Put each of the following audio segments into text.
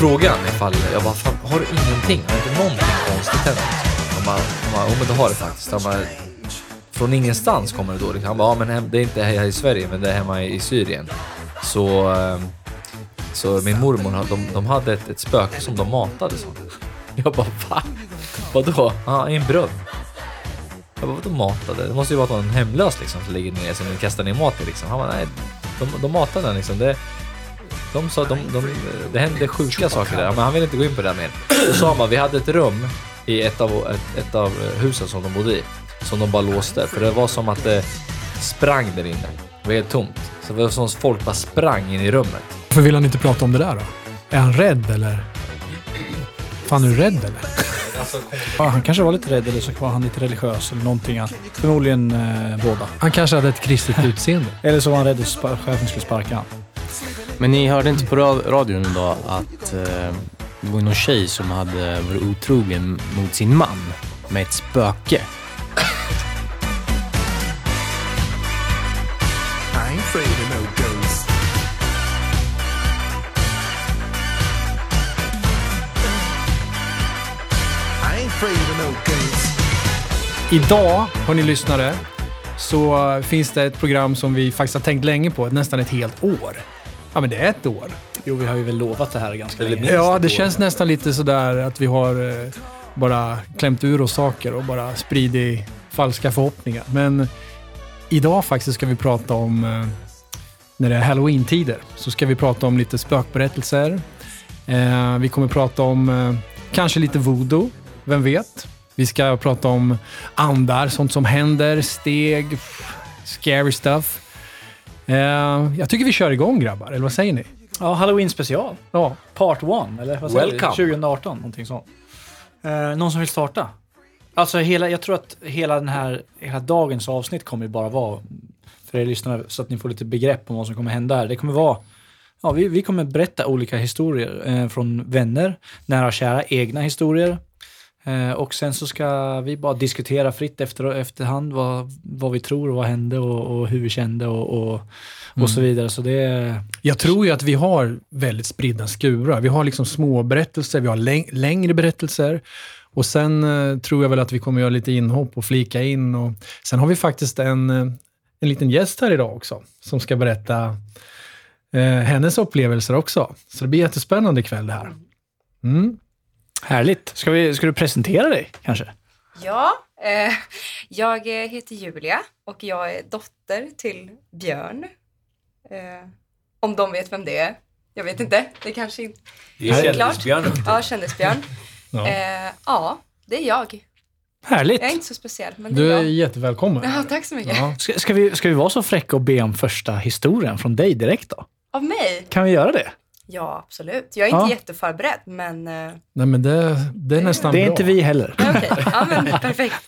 frågan ifall, jag bara, fan, har du ingenting? Har du inte någonting konstigt hänt? Han bara, bara, jo men det har det faktiskt. Han bara, från ingenstans kommer det då. Han bara, ja men hem, det är inte här i Sverige, men det är hemma i Syrien. Så, ehm, så min mormor, de, de hade ett, ett spöke som de matade. Så. Jag bara, va? Vadå? Ja, i en brunn. Jag bara, vadå matade? Det måste ju vara någon hemlös liksom som ligger ner som kastar ner mat i liksom. Han bara, nej, de, de matade den liksom. Det, de sa, de, de, det hände sjuka saker där, men han ville inte gå in på det mer. Så sa han bara, vi hade ett rum i ett av, ett, ett av husen som de bodde i, som de bara låste. För det var som att det sprang där inne. Det var helt tomt. Så det var som att folk bara sprang in i rummet. Varför vill han inte prata om det där då? Är han rädd eller? Fan, är du rädd eller? Ja, han kanske var lite rädd eller så var han lite religiös eller någonting. Förmodligen eh, båda. Han kanske hade ett kristet utseende. Eller så var han rädd att chefen skulle sparka han. Men ni hörde inte på ra- radion idag att eh, det var någon tjej som hade varit otrogen mot sin man med ett spöke. Idag, hörni lyssnare, så finns det ett program som vi faktiskt har tänkt länge på, nästan ett helt år. Ja, men det är ett år. Jo, vi har ju väl lovat det här ganska Eller länge. Ja, det känns nästan lite sådär att vi har eh, bara klämt ur oss saker och bara spridit falska förhoppningar. Men idag faktiskt ska vi prata om, eh, när det är halloween-tider, så ska vi prata om lite spökberättelser. Eh, vi kommer prata om kanske lite voodoo, vem vet? Vi ska prata om andar, sånt som händer, steg, scary stuff. Eh, jag tycker vi kör igång grabbar, eller vad säger ni? Ja, Halloween special. Ja, Part 1, eller vad säger Welcome. vi? 2018, någonting sånt. Eh, någon som vill starta? Alltså, hela, jag tror att hela den här, hela dagens avsnitt kommer ju bara vara, för er lyssnare, så att ni får lite begrepp om vad som kommer hända här. Det kommer vara, ja, vi, vi kommer berätta olika historier eh, från vänner, nära och kära, egna historier. Eh, och sen så ska vi bara diskutera fritt efter, efterhand vad, vad vi tror och vad hände och, och hur vi kände och, och, och så vidare. Så det är... Jag tror ju att vi har väldigt spridda skurar. Vi har liksom små berättelser, vi har läng- längre berättelser och sen eh, tror jag väl att vi kommer göra lite inhopp och flika in. Och sen har vi faktiskt en, eh, en liten gäst här idag också som ska berätta eh, hennes upplevelser också. Så det blir jättespännande ikväll det här. Mm. Härligt. Ska, vi, ska du presentera dig kanske? Ja, eh, jag eh, heter Julia och jag är dotter till Björn. Eh, om de vet vem det är. Jag vet inte. Det kanske inte... Det är Klart. kändisbjörnen. Ja, kändisbjörn. Ja. Eh, ja, det är jag. Härligt. Jag är inte så speciell, men det Du är är jag. jättevälkommen. Ja, tack så mycket. Ja. Ska, ska, vi, ska vi vara så fräcka och be om första historien från dig direkt då? Av mig? Kan vi göra det? Ja, absolut. Jag är inte Ja. jätteförberedd, men... Eh, Nej, men det, det är nästan Det är bra. inte vi heller. ja, okej. Ja, men perfekt.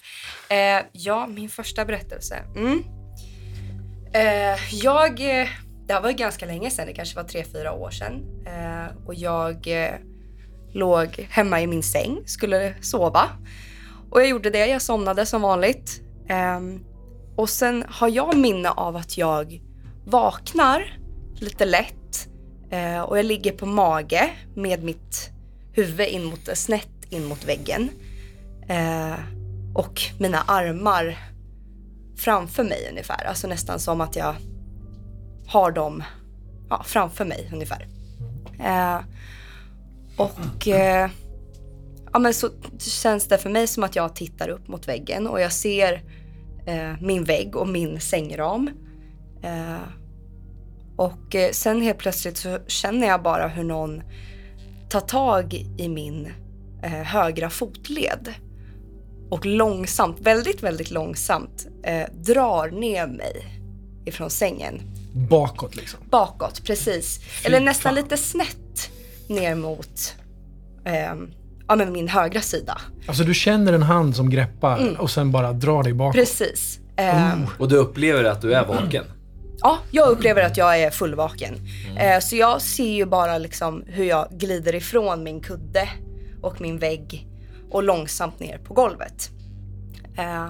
Eh, ja, min första berättelse. Mm. Eh, jag... Eh, det här var ju ganska länge sedan, det kanske var tre, fyra år sedan. Eh, och jag eh, låg hemma i min säng, skulle sova. Och jag gjorde det, jag somnade som vanligt. Ehm, och sen har jag minne av att jag vaknar lite lätt Eh, och jag ligger på mage med mitt huvud in mot, eh, snett in mot väggen. Eh, och mina armar framför mig ungefär. Alltså nästan som att jag har dem ja, framför mig ungefär. Eh, och eh, ja, men så känns det för mig som att jag tittar upp mot väggen och jag ser eh, min vägg och min sängram. Eh, och eh, sen helt plötsligt så känner jag bara hur någon tar tag i min eh, högra fotled och långsamt, väldigt, väldigt långsamt eh, drar ner mig ifrån sängen Bakåt liksom. bakåt, precis. Eller nästan lite snett ner mot ehm, ja, men min högra sida. Alltså du känner en hand som greppar Mm. och sen bara drar dig bakåt. Precis. Ehm, Och du upplever att du är vaken. Ja, jag upplever att jag är fullvaken. Eh, så jag ser ju bara liksom hur jag glider ifrån min kudde och min vägg och långsamt ner på golvet. Eh,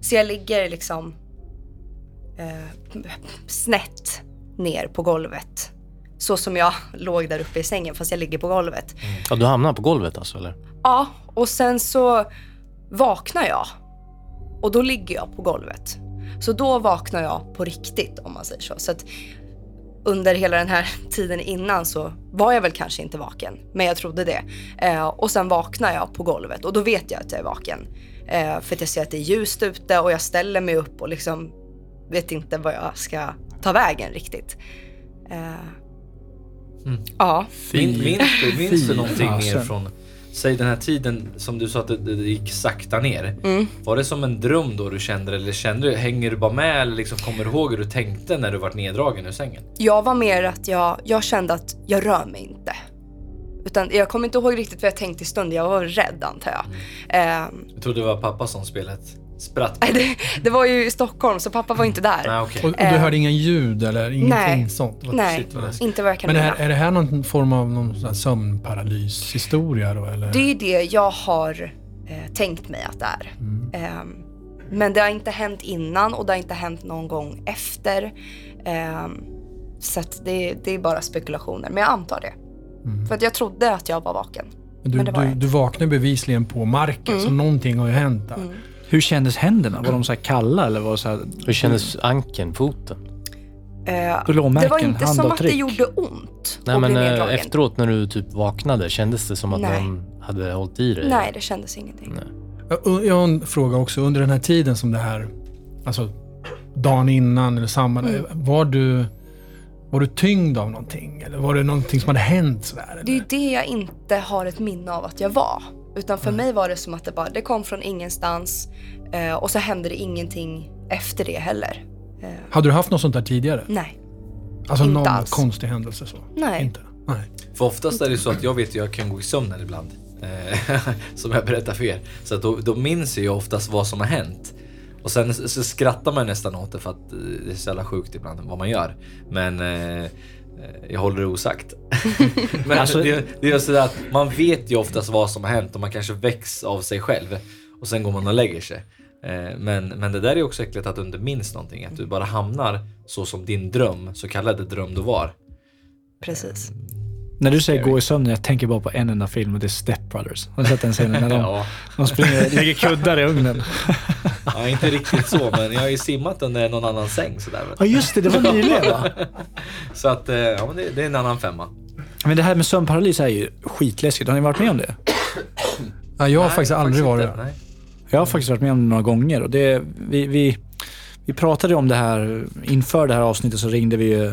så jag ligger liksom eh, snett ner på golvet. Så som jag låg där uppe i sängen fast jag ligger på golvet. Ja, du hamnar på golvet alltså, eller? Ja, och sen så vaknar jag. Och då ligger jag på golvet. Så då vaknar jag på riktigt om man säger så. Så att under hela den här tiden innan så var jag väl kanske inte vaken. Men jag trodde det. Eh, och sen vaknar jag på golvet och då vet jag att jag är vaken. Eh, för att jag ser att det är ljust ute och jag ställer mig upp och liksom vet inte vad jag ska ta vägen riktigt. Eh, Ja. Min, minns du, minns du Fy någonting mer från, säg den här tiden som du sa att det, det gick sakta ner. Var det som en dröm då du kände det, eller kände du, hänger du bara med eller liksom kommer du ihåg hur du tänkte när du var neddragen ur sängen? Jag var mer att jag, jag kände att jag rör mig inte. Utan jag kommer inte ihåg riktigt vad jag tänkte i stunden. Jag var rädd antar jag. Eh, Jag trodde det var pappa som spelade spratt. det, det var ju i Stockholm så pappa var inte där. Nej, okej. Och, och du Eh, hörde ingen ljud eller ingenting nej. sånt? Vad- Nej, shit, inte vad jag kan Men är, är det här någon form av någon sån här sömnparalyshistoria då eller? Det är det jag har eh, tänkt mig att det är. Ehm, men det har inte hänt innan och det har inte hänt någon gång efter. Ehm, så att det, det är bara spekulationer, men jag antar det. För att jag trodde att jag var vaken. Men du, men du, Mm. du vaknade bevisligen på marken, så någonting har ju hänt där. Hur kändes händerna? Var de så här kalla eller var så här... Hur kändes ankeln, foten? Eh, Blåmärken, det var inte som att det gjorde ont Nej men eh, efteråt när du typ vaknade, kändes det som att Nej. någon hade hållit i dig? Nej, det kändes ingenting. Nej. Jag, jag har en fråga också. Under den här tiden som det här, alltså dagen innan eller samma, Mm. var du var du tyngd av någonting? Eller var det någonting som hade hänt sådär? Det är det jag inte har ett minne av att jag var. Utan för mig var det som att det bara, det kom från ingenstans eh, och så hände det ingenting efter det heller. Eh, Hade du haft något sånt där tidigare? nej. Alltså Inte någon alls. konstig händelse så? Nej. Inte? Nej. För oftast är det så att jag vet att jag kan gå i sömnen ibland. Eh, som jag berättar för er. Så att då, då minns jag oftast vad som har hänt. Och sen så skrattar man nästan åt det för att eh, det är så jävla sjukt ibland vad man gör. Men eh, jag håller det osagt. Men Alltså- det, det är sådär att man vet ju oftast vad som har hänt och man kanske väcks av sig själv. Och sen går man och lägger sig. Eh, Men, men det där är också äckligt att du inte minns någonting. Att du bara hamnar så som din dröm, så kallade dröm då var. Precis. När du säger gå i sömnen, jag tänker bara på en enda film och det är Step Brothers. Har du sett den scenen? När de, Ja. de springer, lägger kuddar i ugnen. Ja, inte riktigt så, men jag har ju simmat under någon annan säng sådär. Ja just det, det var nyligen va? Så att, eh, ja men det, det är en annan femma. Men det här med sömnparalys är ju skitläskigt. Har ni varit med om det? Ja, jag har Nej, faktiskt aldrig varit det. Nej. Jag har faktiskt varit med om det några gånger och det, vi, vi, vi pratade om det här inför det här avsnittet så ringde vi ju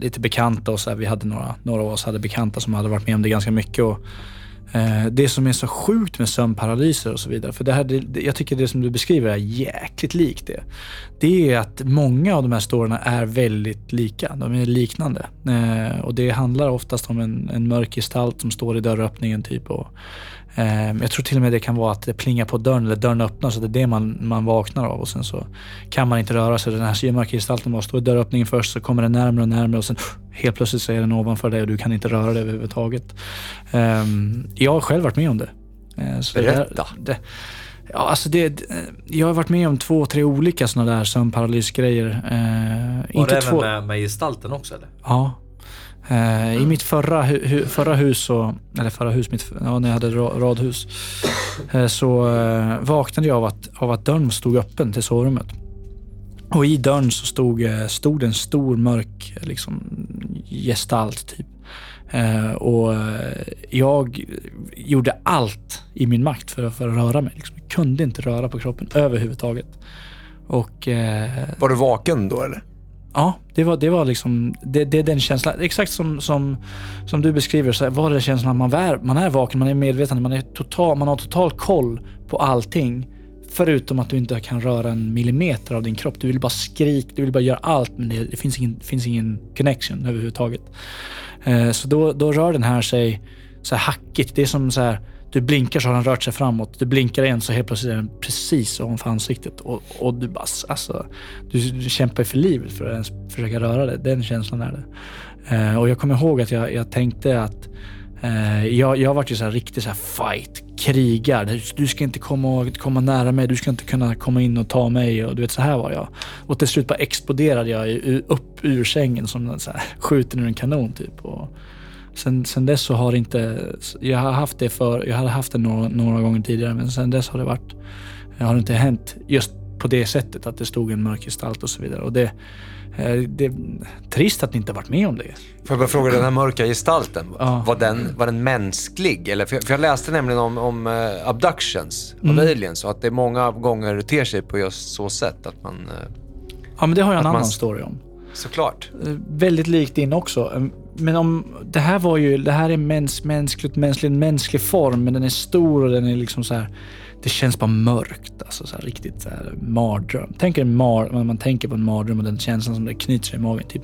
lite bekanta och så här, vi hade några, några av oss hade bekanta som hade varit med om det ganska mycket. Och, eh, det som är så sjukt med sömnparalyser och så vidare, för det här, det, jag tycker det som du beskriver är jäkligt likt det. Det är att många av de här storyna är väldigt lika, de är liknande. Eh, och det handlar oftast om en, en mörk gestalt som står i dörröppningen typ och jag tror till och med det kan vara att det plingar på dörren eller dörren öppnas och det är det man, man vaknar av och sen så kan man inte röra sig. Den här mörka gestalten bara står i dörröppningen först så kommer den närmare och närmare och sen helt plötsligt så är den ovanför dig och du kan inte röra dig överhuvudtaget. Ehm, Jag har själv varit med om det. Eh, så det Berätta. Det, ja, alltså det, det- jag har varit med om två, tre olika sådana där sömnparalysgrejer. Eh, Var inte det två, även med, med gestalten också eller? Ja. Eh, I mitt förra, hu, förra hus, så, eller förra hus, mitt, ja, när jag hade radhus, eh, så eh, vaknade jag av att, av att dörren stod öppen till sovrummet. Och i dörren så stod, stod en stor mörk liksom, gestalt typ. Och jag gjorde allt i min makt för, att- för att röra mig. Liksom. Jag kunde inte röra på kroppen överhuvudtaget. Och eh, Var du vaken då eller? Ja, det var, det var liksom, det, det är den känslan. Exakt som, som, som du beskriver, så var det känslan att man är, man är vaken, man är medveten, man, är total, man har total koll på allting. Förutom att du inte kan röra en millimeter av din kropp. Du vill bara skrika, du vill bara göra allt men det, det finns, ingen, finns ingen connection överhuvudtaget. Eh, så då, då rör den här sig så här hackigt. Det är som så här, du blinkar så har den rört sig framåt. Du blinkar igen så helt plötsligt är den precis ovanför ansiktet. Och, och du bara, alltså, du, du kämpar för livet för att ens försöka röra dig. Den känslan är det. Eh, och jag kommer ihåg att jag, jag tänkte att Eh, jag, jag varit ju så här riktig så här fight, krigar. Du, du ska inte komma, komma nära mig, du ska inte kunna komma in och ta mig. Och du vet, så här var jag. Och till slut bara exploderade jag upp ur sängen som så här, skjuten ur en kanon typ. Och sen, sen dess så har inte, jag har haft det för, jag hade haft det några, några gånger tidigare men sen dess har det varit, har det inte hänt just på det sättet att det stod en mörk gestalt och så vidare. Och det, eh, det är trist att ni inte varit med om det. Får jag bara fråga, den här mörka gestalten, Ja. var, den, var den mänsklig? Eller, för, jag, för jag läste nämligen om, om eh, abductions Mm. av aliens och att det många gånger ter sig på just så sätt att man... eh, Ja men det har jag en Att man- annan story om. såklart. Väldigt likt din också. Men om, det här var ju, det här är mäns, mänskligt, mänsklig, mänsklig form, men den är stor och den är liksom så här. Det känns bara mörkt, alltså så här, riktigt så här, mardröm. Tänk en mar, man tänker på en mardröm och den känslan som det knyter sig i magen, typ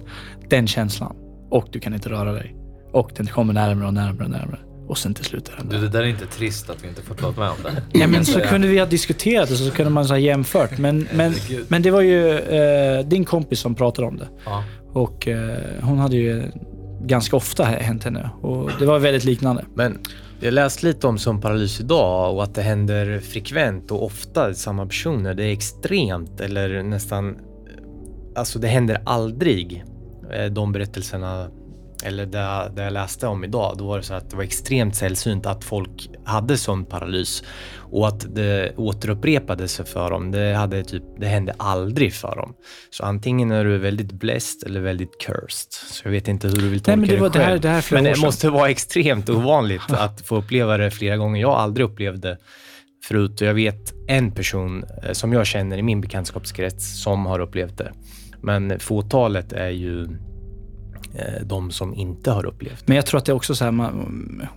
den känslan. Och du kan inte röra dig. Och den kommer närmare och närmare och närmare. Och sen till slut är den Du, där. det där är inte trist att vi inte fått vara med om det. Ja men så kunde vi ha diskuterat det så kunde man så ha jämfört. Men, men, men det var ju eh, din kompis som pratade om det. Ja. Och eh, hon hade ju ganska ofta hänt henne. Och det var väldigt liknande. Men jag läste lite om sömnparalys idag och att det händer frekvent och ofta i samma personer. Det är extremt eller nästan... Eh, alltså det händer aldrig. Eh, de berättelserna, eller det, det jag läste om idag, då var det så att det var extremt sällsynt att folk hade sömnparalys och att det återupprepade sig för dem. Det, hade typ, det hände aldrig för dem. Så antingen är du väldigt blessed eller väldigt cursed. Så jag vet inte hur du vill tolka men det var- det här- själv. det här är flera Men det måste vara extremt ovanligt att få uppleva det flera gånger. Jag har aldrig upplevt det förut och jag vet en person eh, som jag känner i min bekantskapskrets som har upplevt det. Men fåtalet är ju de som inte har upplevt. Men jag tror att det är också så här, man,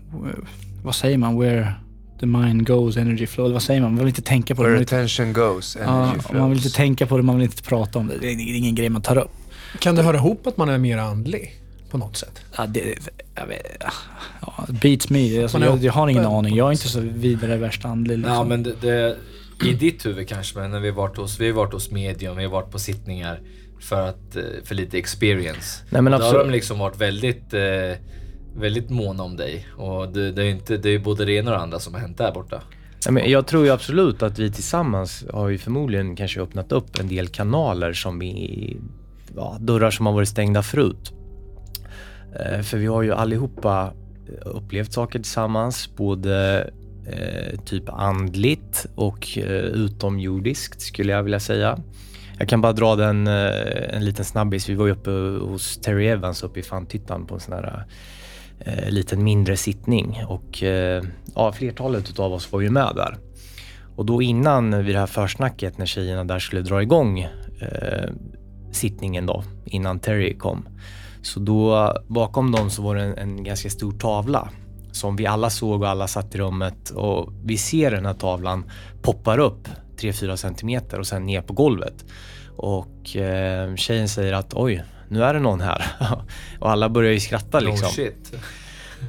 vad säger man? Where the mind goes, energy flow. Vad säger man? Man vill inte tänka på det. Man Where vill inte, attention goes, ja, energy man vill flows. inte tänka på det, man vill inte prata om det. Det är ingen grej man tar upp. Kan det höra ihop att man är mer andlig på något sätt? Ja, det, jag vet, ja, beats me. Alltså, jag, jag har ingen aning. Jag är inte så vidare värst andlig. Liksom. Ja men det, det, i ditt huvud kanske, men när vi har varit hos, vi har varit hos medium, vi har varit på sittningar för att, eh, för lite experience. Nej, men Då har absolut. de liksom varit väldigt, eh, väldigt måna om dig. Och det, det är inte, det är både det ena och det andra som har hänt där borta. Nej, men jag tror ju absolut att vi tillsammans har ju förmodligen kanske öppnat upp en del kanaler som vi, ja, dörrar som har varit stängda förut. Eh, För vi har ju allihopa upplevt saker tillsammans, både eh, typ andligt och eh, utomjordiskt skulle jag vilja säga. Jag kan bara dra den, eh, en liten snabbis. Vi var ju uppe hos Terry Evans uppe i Fantittan på en sån här eh, liten mindre sittning och eh, ja, flertalet av oss var ju med där. Och då innan vid det här försnacket när tjejerna där skulle dra igång eh, sittningen då, innan Terry kom. Så då bakom dem så var det en, en ganska stor tavla som vi alla såg och alla satt i rummet och vi ser den här tavlan poppar upp 3-4 centimeter och sen ner på golvet. Och eh, tjejen säger att oj, nu är det någon här. och alla börjar ju skratta liksom. Oh shit.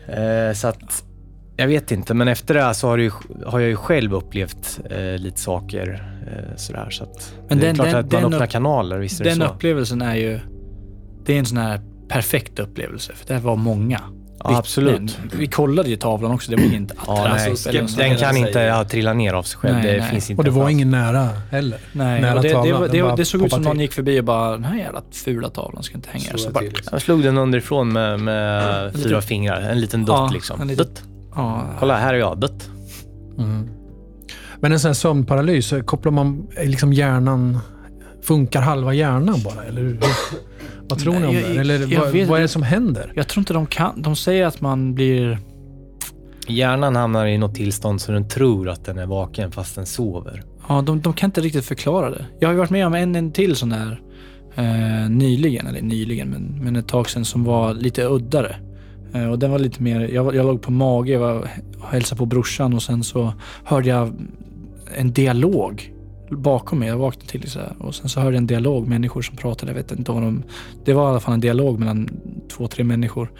Eh, så att, jag vet inte, men efter det här så har, ju, har jag ju själv upplevt eh, lite saker eh, sådär. Så att Men det är den- klart den- att man den öppnar upp- kanaler, visst är det Den så. upplevelsen är ju, det är en sån här perfekt upplevelse. För det var många. Ja, Vi- absolut. men Vi kollade ju tavlan också, det var inte Ja, nej, attraktivt sånt den kan inte ha trillat ner av sig själv. Nej, det nej. finns inte Och det var ingen nära heller. Nej, nära det, det, tavlan, den det, bara det såg ut som någon gick förbi och bara, den här jävla fula tavlan ska inte hänga här. Så jag bara, liksom. Jag slog den underifrån med, med liten- fyra fingrar. En liten dutt Ja, liksom. en liten- Dutt. ja, Kolla, här är jag. Dutt. Mm. Men en sån här sömnparalys, kopplar man liksom hjärnan... Funkar halva hjärnan bara? Eller hur? Vad tror ni om Nej, det? jag- Eller jag vad, vet- vad är det som händer? Jag tror inte de kan. De säger att man blir... Hjärnan hamnar i något tillstånd så den tror att den är vaken fast den sover. Ja, de, de kan inte riktigt förklara det. Jag har ju varit med om en, en till sån där eh, nyligen, eller nyligen, men, men ett tag sedan som var lite uddare. Eh, och den var lite mer, jag, jag låg på mage, jag var, och hälsade på brorsan och sen så hörde jag en dialog bakom mig. Jag vaknade till så här, och sen så hörde jag en dialog, människor som pratade, jag vet inte vad de... Det var i alla fall en dialog mellan två, tre människor.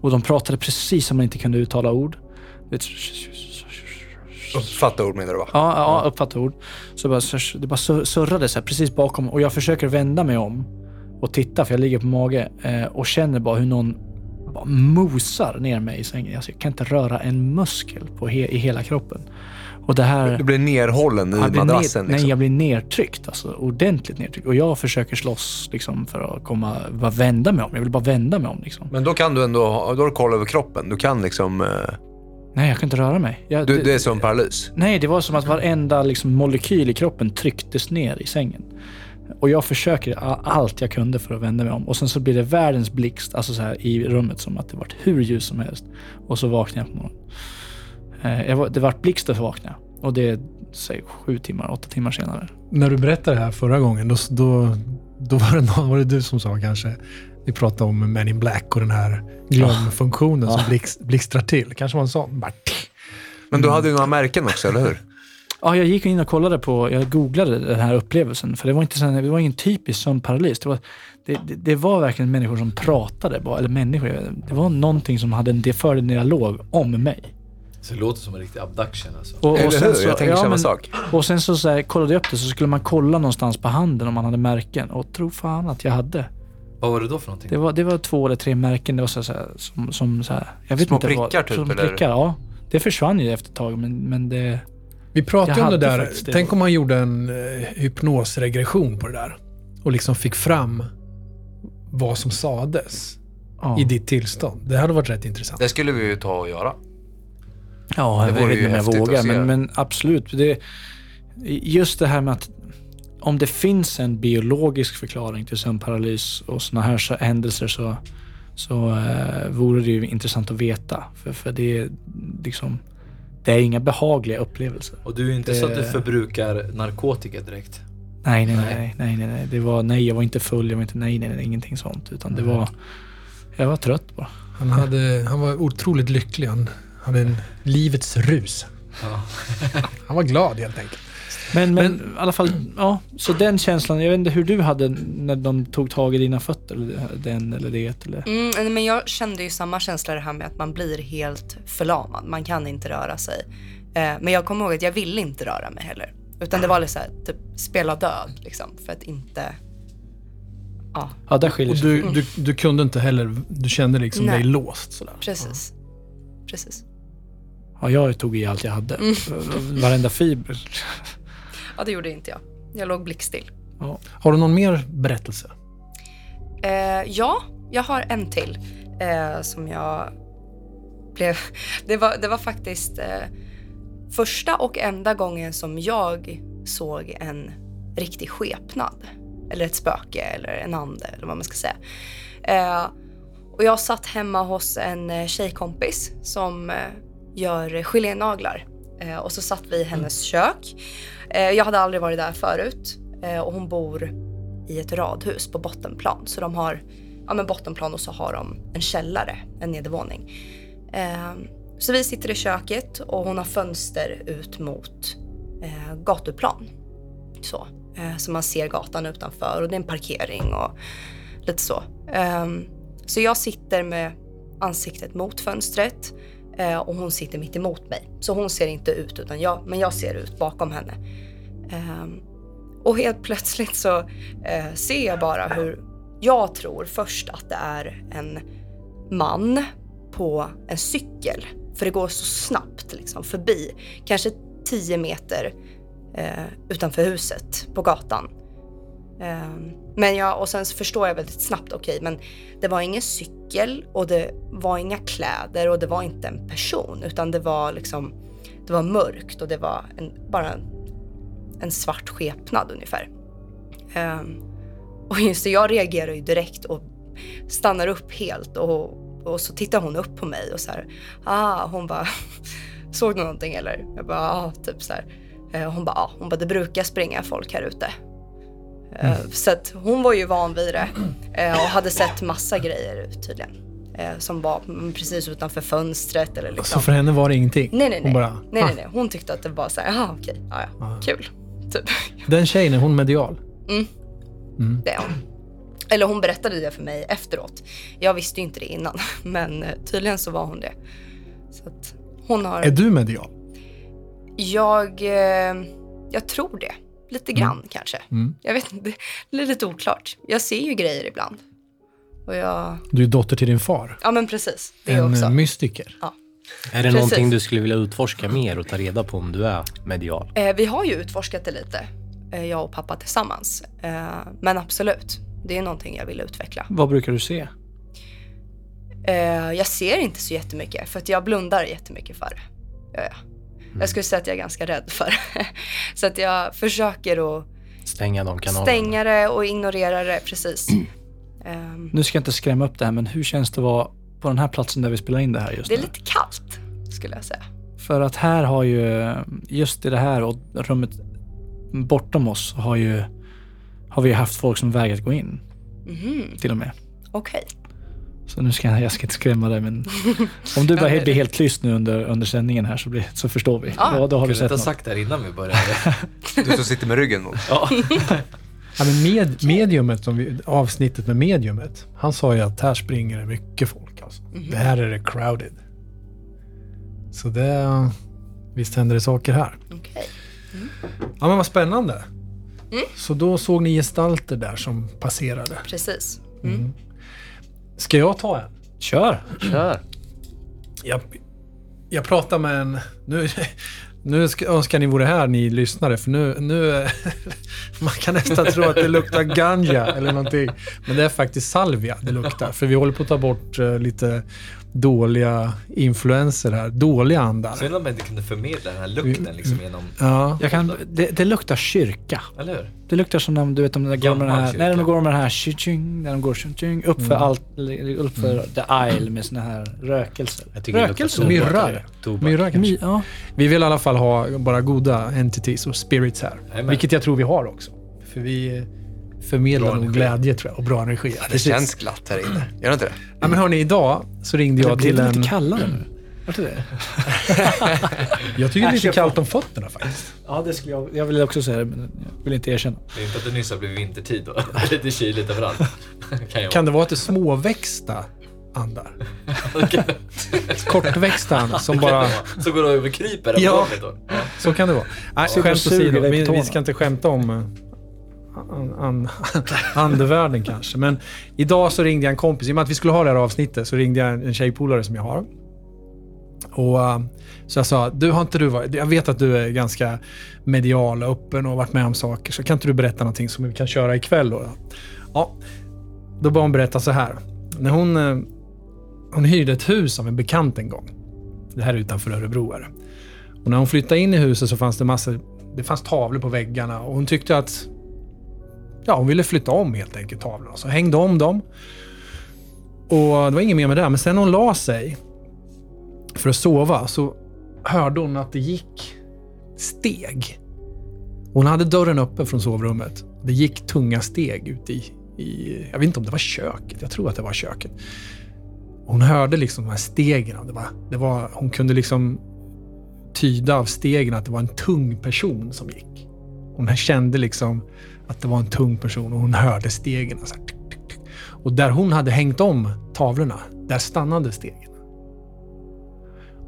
Och de pratade precis som man inte kunde uttala ord. Uppfatta ord menar du va? Ja, ja uppfattar ord. Så bara, det bara sur- surrade så här, precis bakom och jag försöker vända mig om och titta för jag ligger på mage eh, och känner bara hur någon bara mosar ner mig i sängen. Alltså, jag kan inte röra en muskel på he- i hela kroppen. Och det här... Du blir nerhållen i madrassen. ner, liksom. Nej, jag blir nedtryckt. Alltså, ordentligt nedtryckt. Och jag försöker slåss liksom, för att komma, bara vända mig om. Jag vill bara vända mig om. Liksom. Men då kan du ändå, då har du koll över kroppen. Du kan liksom, eh, Nej, jag kan inte röra mig. Jag, du, det- det är som paralys. Nej, det var som att varenda liksom, molekyl i kroppen trycktes ner i sängen. Och jag försöker allt jag kunde för att vända mig om. Och sen så blir det världens blixt alltså så här, i rummet som att det varit hur ljus som helst. Och så vaknar jag på morgonen. Eh, jag var, det vart blixt och så vaknade jag. Och det är säg, sju timmar, åtta timmar senare. När du berättade det här förra gången, då, då, då var, det någon, var det du som sa kanske, vi pratade om Men in Black och den här glömfunktionen som blixt, blixtrar till. Kanske var en sån. Bara, Men du hade ju några märken också, eller hur? Ja, jag gick in och kollade på, jag googlade den här upplevelsen. För det var inte så, det var ingen typisk sömnparalys. Det var, det, det, det var verkligen människor som pratade, bara, eller människor. Det var någonting som hade en det förde en dialog om mig. Så det låter som en riktig abduction alltså. Och, Eller sen hur? Så, Jag tänker ja, samma men- sak. Och sen så, så här, kollade jag upp det så skulle man kolla någonstans på handen om man hade märken. Och tro fan att jag hade. Vad var det då för någonting? Det var, det var två eller tre märken. Det var så, så här, som, som så här, jag vet Små inte vad, prickar typ, som eller? prickar, ja. Det försvann ju efter ett tag, men, men det... Vi pratade om det där. det. Tänk om man gjorde en eh, hypnosregression på det där. Och liksom fick fram vad som sades Ja, i ditt tillstånd. Det hade varit rätt intressant. Det skulle vi ju ta och göra. Ja det jag vet inte om jag vågar, men, men absolut. Det, just det här med att om det finns en biologisk förklaring till sömnparalys och sådana här så- händelser så, så eh, vore det ju intressant att veta. För, för det är liksom, det är inga behagliga upplevelser. Och du är inte så att du Det- förbrukar narkotika direkt? Nej, nej, Nej. nej, nej, nej, nej. Det var, nej, jag var inte full, jag var inte, nej, nej, nej, ingenting sånt. Utan det var, jag var trött bara. Han, hade, han var otroligt lycklig. Han hade en livets rus. Ja. Han var glad helt enkelt. Men, men, i alla fall, ja. Så den känslan, jag vet inte hur du hade när de tog tag i dina fötter, eller den eller det, eller? Mm, men jag kände ju samma känsla det här med att man blir helt förlamad. Man kan inte röra sig. Eh, men jag kommer ihåg att jag ville inte röra mig heller. Utan det var lite så här, typ spela död liksom. För att inte... Ja, Ja, där skiljer Och sig. du, du, du kunde inte heller, du kände liksom Nej. dig låst sådär. precis. Precis. Ja, jag tog i allt jag hade. Varenda fiber. Ja, det gjorde inte jag. Jag låg blickstill. Har du någon mer berättelse? Eh, ja, jag har en till eh, som jag blev... Det var, det var faktiskt eh, första och enda gången som jag såg en riktig skepnad. Eller ett spöke eller en ande eller vad man ska säga. Eh, och jag satt hemma hos en eh, tjejkompis som eh, gör gelénaglar. Eh, och så satt vi i hennes kök. Eh, jag hade aldrig varit där förut. Eh, och hon bor i ett radhus på bottenplan. Så de har ja, men bottenplan och så har de en källare, en nedervåning. Ehm, så vi sitter i köket och hon har fönster ut mot gatuplan. Så, så man ser gatan utanför och det är en parkering och lite så. Ehm, så jag sitter med ansiktet mot fönstret eh, och hon sitter mitt emot mig. Så hon ser inte ut, utan jag, men jag ser ut bakom henne. Eh, och helt plötsligt så eh, ser jag bara hur jag tror först att det är en man på en cykel. För det går så snabbt liksom förbi. Kanske 10 meter eh, utanför huset på gatan. Ehm, men jag, och sen så förstår jag väldigt snabbt, okej men det var ingen cykel och det var inga kläder och det var inte en person utan det var liksom, det var mörkt och det var en, bara en, en svart skepnad ungefär. Um, och just det, jag reagerar ju direkt och stannar upp helt och, och så tittar hon upp på mig och så här, ah, hon bara, såg du någonting eller? Jag bara, ah, typ så här. Ehm, hon bara, ”ah, hon bara, det brukar springa folk här ute. Eh, Så att hon var ju van vid det eh, och hade sett massa grejer tydligen. eh, Som var mm, precis utanför fönstret eller Så liksom. för henne var det ingenting? Nej, nej, Hon nej. bara, nej, "Ah, nej, nej. Hon tyckte att det var så här, jaha okej, ja, ja, Ah. kul. Typ. Den tjejen, är hon medial? Det är hon. Eller hon berättade det för mig efteråt. Jag visste ju inte det innan, men tydligen så var hon det. Så att hon har... Är du medial? Jag, jag tror det. Lite grann kanske. Mm. Jag vet inte, det är lite oklart. Jag ser ju grejer ibland. Och jag... Du är dotter till din far. Ja, men precis. Det en också. eh, mystiker. Är det Precis. någonting du skulle vilja utforska mer och ta reda på om du är medial? Eh, vi har ju utforskat det lite, eh, jag och pappa tillsammans. Eh, men absolut, det är någonting jag vill utveckla. Vad brukar du se? Eh, jag ser inte så jättemycket för att jag blundar jättemycket för det. Ja, ja. Jag skulle säga att jag är ganska rädd för det. Så att jag försöker att Stänga de kanalerna? stänga det och ignorera det, precis. Ehm, Nu ska jag inte skrämma upp det här, men hur känns det att vara på den här platsen där vi spelar in det här just det är nu? lite kallt, skulle jag säga. För att här har ju, just i det här och rummet bortom oss har ju, har vi haft folk som vägrat gå in. Mhm, Till och med. Okej. Så nu ska jag, jag ska inte skrämma dig men om du bara blir helt tyst nu under, under sändningen här så, blir, så förstår vi. Ja. då, då har vi Kunde sett inte ha något. sagt det här innan vi började. Du som sitter med ryggen mot. Ja. Ja, men med, mediumet, som vi, avsnittet med mediumet, han sa ju att här springer det mycket folk. Alltså. Det här är det crowded. Så det... Visst händer det saker här. Okej. Ja men vad spännande. Så då såg ni gestalter där som passerade. Precis. Mm. Ska jag ta en? Kör! Kör! Jag, jag pratar med en... Nu, nu ska, önskar ni vore här, ni lyssnare, för nu... nu man kan nästan tro att det luktar ganja eller någonting. Men det är faktiskt salvia det luktar. För vi håller på att ta bort eh, lite dåliga influenser här. Dåliga andar. Synd om man inte kunde förmedla den här lukten liksom genom... Ja. Jag kan, det, det luktar kyrka. Eller hur? Det luktar som när du vet de där går med den här, när de går med den här tjing, när de går tjing, upp för allt, upp för the aisle med såna här rökelser. Rökelser? tobak. Myrra. Tobak. Myrra kanske. Mi, ja. Vi vill i alla fall ha bara goda entities och spirits här. Jajamän. Vilket jag tror vi har också. För vi eh, förmedlar nog glädje tror jag och bra energi. Det känns glatt här inne. Gör det inte det? Ja, men hörni, idag så ringde Det jag blev till lite en... kallare nu. Vart är det? Jag tycker det är lite kallt om fötterna faktiskt. Ja, det skulle jag, jag vill också säga det, men jag vill inte erkänna. Det är inte att det nyss har blivit vintertid då. Det är lite kyligt överallt. kan jag Kan det vara att det är småväxta andar? Kortväxta andar som bara... Så går det över kryper Ja. Ja. Så kan det vara. Nej, skämt åsido. Vi, vi ska inte skämta om eh, an, an, andevärlden kanske. Men idag så ringde jag en kompis. I och med att vi skulle ha det här avsnittet så ringde jag en, tjejpolare som jag har. Och, eh, så jag sa, du har inte du varit, jag vet att du är ganska medial och öppen och varit med om saker. Så kan inte du berätta någonting som vi kan köra ikväll då? Ja, då började hon berätta så här. När hon, eh, hon hyrde ett hus av en bekant en gång. Det här är utanför Örebro. Är. Och när hon flyttade in i huset så fanns det massor, det fanns tavlor på väggarna och hon tyckte att ja, hon ville flytta om helt enkelt tavlorna. Så hängde om dem. Och det var inget mer med det. Men sen när hon la sig för att sova så hörde hon att det gick steg. Hon hade dörren öppen från sovrummet. Det gick tunga steg ut i, i, jag vet inte om det var köket. Jag tror att det var köket. Hon hörde liksom de här stegen. Det var, det var, hon kunde liksom tyda av stegen att det var en tung person som gick. Hon kände liksom att det var en tung person och hon hörde stegen. Så här, tuk, tuk, tuk. Och där hon hade hängt om tavlorna, där stannade stegen.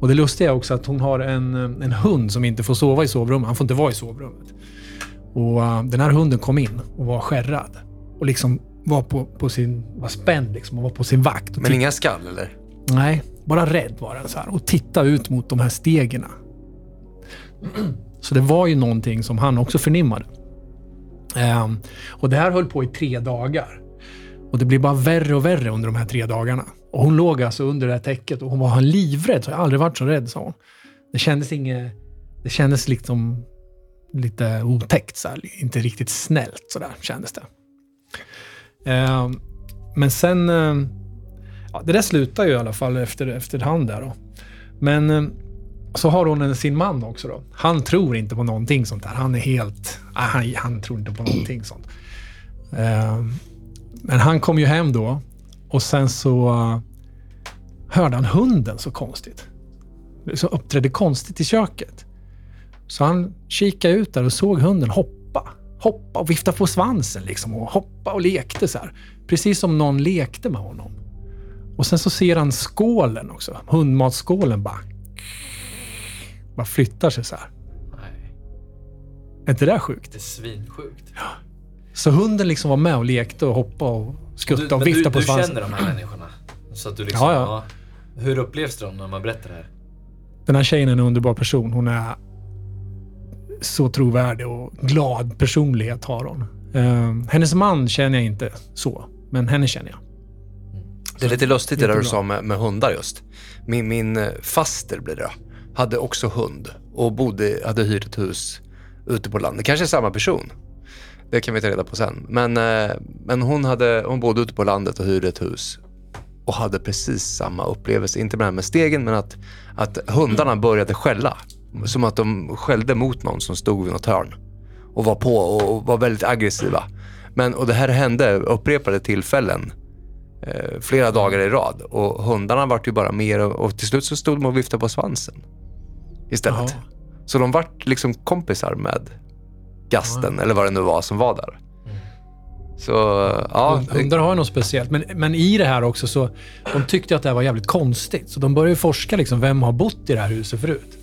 Och det lustiga är också att hon har en, en hund som inte får sova i sovrummet. Han får inte vara i sovrummet. Och uh, den här hunden kom in och var skärrad. Och liksom var på, på sin, var spänd liksom och var på sin vakt. Men inga skall eller? Nej, bara rädd var den så här och titta ut mot de här stegen. Så det var ju någonting som han också förnimmade. Ehm, och det här höll på i tre dagar. Och det blev bara värre och värre under de här tre dagarna. Och hon låg alltså under det här täcket och hon var livrädd. Så jag har aldrig varit så rädd, sa hon. Det kändes inget... Det kändes liksom lite otäckt, så här. inte riktigt snällt sådär kändes det. Ehm, men sen... Ehm, ja, det där slutar ju i alla fall efter, efterhand där då. Men så har hon sin man också då. Han tror inte på någonting sånt där. Han är helt... Han, han tror inte på någonting sånt. Ehm, men han kom ju hem då och sen så eh, hörde han hunden så konstigt. Så uppträdde konstigt i köket. Så han kikade ut där och såg hunden hoppa. Hoppa och vifta på svansen liksom och hoppa och lekte så här. Precis som någon lekte med honom. Och sen så ser han skålen också. Hundmatsskålen bara... Bara flyttar sig så här. Nej, Är inte det där sjukt? det är svinsjukt. Så hunden liksom var med och lekte och hoppade och skutta och men vifta du, på du svansen. känner de här människorna? Så att du liksom, Ja, ja. ja. Hur upplevs de när man berättar det här? Den här tjejen är en underbar person. Hon är så trovärdig och glad personlighet har hon. Eh, hennes man känner jag inte så, men henne känner jag. Det är lite lustigt det där du sa med, med hundar just. Min, min eh, faster blir det, hade också hund och bodde, hade hyrt ett hus ute på landet. Kanske samma person. Det kan vi ta reda på sen. Men, eh, men hon, hade, hon bodde ute på landet och hyrde ett hus och hade precis samma upplevelse. Inte med det här med stegen, men att, att hundarna började skälla. Som att de skällde mot någon som stod vid något hörn och var på och var väldigt aggressiva. Men, och det här hände upprepade tillfällen eh, flera dagar i rad. Och hundarna vart ju bara mer och, och till slut så stod de och viftade på svansen istället. Jaha. Så de vart liksom kompisar med gasten eller vad det nu var som var där. Så ja, Hund- Hundar har ju något speciellt. Men, men i det här också så, de tyckte att det här var jävligt konstigt. Så de började ju forska liksom, vem har bott i det här huset förut?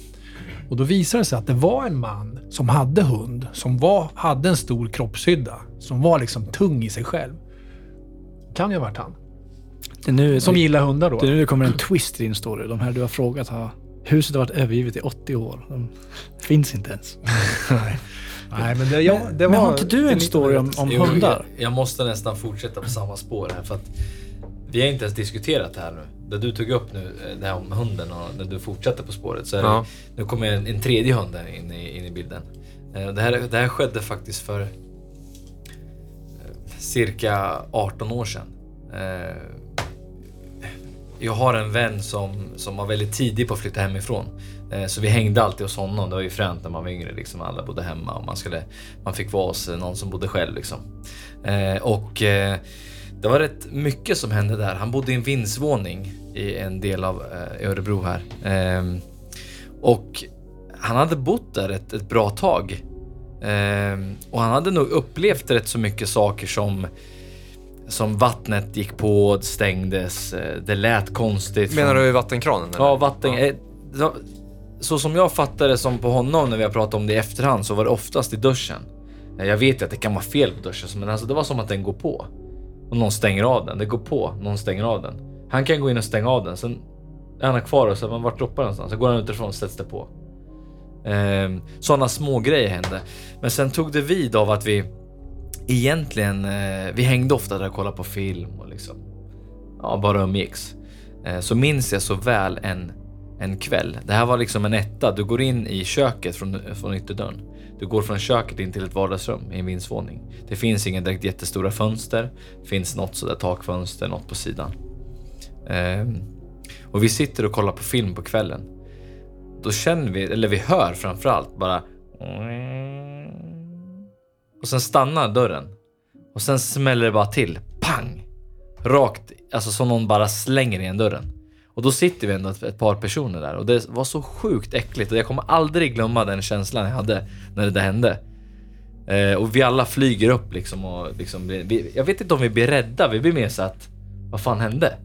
Och då visade det sig att det var en man som hade hund, som var, hade en stor kroppshydda, som var liksom tung i sig själv. Kan ju ha varit han. Det är nu, Som gillar hundar då. det är nu det kommer en twist i din story. De här du har frågat har... Huset har varit övergivet i 80 år. De finns inte ens. Nej, men det, ja, det Men var... har inte du en story om, om Jo, hundar? Jag, jag måste nästan fortsätta på samma spår här för att vi har inte ens diskuterat det här nu. Det du tog upp nu, eh, det här om hunden och när du fortsätter på spåret så är Ja. det, nu kommer en, en tredje hund här in i, in i bilden. Eh, Det här, det här skedde faktiskt för eh, cirka 18 år sedan. Jag har en vän som, som var väldigt tidig på att flytta hemifrån. Eh, så vi hängde alltid hos honom. Det var ju fränt när man var yngre. Liksom. Alla bodde hemma och man, skulle, man fick vara hos någon som bodde själv. Liksom. Eh, och eh, det var rätt mycket som hände där. Han bodde i en vindsvåning i en del av Örebro här. Ehm, och han hade bott där ett, ett bra tag. Ehm, och han hade nog upplevt rätt så mycket saker som som vattnet gick på, det stängdes, eh, det lät konstigt. menar du vattenkranen? Eller? Ja, vatten. eh, så- Så som jag fattade som på honom när vi har pratat om det i efterhand så var det oftast i duschen. Eh, Jag vet ju att det kan vara fel på duschen, men alltså det var som att den går på. Och någon stänger av den. Det går på, någon stänger av den. Han kan gå in och stänga av den, sen är han kvar och så men vart droppar någonstans? Så går han utifrån och sätts det på. Ehm, Sådana små grejer hände. Men sen tog det vid av att vi egentligen, eh, vi hängde ofta där och kollade på film och liksom, ja, bara umgicks. Eh, så minns jag så väl en, en kväll. Det här var liksom en etta. Du går in i köket från, från ytterdörren. Du går från köket in till ett vardagsrum i en vindsvåning. Det finns inga direkt jättestora fönster. Det finns något sådär takfönster, något på sidan. Eh, och vi sitter och kollar på film på kvällen. Då känner vi, eller vi hör framförallt bara... Och sen stannar dörren. Och sen smäller det bara till. Pang! Rakt, alltså som någon bara slänger igen dörren. Och då sitter vi ändå ett, ett par personer där och det var så sjukt äckligt och jag kommer aldrig glömma den känslan jag hade när det där hände. Eh, och vi alla flyger upp liksom och liksom, vi, jag vet inte om vi blir rädda, vi blir mer så att vad fan hände?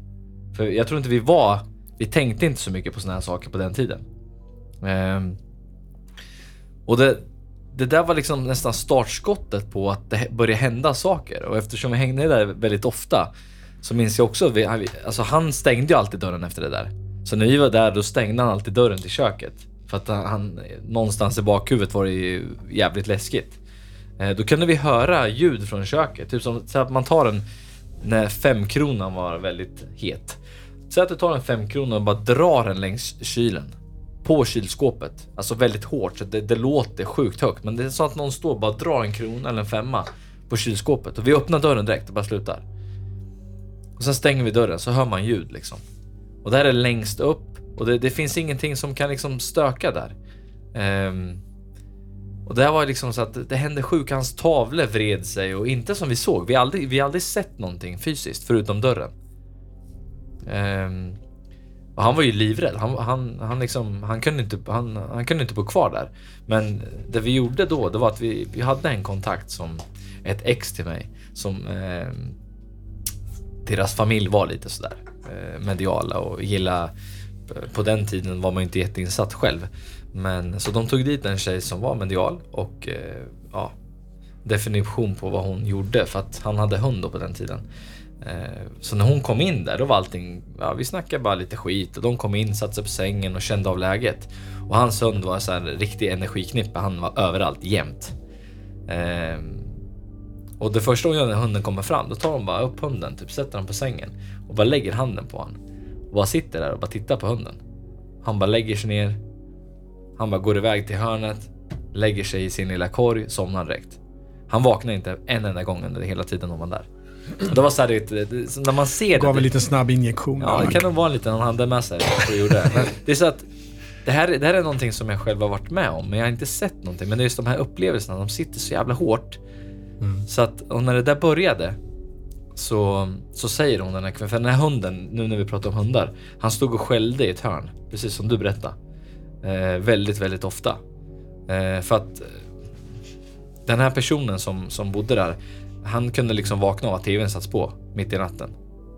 För jag tror inte vi var, vi tänkte inte så mycket på såna här saker på den tiden. Eh, och det, det där var liksom nästan startskottet på att det började hända saker och eftersom vi hängde där väldigt ofta så minns jag också, att vi, han- alltså han stängde ju alltid dörren efter det där. Så när vi var där då stängde han alltid dörren till köket. För att han, han någonstans i bakhuvudet var det ju jävligt läskigt. Eh, då kunde vi höra ljud från köket, typ som så att man tar en, när femkronan var väldigt het. Säg att du tar en femkrona och bara drar den längs kylen. På kylskåpet. Alltså väldigt hårt, så det, det låter sjukt högt. Men det är så att någon står och bara drar en krona eller en femma på kylskåpet. Och vi öppnar dörren direkt och bara slutar. Och sen stänger vi dörren så hör man ljud liksom. Och där är längst upp och det, det finns ingenting som kan liksom stöka där. Um, och det här var liksom så att det hände sjukt. Hans tavlor vred sig och inte som vi såg. Vi har aldrig, vi har aldrig sett någonting fysiskt förutom dörren. Um, och han var ju livrädd. Han, han, han, liksom, han, kunde inte, han, han kunde inte bo kvar där. Men det vi gjorde då, det var att vi, vi hade en kontakt som ett ex till mig som eh, deras familj var lite sådär eh, mediala och gilla eh, på den tiden var man ju inte jätteinsatt själv. Men så de tog dit en tjej som var medial och eh, ja, definition på vad hon gjorde för att han hade hund då på den tiden. Eh, så när hon kom in där, då var allting... Ja, vi snackade bara lite skit och de kom in, satte sig på sängen och kände av läget. Och hans hund var så här riktig energiknippe. Han var överallt, jämt. Eh, och det första hon gör när hunden kommer fram, då tar hon bara upp hunden, typ sätter den på sängen och bara lägger handen på honom. Och bara sitter där och bara tittar på hunden. Han bara lägger sig ner. Han bara går iväg till hörnet, lägger sig i sin lilla korg, somnar direkt. Han vaknar inte en enda gång under hela tiden hon var där. Det var så här, när man ser Gav det. en liten snabb injektion. Ja, det kan nog vara en liten han hade med sig gjorde det. Är så att det här, det här är någonting som jag själv har varit med om, men jag har inte sett någonting. Men det är just de här upplevelserna, de sitter så jävla hårt. Så att, och när det där började så, så säger hon den här kvällen, för den här hunden, nu när vi pratar om hundar, han stod och skällde i ett hörn, precis som du berättade. Eh, väldigt, väldigt ofta. Eh, för att eh, den här personen som, som bodde där, han kunde liksom vakna av att tvn satts på mitt i natten.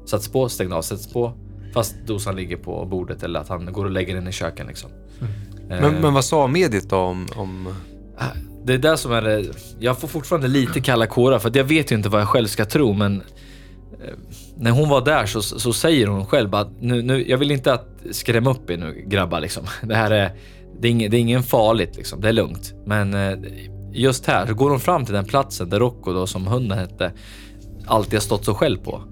Satts på, stängde av, sätts på. Fast dosan ligger på bordet eller att han går och lägger den i köken liksom. Eh, Men, men vad sa mediet då om... om... det är det som är det. Jag får fortfarande lite kalla kårar för att jag vet ju inte vad jag själv ska tro men eh, när hon var där så, så säger hon själv att nu, nu, jag vill inte att skrämma upp er nu grabbar liksom. Det här är, det är, ingen, det är ingen farligt liksom, det är lugnt. Men eh, just här så går hon fram till den platsen där Rocco då som hunden hette alltid har stått så själv på.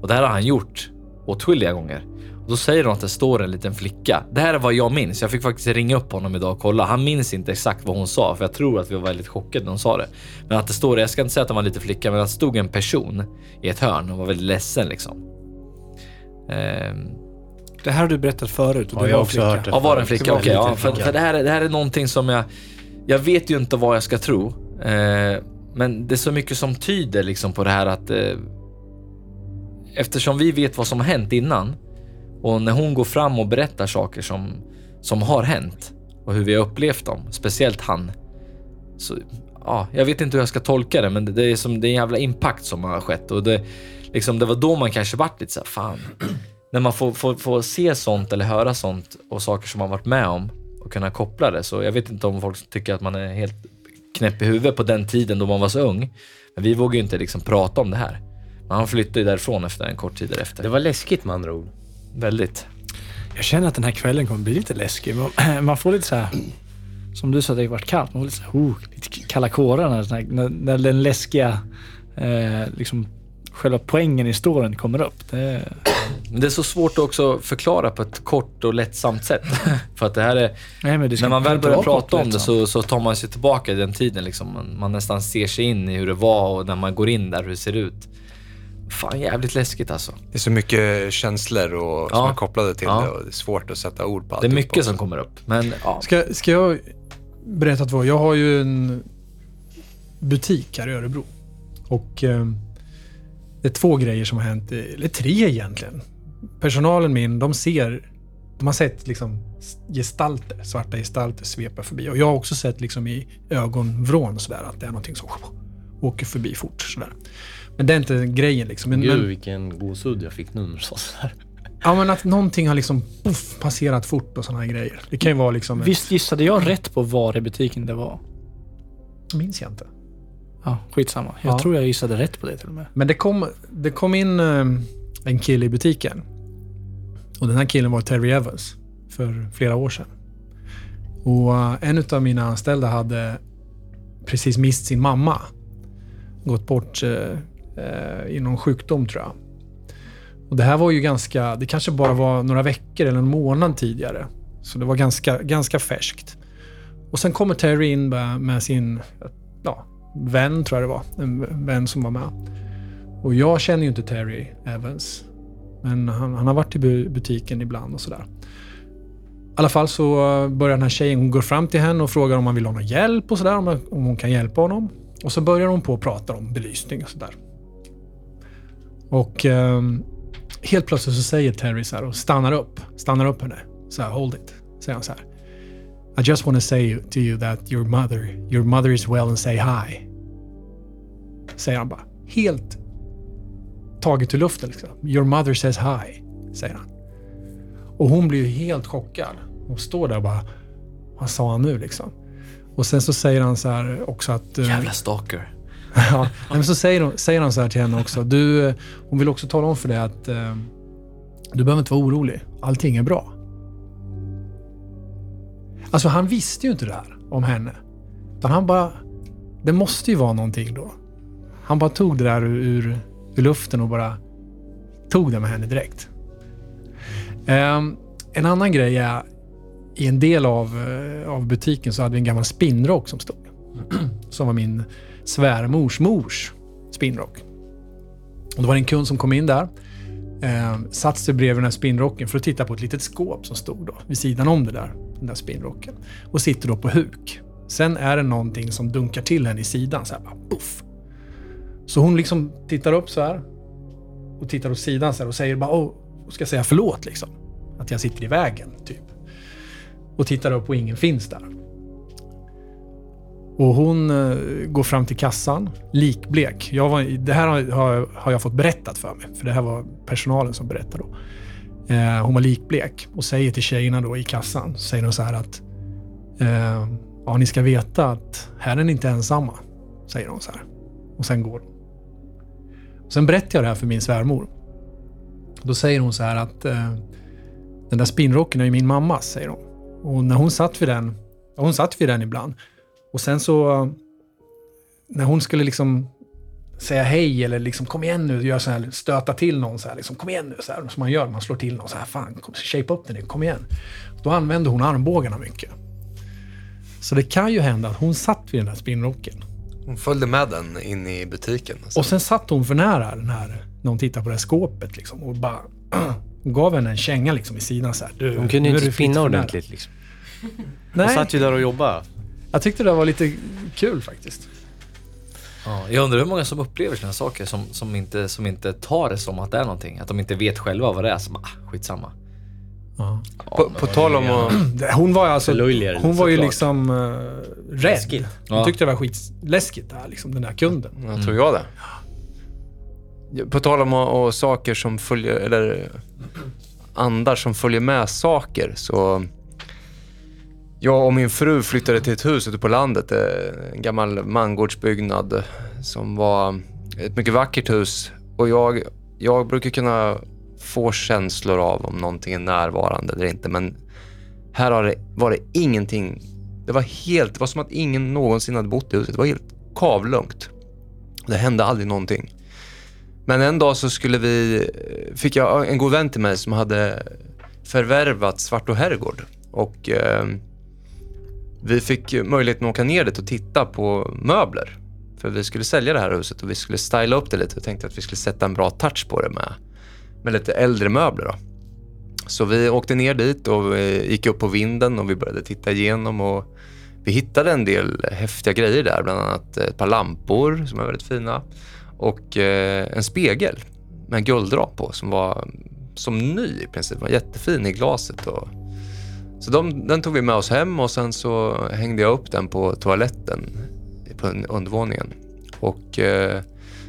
Och det här har han gjort åtskilliga gånger. Och då säger hon att det står en liten flicka. Det här är vad jag minns. Jag fick faktiskt ringa upp honom idag och kolla. Han minns inte exakt vad hon sa, för jag tror att vi var väldigt chockade när hon sa det. Men att det står, jag ska inte säga att det var en liten flicka, men att det stod en person i ett hörn och var väldigt ledsen liksom. Ehm, Det här har du berättat förut. Och Ja, det jag har var också flicka. hört det. Ja, var det en flicka? Okej, en ja, för, för det, här, är- det här är någonting som jag... Jag vet ju inte vad jag ska tro. Eh, men det är så mycket som tyder liksom på det här att... Eh, eftersom vi vet vad som har hänt innan och när hon går fram och berättar saker som, som har hänt och hur vi har upplevt dem, speciellt han. Så, ja, jag vet inte hur jag ska tolka det, men det, är som det är en jävla impact som har skett och det, liksom, det var då man kanske vart lite så här, fan. När man får, får, får se sånt eller höra sånt och saker som man varit med om och kunna koppla det. Så jag vet inte om folk tycker att man är helt knäpp i huvudet på den tiden då man var så ung. Men vi vågar ju inte liksom prata om det här. Men han flyttade ju därifrån efter en kort tid därefter. Det var läskigt med andra ord. Väldigt. Jag känner att den här kvällen kommer bli lite läskig. Man- Man får lite så här, som du sa, det har varit kallt. Man får lite, så här, oh, lite kalla kårar när, när, när den läskiga, eh, liksom, själva poängen i storyn kommer upp. Det, det är så svårt att också förklara på ett kort och lättsamt sätt. För att det här är... nej, men det När man väl börjar prata om det så, så tar man sig tillbaka i den tiden. Liksom. Man, man nästan ser sig in i hur det var och när man går in där, hur det ser ut. Fan, jävligt läskigt alltså. Det är så mycket känslor och, som Ja. är kopplade till Ja. det och det är svårt att sätta ord på Det är mycket som kommer upp. Men ja, Ska, ska jag berätta två? Jag har ju en butik här i Örebro. Och eh, det är två grejer som har hänt, eller tre egentligen. Personalen min, de ser, de har sett liksom gestalter, svarta gestalter svepa förbi. Och jag har också sett liksom i ögonvrån sådär att det är någonting som åker förbi fort sådär. Men det är inte grejen liksom. Men, Gud men, vilken gåshud jag fick nu när du sa sådär. ja, men att någonting har liksom puff, passerat fort och sådana här grejer. Det kan ju vara liksom... Visst gissade jag rätt på var i butiken det var? minns jag inte. Ja, skitsamma. Jag Ja. tror jag gissade rätt på det till och med. Men det kom, det kom in eh, en kille i butiken. Och den här killen var Terry Evans för flera år sedan. Och eh, en av mina anställda hade precis mist sin mamma. Gått bort eh, eh, i någon sjukdom tror jag. Och det här var ju ganska, det kanske bara var några veckor eller en månad tidigare. Så det var ganska, ganska färskt. Och sen kommer Terry in med, med sin ja, vän, tror jag det var. En vän som var med. Och jag känner ju inte Terry Evans. Men han, han har varit i butiken ibland och sådär. I alla fall så börjar den här tjejen, hon går fram till henne och frågar om han vill ha någon hjälp och sådär. Om, om hon kan hjälpa honom. Och så börjar hon på att prata om belysning och sådär. Och eh, helt plötsligt så säger Terry så här och stannar upp. Stannar upp henne. Så här, hold it. Säger han så här. I just want to say to you that your mother, your mother is well and say hi. Säger han bara. Helt taget ur luften liksom. Your mother says hi, säger han. Och hon blir ju helt chockad. Hon står där och bara, vad sa han nu liksom? Och sen så säger han så här också att... eh, jävla stalker. Ja, men så säger, hon, säger han så här till henne också. Du, eh, hon vill också tala om för dig att eh, du behöver inte vara orolig. Allting är bra. Alltså han visste ju inte det här om henne. Utan han bara... Det måste ju vara någonting då. Han bara tog det där ur, ur, ur luften och bara tog det med henne direkt. Um, en annan grej är, i en del av, eh, av butiken så hade vi en gammal spinnrock som stod. som var min svärmors mors spinnrock. Och då var det en kund som kom in där. Eh, satt sig bredvid den här spinnrocken för att titta på ett litet skåp som stod då vid sidan om det där, den där spinnrocken. Och sitter då på huk. Sen är det någonting som dunkar till henne i sidan så här bara puff. Så hon liksom tittar upp så här och tittar åt sidan så här och säger bara åh, och ska säga förlåt liksom. Att jag sitter i vägen, typ. Och tittar upp och ingen finns där. Och hon eh, går fram till kassan, likblek. Jag var, det här har, har, jag fått berättat för mig, för det här var personalen som berättade då. Eh, hon var likblek och säger till tjejerna då i kassan, säger hon så här att eh, ja, ni ska veta att här är ni inte ensamma, säger hon så här. Och sen går hon. Sen berättar jag det här för min svärmor. Då säger hon så här att eh, den där spinnrocken är ju min mammas, säger hon. Och när hon satt vid den, hon satt vid den ibland. Och sen så, när hon skulle liksom säga hej eller liksom kom igen nu, göra så här, stöta till någon så här, liksom, kom igen nu, så här, som man gör, man slår till någon så här, fan, kom, shape upp den kom igen. Då använde hon armbågarna mycket. Så det kan ju hända att hon satt vid den här spinnrocken. Hon följde med den in i butiken. Alltså. Och sen satt hon för nära den här, när hon tittade på det här skåpet liksom, och bara hon gav henne en känga liksom i sidan så här. Du, Hon kunde ju inte spinna ordentligt liksom. Hon Nej, satt ju där och jobbade. Jag tyckte det var lite kul faktiskt. Ja, jag undrar hur många som upplever sådana saker som, som, inte, som inte tar det som att det är någonting. Att de inte vet själva vad det är. Som ah, skitsamma. Ja. Ja, På, på tal om att... Hon var alltså, hon var ju såklart. liksom uh, rädd. Läskigt. Hon Ja. tyckte det var skitläskigt det här, liksom, den här kunden. Jag tror jag det. På tal om och, och saker som följer, eller andar som följer med saker, så... Jag och min fru flyttade till ett hus ute på landet, eh, en gammal mangårdsbyggnad som var ett mycket vackert hus. Och jag, jag brukar kunna få känslor av om någonting är närvarande eller inte, men här har det, var det ingenting. Det var helt, det var som att ingen någonsin hade bott i huset. Det var helt kavlugnt. Det hände aldrig någonting. Men en dag så skulle vi, eh, fick jag en god vän till mig som hade förvärvat Svartå herrgård. Och eh, vi fick möjligheten att åka ner dit och titta på möbler. För vi skulle sälja det här huset och vi skulle styla upp det lite och tänkte att vi skulle sätta en bra touch på det med, med lite äldre möbler. Då. Så vi åkte ner dit och eh, gick upp på vinden och vi började titta igenom och vi hittade en del häftiga grejer där, bland annat ett par lampor som är väldigt fina och eh, en spegel med en på som var som ny i princip. Den var jättefin i glaset. Och, så de, den tog vi med oss hem och sen så hängde jag upp den på toaletten på undervåningen. Och eh,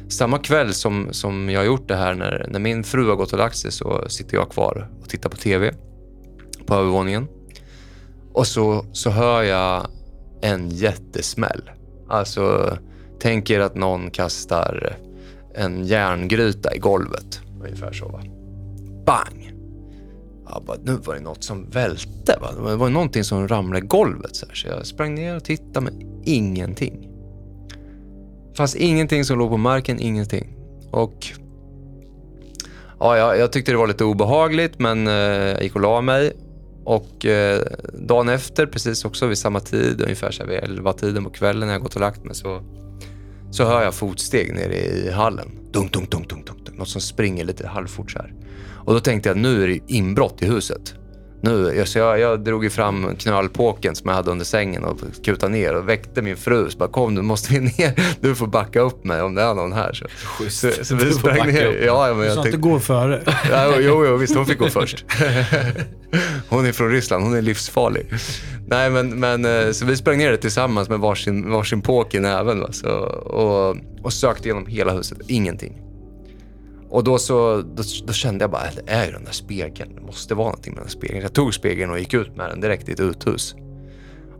samma kväll som, som jag har gjort det här, när, när min fru har gått och lagt sig så sitter jag kvar och tittar på TV på övervåningen. Och så, så hör jag en jättesmäll. Alltså, tänk er att någon kastar en järngryta i golvet. Ungefär så va. Bang! Jag bara, nu var det något som välte. Va? Det var någonting som ramlade i golvet. Så, här. så jag sprang ner och tittade, men ingenting. Det fanns ingenting som låg på marken, ingenting. Och ja, jag, jag tyckte det var lite obehagligt, men eh, jag gick och la mig. Och eh, dagen efter, precis också vid samma tid, ungefär så här vid 11 tiden på kvällen när jag gått och lagt mig, så, så hör jag fotsteg nere i hallen. Dunk, dunk, dunk. Något som springer lite halvfort så här. Och då tänkte jag, nu är det inbrott i huset. Nu, jag- så jag, jag drog ju fram knölpåken som jag hade under sängen och kutade ner och väckte min fru. Så bara, kom nu måste vi ner. Du får backa upp mig om det är någon här. Så, så, så vi Du sprang ner. upp. Ja, ja, men Så jag att tänkte, det går före. Ja, jo, jo, visst, hon fick gå först. Hon är från Ryssland, hon är livsfarlig. Nej, men, men eh, så vi sprang ner det tillsammans med varsin, varsin påk i näven va? Så, och, och sökte igenom hela huset. Ingenting. Och då, så, då, då kände jag bara, det är ju den där spegeln. Det måste vara någonting med den spegeln. Jag tog spegeln och gick ut med den direkt i ett uthus.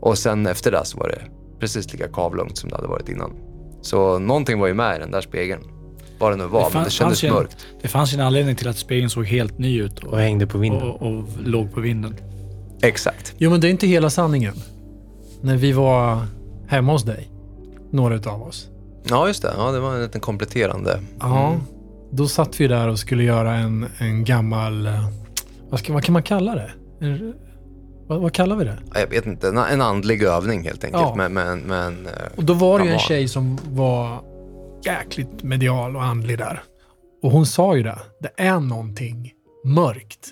Och sen efter det så var det precis lika kavlugnt som det hade varit innan. Så någonting var ju med i den där spegeln. Vad det nu var, Det men fan- det kändes en- mörkt. Det fanns en anledning till att spegeln såg helt ny ut och, Och hängde på vinden. och, och låg på vinden. Exakt. Jo, men det är inte hela sanningen. När vi var hemma hos dig, några utav oss. Ja, just det. Ja, det var en liten kompletterande. Ja. Då satt vi där och skulle göra en, en gammal... eh, Vad, ska, vad kan man kalla det? En, vad, vad kallar vi det? Ja, Jag vet inte, en, en andlig övning helt enkelt. Ja. Men, men, men, Och då var det ju en tjej som var jäkligt medial och andlig där. Och hon sa ju det. Det är någonting mörkt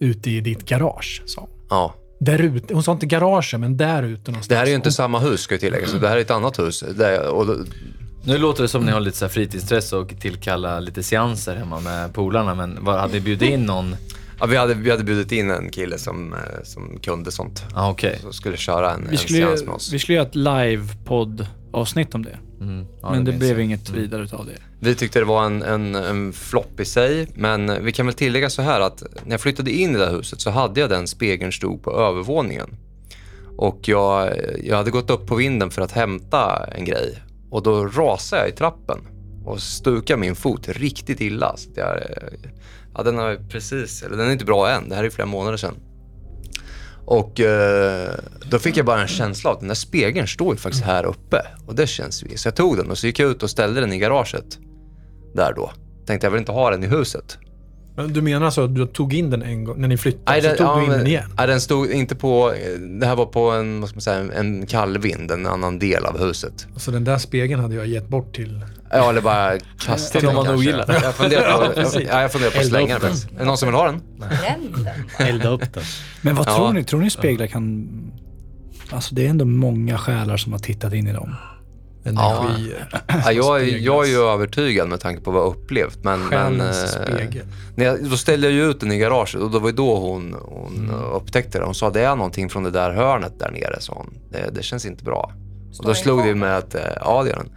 ute i ditt garage, sa hon. ja. Där ute. Hon sa inte garaget, men där ute någonstans. Det här är ju inte samma hus ska jag tillägga, så det här är ett annat hus. Det, och, Nu låter det som ni har lite så här fritidsintresse och tillkalla lite seanser hemma med polarna, men vad, hade ni bjudit in någon? ja, vi, hade, vi hade bjudit in en kille som, eh, som kunde sånt. Ah, okej. Som skulle köra en, Vi en skulle, seans med oss. vi skulle göra ett live-podd-avsnitt om det. Mm. Ja, men det, minns blev jag. inget vidare utav det. Vi tyckte det var en, en, en flopp i sig, men vi kan väl tillägga så här att när jag flyttade in i det här huset så hade jag den spegeln stod på övervåningen. Och jag, jag hade gått upp på vinden för att hämta en grej och då rasade jag i trappen och stukade min fot riktigt illa. Så jag, eh, ja, den, har precis, eller den är inte bra än, det här är flera månader sedan. Och eh, då fick jag bara en känsla av att den där spegeln står ju faktiskt här uppe. Och det känns ju. Så jag tog den och så gick jag ut och ställde den i garaget. Där då. Tänkte jag vill inte ha den i huset. Men Du menar alltså att du tog in den en gång, när ni flyttade, så den, tog ja, du in men- den igen? Nej, den stod inte på... Det här var på en, vad ska man säga, en- en kall vind, en annan del av huset. Alltså den där spegeln hade jag gett bort till... Ja, eller bara kasta Till den någon man kanske. ogillar. Jag funderar på, precis. ja, jag funderar på att slänga den. Är det någon som vill ha den. Elda upp den. Men vad Ja. tror ni? Tror ni speglar kan... Alltså det är ändå många själar som har tittat in i dem. Energier. Ja, jag, är- jag är ju övertygad med tanke på vad jag upplevt. Men, men, eh, när jag, då ställde jag ju ut den i garaget och då var då hon, hon Mm. upptäckte det. Hon sa det är någonting från det där hörnet där nere, sa hon. Det, det känns inte bra. Och Står då den slog det med att, eh, ja det gör den.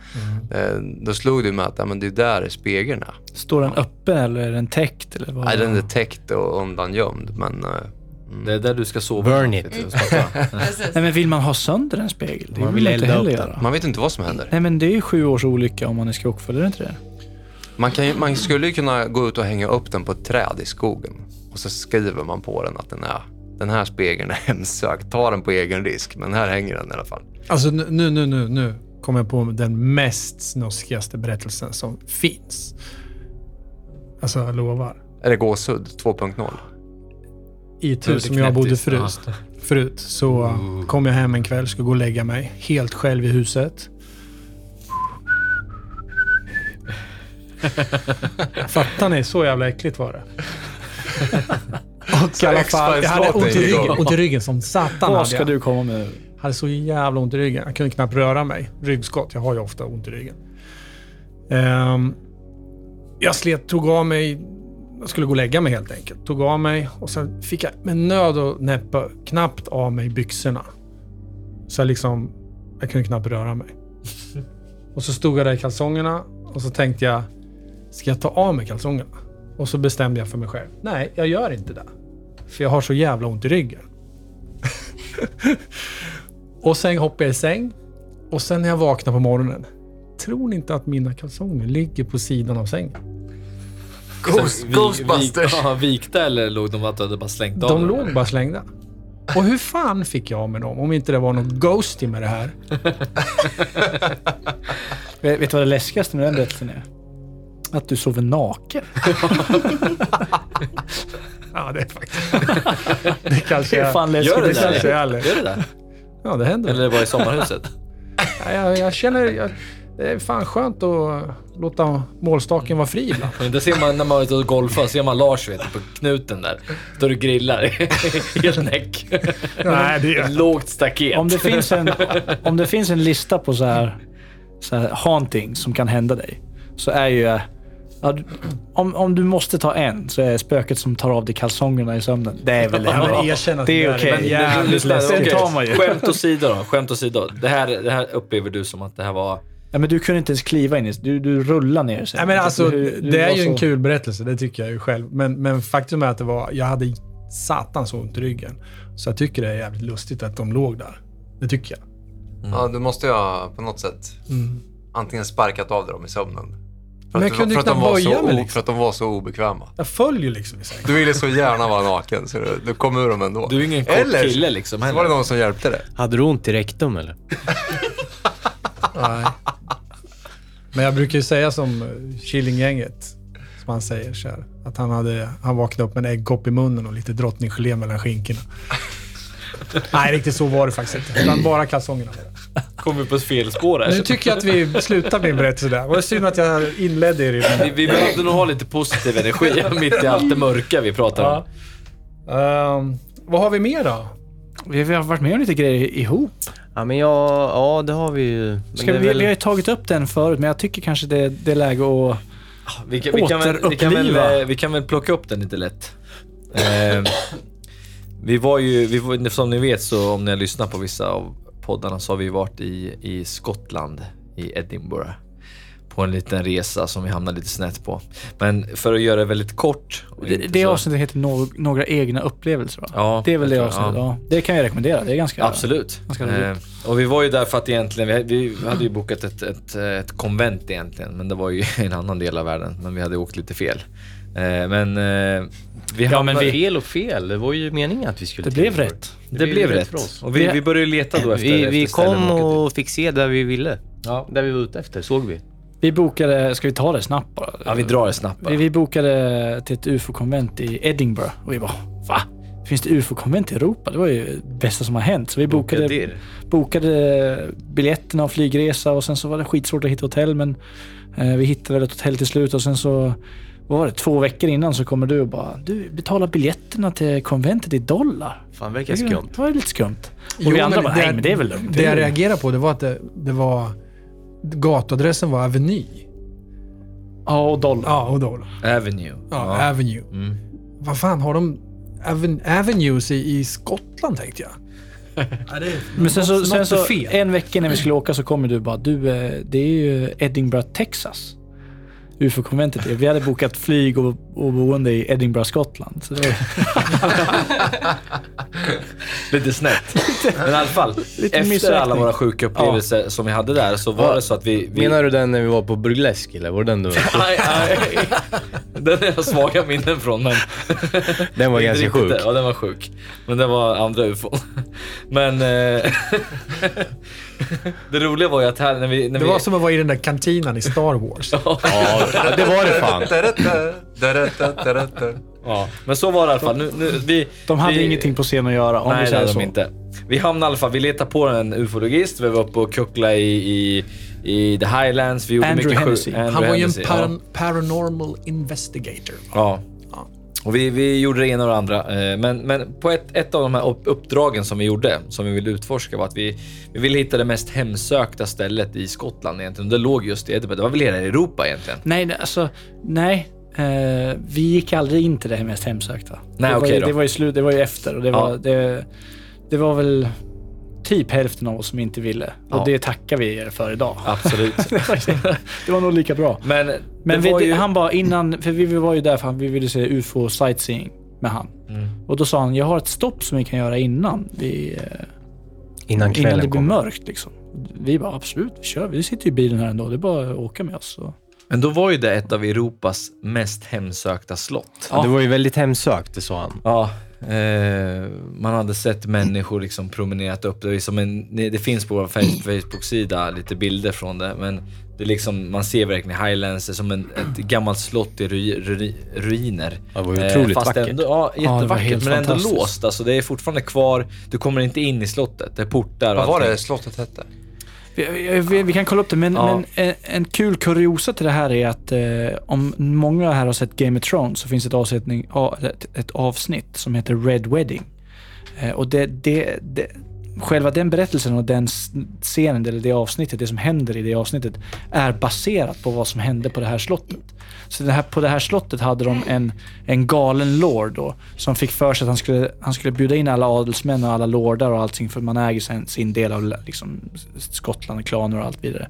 Mm. Eh, Då slog det med att ja, men det är där spegeln är. Står den öppen eller är den täckt? Eller vad? Nej, den är täckt och undangömd, men... mm. Det är där du ska sova. Burn it. Nej men vill man ha sönder en spegel? Det Man vill man inte elda heller upp den. göra. Man vet inte vad som händer. Nej men det är ju sju års olycka om man är skrockfull, är det inte det? Man, kan, ju- man skulle ju kunna gå ut och hänga upp den på ett träd i skogen. Och så skriver man på den att den är den här spegeln är hemsökt. Ta den på egen risk, men här hänger den i alla fall. Alltså nu, nu, nu, nu, nu kommer jag på den mest snuskigaste berättelsen som finns. Alltså jag lovar. Är det gåshud 2.0? I ett hus som jag bodde förut, förut så kom jag hem en kväll, ska gå och lägga mig. Helt själv i huset. Fattar ni? Så jävla äckligt var det. Och i alla fall, jag hade ont i ryggen, ont i ryggen som satan. Vad ska jag. du komma med? hade så jävla ont i ryggen. Jag kunde knappt röra mig. Ryggskott. Jag har ju ofta ont i ryggen. Ehm, jag slet, tog av mig... Jag skulle gå och lägga mig helt enkelt. Tog av mig och sen fick jag med nöd och näppe knappt av mig byxorna. Så jag liksom... Jag kunde knappt röra mig. Och så stod jag där i kalsongerna och så tänkte jag... Ska jag ta av mig kalsongerna? Och så bestämde jag för mig själv. Nej, jag gör inte det. För jag har så jävla ont i ryggen. Och sen hoppade jag i säng. Och sen när jag vaknade på morgonen. Tror ni inte att mina kalsonger ligger på sidan av sängen? Ghost, Vi- Ghostbusters! Vik, ja, vikta eller låg de att du bara slängt av De låg bara slängda. Och hur fan fick jag med dem om inte det var något ghosty med det här? Vet, vet du vad det läskigaste med den berättelsen är? Att du sover naken. Ja, det är faktiskt... Det kanske är fan Gör läskigt. det Det kanske är. Gör det där? Ja, det händer. Eller var i sommarhuset? Ja, jag, jag känner... Jag, det är fan skönt att låta målstaken vara fri ibland. Det ser man när man är ute och golfar, ser man Lars vet, på knuten där. Står och grillar. Helt näck. Nej, det Ett lågt staket. Om det finns en, om det finns en lista på så här, så här haunting som kan hända dig, så är ju... Om, om du måste ta en, så är spöket som tar av dig kalsongerna i sömnen. Det är väl Ja, att det är det okej. är Men jävligt läskigt. ju. Skämt åsido då, skämt åsido. Det här, det här upplever du som att det här var... Ja, men du kunde inte ens kliva in i Du, du rullar ner sen. Nej, men alltså, Du- du det är ju en så- kul berättelse, det tycker jag ju själv. Men, men faktum är att det var, jag hade satans ont i ryggen. Så jag tycker det är jävligt lustigt att de låg där. Det tycker jag. Ja, du måste ju ha på något sätt... Mm. antingen sparkat av dem i sömnen. För Men att, jag kunde för, att knappt de var böja så mig, liksom. för att de var så obekväma. Jag följer liksom i sängen. Du ville så gärna vara naken så du, du kom ur dem ändå. Du är ingen kort Eller kille liksom så var det någon som hjälpte dig. Hade du ont i rektum eller? Nej. Men jag brukar ju säga som eh, Killinggänget, som han säger så här, att han, hade, han vaknade upp med en äggkopp i munnen och lite drottninggelé mellan skinkorna. Nej, riktigt så var det faktiskt inte. Utan bara kalsongerna. Kom vi på ett fel spår här. Nu tycker jag att vi slutar min berättelse där. Det var synd att jag inledde er i den. Vi, vi behövde nog ha lite positiv energi mitt i allt det mörka vi pratar om. Ja. Ehm, vad har vi mer då? Vi vi har varit med om lite grejer ihop. Ja, men jag, ja det har vi ju. Men Ska vi, väl- vi har ju tagit upp den förut, men jag tycker kanske det, det är läge att... Vi kan, vi, kan väl, vi, kan väl, Återuppliva. eh, vi kan väl plocka upp den lite lätt. Eh, vi var ju, vi var, som ni vet så om ni har lyssnat på vissa av poddarna så har vi varit i, i Skottland, i Edinburgh. På en liten resa som vi hamnade lite snett på. Men för att göra det väldigt kort. Det, det så- avsnittet heter no, Några egna upplevelser va? Ja, det är väl det avsnittet, ja. Det kan jag rekommendera. Det är ganska... Absolut. ganska. Eh, och vi var ju där för att egentligen, vi, vi hade ju bokat ett, ett, ett konvent egentligen, men det var ju i en annan del av världen. Men vi hade åkt lite fel. Eh, men eh, vi Ja, hamnade... men vi- Fel och fel. Det var ju meningen att vi skulle Det blev rätt. Det blev rätt. för oss. Och vi, Vi- började leta då efter Vi, efter vi ställen kom och fick se där vi ville. Ja. Där vi var ute efter, såg vi. Vi bokade, ska vi ta det snabbt bara? ja, vi drar det snabbt bara. Vi, vi bokade till ett UFO-konvent i Edinburgh och vi bara, va? Finns det UFO-konvent i Europa? Det var ju det bästa som har hänt. Så vi bokade, bokade biljetterna och flygresa och sen så var det skitsvårt att hitta hotell men eh, vi hittade väl ett hotell till slut och sen så vad var det, två veckor innan så kommer du och bara du betalar biljetterna till konventet i dollar. Fan, verkar skumt. Det var lite skumt. Och vi andra bara, nej men det är väl lugnt. Det jag är lugnt." reagerade på det var att det, det var... Gatuadressen var Aveny. Ja, och dollar. Ja, och då. Avenue. Ja, Avenue. Mm. Vad fan, har de aven, Avenues i, i Skottland tänkte jag? ja, det är, Men sen så, något- sen något så fel. en vecka innan vi skulle åka så kommer du bara, du eh, det är ju Edinburgh, Texas. UFO-konventet är. Vi hade bokat flyg och, och boende i Edinburgh, Skottland. Så det var, Lite snett. Men i alla fall, Lite efter alla våra sjuka upplevelser som vi hade där så var Ja. det så att vi... vi Menar du den när vi var på burlesk eller var det den du... Aj, aj. Den har jag svaga minnen från men... Den var ganska sjuk. Ja, den var sjuk. Men det var andra ufon. Men... Eh, det roliga var ju att här när vi... När Det vi var som att vara i den där kantinan i Star Wars. Ja, det var det fan. ja, men så var det i alla fall. Nu, nu, vi, de hade vi, ingenting på scen att göra om Nej, vi det säger hade så. de inte. Vi hamnade i alla fall, vi letade på en ufologist, vi var uppe och kucklade i, i, i the highlands. Vi gjorde Andrew mycket Hennessy. Andrew Han var ju en par, paranormal investigator. Ja. Och vi, vi gjorde det ena och det andra. eh, Men, men på ett, ett av de här upp- uppdragen som vi gjorde, som vi ville utforska, var att vi, vi ville hitta det mest hemsökta stället i Skottland egentligen. Det låg just i Edinburgh. Det var väl hela Europa egentligen? Nej, alltså, nej. Eh, vi gick aldrig in till det mest hemsökta. Nej, det, var okej ju, då. det var ju slut, det var ju efter och det, var, Ja. det, det var väl typ hälften av oss som inte ville. Och Ja. det tackar vi er för idag. Absolut. det var nog lika bra. Men, Men vi, var ju... han bara innan, för vi var ju där för att vi ville se UFO sightseeing med han. Mm. Och då sa han, jag har ett stopp som vi kan göra innan, vi, eh, Innan innan det kvällen blir kom. mörkt. Liksom. Vi bara, absolut, vi kör. Vi sitter ju i bilen här ändå. Det är bara att åka med oss. Så. Men då var ju det ett av Europas mest hemsökta slott. Ja, det var ju väldigt hemsökt, det sa han. Ja, eh, man hade sett människor liksom promenerat upp. Det, är som en, det finns på vår Face- Facebook-sida lite bilder från det, men det är liksom, man ser verkligen Highlands det är som en, ett gammalt slott i ru, ru, ruiner. Ja, det var ju otroligt fast vackert. Ändå, ja, jättevackert, helt men ändå låst. Alltså, det är fortfarande kvar. Du kommer inte in i slottet. Det är portar och Vad var det slottet hette? Vi, vi, vi, kan kolla upp det, men, Ja. men en, en kul kuriosa till det här är att eh, om många här har sett Game of Thrones så finns ett, avsättning, ett, ett avsnitt som heter Red Wedding. Eh, och det, det, det, själva den berättelsen och den scenen, eller det avsnittet, det som händer i det avsnittet, är baserat på vad som hände på det här slottet. Så det här, på det här slottet hade de en, en galen lord då, som fick för sig att han skulle, han skulle bjuda in alla adelsmän och alla lordar och allting, för man äger sin, sin del av liksom, Skottland, klaner och allt vidare.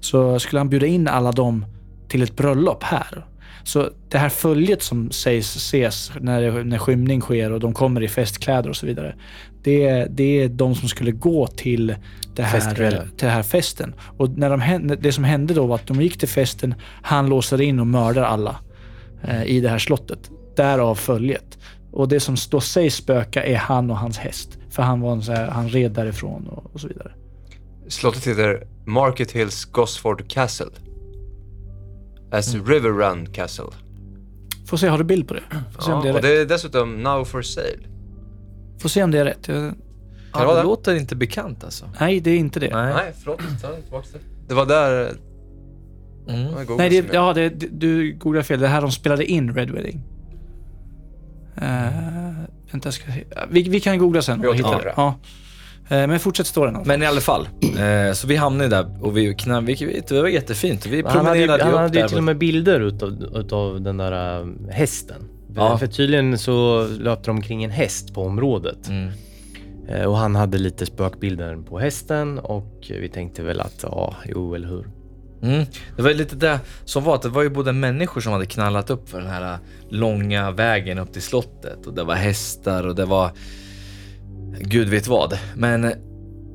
Så skulle han bjuda in alla dem till ett bröllop här. Så det här följet som sägs ses när, det- när skymning sker och de kommer i festkläder och så vidare. Det, det är de som skulle gå till det här, till den här festen. Och när de, det som hände då var att de gick till festen, han låser in och mördar alla eh, i det här slottet. Därav följet. Och det som då sägs spöka är han och hans häst. För han, var en så här, han red därifrån och, och så vidare. Slottet heter Market Hills Gosford Castle. As Mm. River Run Castle. Får se, har du bild på det? Får se, Ja, om, det är och rätt. det är dessutom now for sale. Får se om det är rätt. Jag, Ja, det det? låter inte bekant alltså. nej, det är inte det. Nej. Nej, förlåt. Ta den tillbaka det. Det var där... Mm. googlade Nej, det, ja, det, det, du googlar fel. Det är här de spelade in Red Wedding. Uh, vänta, jag ska se. Vi, vi kan googla sen Vi och hitta återkommer det. det. Ja. Eh, men fortsätt storyn. Men i alla fall, eh, så vi hamnade där och vi knall, vi, det var jättefint. Vi Han hade ju, promenerade han upp hade ju till och med bilder utav, utav den där äh, hästen. Ja. För tydligen så löpte de kring en häst på området. Mm. Eh, Och han hade lite spökbilder på hästen och vi tänkte väl att ja, jo eller hur. Mm. Det var ju lite det som var att det var ju både människor som hade knallat upp för den här långa vägen upp till slottet och det var hästar och det var gud vet vad. Men eh,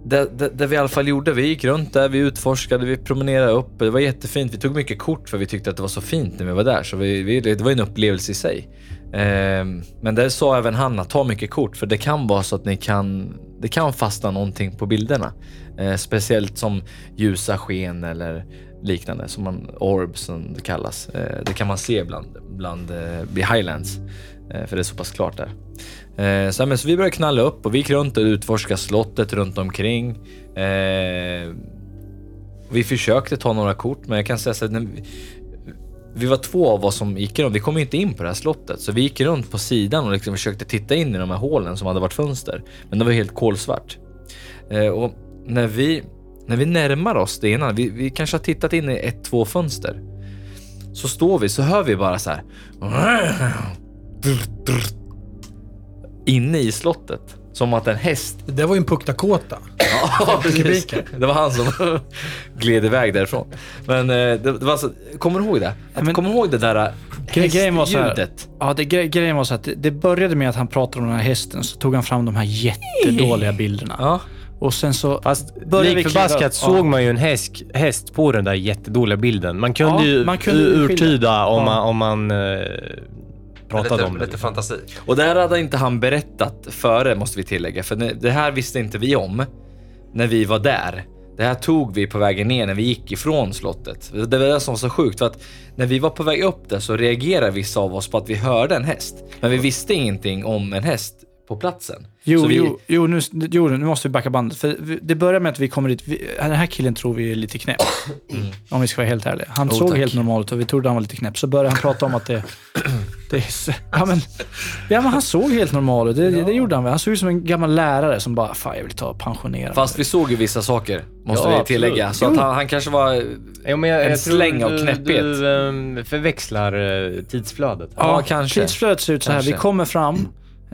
det, det, det vi i alla fall gjorde, vi gick runt där, vi utforskade, vi promenerade upp. Det var jättefint. Vi tog mycket kort för vi tyckte att det var så fint när vi var där. Så vi, vi, det var en upplevelse i sig. Eh, men där sa även han att ta mycket kort för det kan vara så att ni kan, det kan fastna någonting på bilderna. Eh, speciellt som ljusa sken eller liknande, som man, orbs som det kallas. Eh, det kan man se bland, bland eh, highlands, eh, för det är så pass klart där. Eh, så, men, så vi började knalla upp och vi gick runt och utforskade slottet runt omkring. Eh, vi försökte ta några kort, men jag kan säga så att vi, vi var två av oss som gick runt. Vi kom ju inte in på det här slottet, så vi gick runt på sidan och liksom försökte titta in i de här hålen som hade varit fönster. Men det var helt kolsvart. Eh, och när vi, när vi närmar oss det ena, vi, vi kanske har tittat in i ett, två fönster. Så står vi, så hör vi bara så här. Inne i slottet. Som att en häst Det var ju en Pukta Kåta. Ja, precis. Det var han som gled iväg därifrån. Men eh, det, det var alltså, kommer du ihåg det? Att, men- kommer du ihåg det där Gre- grejen var så här- hästljudet? Ja, det, gre- grejen var så att det, det började med att han pratade om den här hästen, så tog han fram de här jättedåliga bilderna. Ja. Och sen så... Fast Började vi lik kliva upp, förbaskat ja. såg man ju en häst, häst på den där jättedåliga bilden. Man kunde Ja, ju man kunde urtyda om Ja. man, om man eh, pratade lite, om. Lite fantasi. Och det här hade inte han berättat före, måste vi tillägga. För det här visste inte vi om när vi var där. Det här tog vi på vägen ner när vi gick ifrån slottet. Det var det som var så sjukt, för att när vi var på väg upp där så reagerade vissa av oss på att vi hörde en häst. Men vi visste ingenting om en häst på platsen. Jo, vi, jo, jo, nu, jo, nu måste vi backa bandet. För vi- det börjar med att vi kommer dit. Vi, den här killen tror vi är lite knäpp. Om vi ska vara helt ärliga. Han Jo, såg tack. helt normal ut och vi trodde han var lite knäpp. Så började han prata om att det... det är, så- ja, men, ja, men han såg helt normal ut. Det, det gjorde han väl. Han såg ut som en gammal lärare som bara, fan jag vill ta och pensionera mig." Fast vi såg ju vissa saker, måste Ja, vi tillägga. absolut. Så att han, han kanske var... Ja, men jag, En jag släng av du, knäpphet. Du ehm, förväxlar eh, tidsflödet. Ja, Ja, kanske. Tidsflödet ser ut så här. Vi Kanske. kommer fram.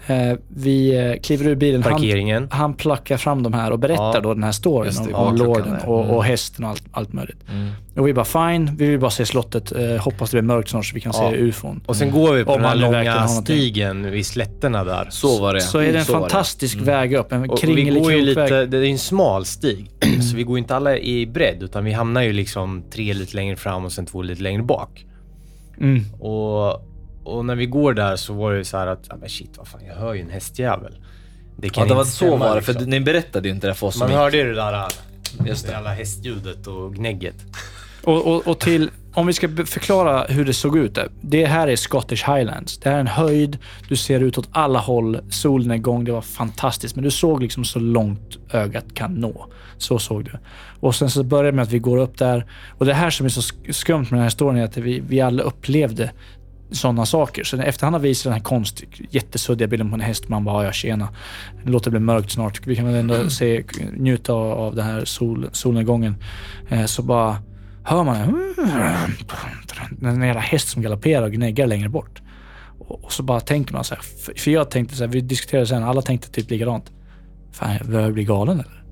Eh, vi eh, kliver ur bilen. Han, Parkeringen. han plackar fram de här och berättar Ja. då den här storyn det, om, om lorden där. och, Mm. och hästen och allt, allt möjligt. Mm. Och vi bara fine, vi vill bara se slottet. Eh, hoppas det blir mörkt snart så vi kan Ja. se ufon. Och sen går vi på Om den här han långa stigen vid slätterna där. Så var det. Så är det en Så fantastisk väg upp, en Och, och vi lite, det är en smal stig, så vi går inte alla i bredd utan vi hamnar ju liksom tre lite längre fram och sen två lite längre bak. Mm. Och, och när vi går där så var det ju så här att, ja men shit vad fan, jag hör ju en hästjävel. Det kan Ja, det var inte så var det, för liksom. ni berättade ju inte det för oss Man hörde ju det där, Just det jävla hästljudet och gnägget. Och, och, och till, om vi ska förklara hur det såg ut. Där. Det här är Scottish Highlands. Det här är en höjd, du ser ut åt alla håll, solnedgång, det var fantastiskt. Men du såg liksom så långt ögat kan nå. Så såg du. Och sen så börjar det med att vi går upp där. Och det här som är så sk- skumt med den här historien är att vi, vi alla upplevde sådana saker. Så efter han har visat den här konst, jättesuddiga bilden på en häst, man bara ja tjena. Det låter bli mörkt snart. Vi kan väl ändå se, njuta av, den här sol, solnedgången. Eh, så bara hör man en, jävla häst som galopperar och gnäggar längre bort. Och, så bara tänker man så här, för, jag tänkte så här, vi diskuterade sen, alla tänkte typ likadant. Fan, jag börjar bli galen eller?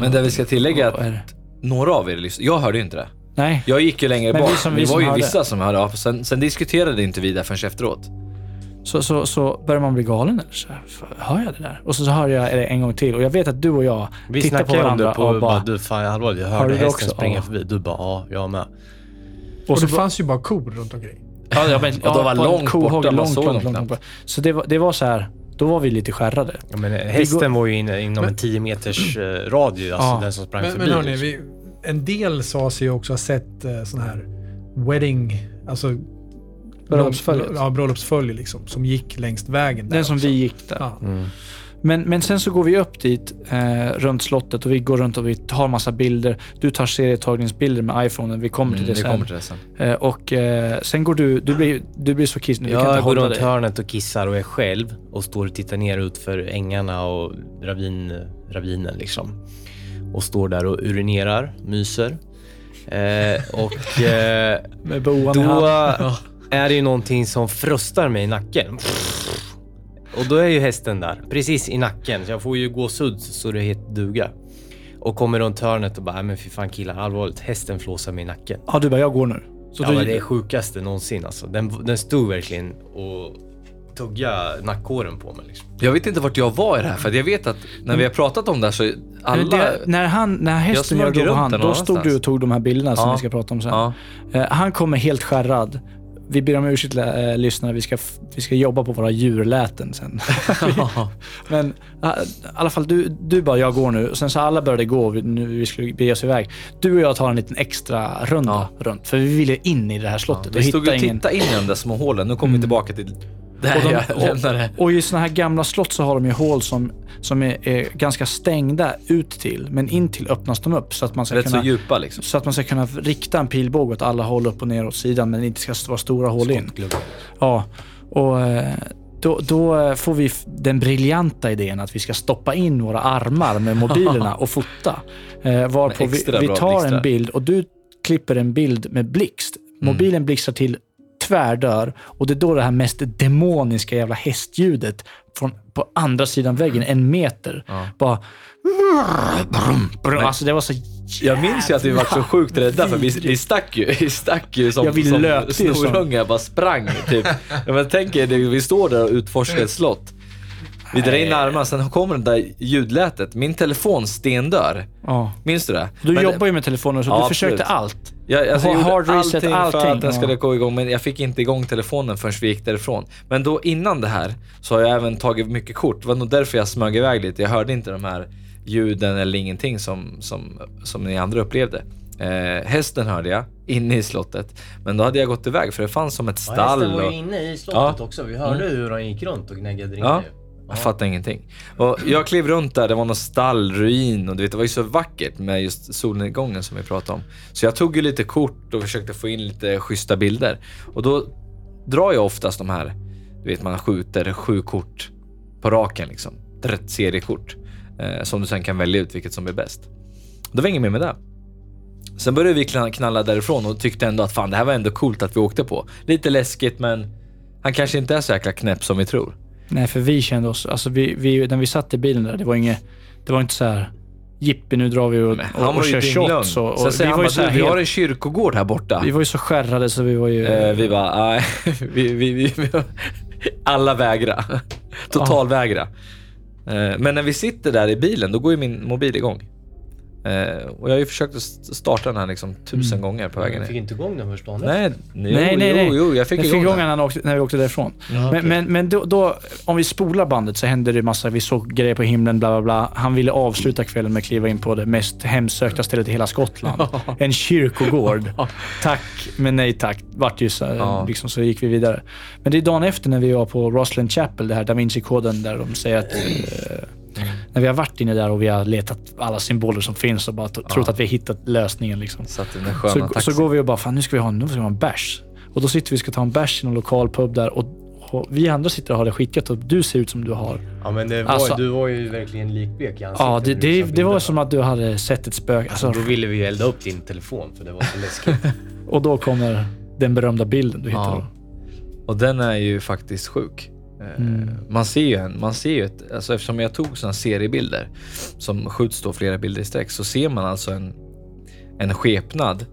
Men det vi ska tillägga är det? att några av er. Jag hörde ju inte det. Nej. Jag gick ju längre Men bak. vi som- det vi var som ju hörde. vissa som hörde av. Sen, sen diskuterade inte vi det förrän efteråt. Så, så, så börjar man bli galen. Eller? Så, här, hör jag det där? Och så, så hör jag det en gång till. Och jag vet att du och jag Vi tittar på snackade om varandra det på, och bara... du fan allvarligt, jag hörde du det hästen också? springa Ja. förbi. Du bara, ja, jag med. Och, och så det bara- fanns ju bara kor runt omkring. Ja, ja, men, de var på en långt kohage, borta, man långt, såg långt, dem långt, knappt. långt. Så det var, det var så här, då var vi lite skärrade. Ja, men eh, hästen var ju inne inom en 10 meters eh, radie, alltså Ja. den som sprang Men, förbi. men hörni, liksom. vi, en del sa sig ju också ha sett eh, sån här wedding, alltså Bröllopsföljet. Ja, bröllopsfölje liksom, som gick längs vägen. där Den som också. vi gick där. Ja. Mm. Men, men sen så går vi upp dit eh, runt slottet och vi går runt och vi tar massa bilder. Du tar serietagningsbilder med iPhonen. Vi kommer till Mm, det vi sen. kommer till det sen. Eh, och eh, sen går du, du blir, du blir så kissnödig. Du kan Jag inte går hålla runt dig. hörnet och kissar och är själv och står och tittar ner ut för ängarna och ravin, ravinen liksom. Och står där och urinerar, myser. Eh, och eh, då är det ju någonting som frustar mig i nacken. Och då är ju hästen där, precis i nacken. Så jag får ju gåshud så det heter duga. Och kommer runt hörnet och bara, "Nej, men fy fan killar, allvarligt. Hästen flåsar mig i nacken. Ja, du bara, jag går nu. Så ja, du, det är sjukaste någonsin alltså. Den, den stod verkligen och tugga nackhåren på mig liksom. Jag vet inte vart jag var i det här, för jag vet att när vi har pratat om det här så alla... Det, när, han, när hästen gör då runt han, då någon stod du och tog de här bilderna som Ja. vi ska prata om sen. Ja. Eh, han kommer helt skärrad. Vi ber om ursäkt äh, lyssnare, vi ska, vi ska jobba på våra djurläten sen. Men äh, i alla fall, du, du bara, jag går nu. Och sen så alla började gå, vi, nu, vi skulle bege oss iväg. Du och jag tar en liten extra runda runt, för vi ville in i det här slottet och Vi stod och ingen... tittade in i de där små hålen. Nu kommer vi tillbaka till där Och, de, och, och i såna här gamla slott så har de ju hål som, som är, är ganska stängda ut till, men in till öppnas de upp så att man ska Rätt så kunna djupa liksom. så att man ska kunna rikta en pilbåge åt alla håll upp och ner åt sidan men det inte ska vara stora hål in. Ja, och eh, då, då eh, får vi den briljanta idén att vi ska stoppa in våra armar med mobilerna och fota. Eh, varpå vi, vi tar en bild och du klipper en bild med blixt. Mobilen blixtrar till tvärdör och det är då det här mest demoniska jävla hästljudet från, på andra sidan väggen, en meter. Bara... Alltså det var så Jag minns ju att vi var så sjukt rädda för vi, vi stack ju, vi stack ju som, Ja, vi som snorungar, bara sprang typ. Ja, men tänk er, vi står där och utforskar ett slott. Vi drar in armarna, sen kommer det där ljudlätet. Min telefon stendör. Ja. Minns du det? Du Men- jobbar ju med telefonen så Ja, du försökte absolut. allt. Jag, alltså, jag Hard gjorde reset, allting, för allting, att den ja. skulle gå igång, men jag fick inte igång telefonen förrän vi gick därifrån. Men då innan det här så har jag även tagit mycket kort. Det var nog därför jag smög iväg lite. Jag hörde inte de här ljuden eller ingenting som, som, som ni andra upplevde. Eh, hästen hörde jag inne i slottet, men då hade jag gått iväg för det fanns som ett Ja, stall. hästen var ju och, inne i slottet Ja. också. Vi hörde hur han gick runt och gnäggade Ja jag fattade ingenting. Och jag klev runt där, det var någon stallruin och du vet, det var ju så vackert med just solnedgången som vi pratade om. Så jag tog ju lite kort och försökte få in lite schyssta bilder. Och då drar jag oftast de här, du vet man skjuter sju kort på raken liksom. Rätt seriekort. Eh, som du sen kan välja ut vilket som är bäst. Då var inget mer med det. Sen började vi knalla- knalla därifrån och tyckte ändå att fan det här var ändå coolt att vi åkte på. Lite läskigt men han kanske inte är så jäkla knäpp som vi tror. Nej, för vi kände oss, alltså vi, vi, när vi satt i bilen där, det var inget, det var inte så här jippi nu drar vi och, Men och, och kör shots. Och, Sen och säger vi, han bara, så här du, vi har en kyrkogård här borta. vi var ju så skärrade så vi var ju... Eh, vi bara, nej, vi, vi, vi, alla vägra. Totalvägra. Eh, men när vi sitter där i bilen, då går ju min mobil igång. Eh, och jag har ju försökt att starta den här liksom tusen gånger på vägen Jag fick ner. inte igång den första dagen. Nej, nej, nej, nej. Jo, jo, jag fick jag igång igång den. åkte, när vi åkte därifrån. Ja. Men, men, men då, då, om vi spolar bandet så hände det massa, vi såg grejer på himlen, bla bla bla. Han ville avsluta kvällen med att kliva in på det mest hemsökta stället i hela Skottland. en kyrkogård. Tack, men nej tack. Vart ju så, Ja. liksom, så gick vi vidare. Men det är dagen efter när vi var på Roslyn Chapel, det här Da Vinci-koden, där de säger att eh, när vi har varit inne där och vi har letat alla symboler som finns och bara t- trott att vi har hittat lösningen. Liksom. Så, så går vi och bara, fan nu ska vi ha, nu ska vi ha en bärs. Och då sitter vi och ska ta en bärs i någon lokal pub där och, och vi andra sitter och har det skitgött och du ser ut som du har. Ja men var, Alltså- du var ju verkligen likblek i ansiktet. Ja, det, det, visade det var som att du hade sett ett spöke. Alltså, Då ville vi ju elda upp din telefon för det var så läskigt. och då kommer den berömda bilden du hittar. Ja. Och den är ju faktiskt sjuk. Eh, Mm. Man ser ju en, man ser ju ett, alltså eftersom jag tog sådana seriebilder som skjuts då flera bilder i sträck så ser man alltså en, en skepnad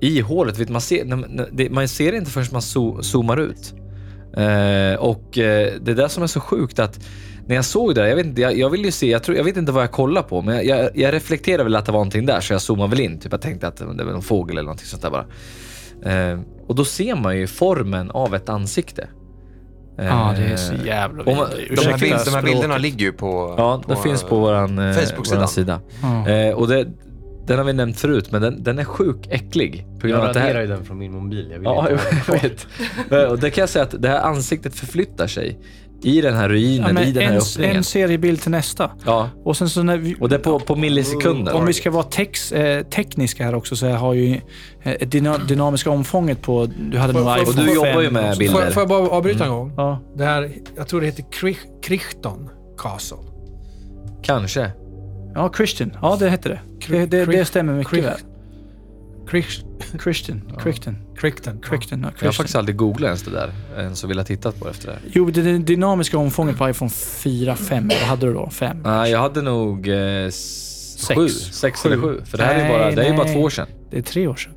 i hålet. Man, ser, man ser det inte förrän man zo- zoomar ut. Eh, och eh, det är det som är så sjukt att när jag såg det, jag vet inte, jag, jag vill ju se, jag, tror, jag vet inte vad jag kollar på, men jag, jag, jag reflekterar väl att det var någonting där så jag zoomade väl in. Typ jag tänkte att det var någon fågel eller någonting sånt där bara. Och då ser man ju formen av ett ansikte. Ja, det är så Eh, jävla man- vidrigt. De här, bild, de här bilderna ligger ju på... Ja, det finns på våran, eh, Facebook-sidan. våran sida. Eh, och det, den har vi nämnt förut, men den, den är sjuk äcklig. På grund Jag av att det raderar här, ju den från min mobil. Jag vill Ja, inte jag vet. Eh, Och det kan jag säga att det här ansiktet förflyttar sig i den här ruinen, Ja, i den här en, öppningen. en seriebild till nästa. Ja, Och sen så när vi, och det är på, på millisekunder. om vi ska vara tex, eh, tekniska här också så har ju eh, dyna, dynamiska omfånget på... Du hade nog iPhone Och du jobbar 5 ju med bilder. Får, får jag bara avbryta en gång? Ja. Det här, jag tror det heter Krich- Crichton Castle. Kanske. ja, Christian. Ja, det hette det. Det, det, det stämmer mycket Crich- väl. Christian. Crichton. Crichton. Crichton. Ja, Jag har faktiskt aldrig googlat ens det där, ens så vill ha tittat på det efter det här. Jo, det, dynamiska omfånget på iPhone 4, 5. Vad hade du då? 5? Nej, jag hade nog eh, s- Sex. sju. Sex eller sju. För det här är Nej, bara, det är ju bara nej. två år sedan. Det är tre år sedan.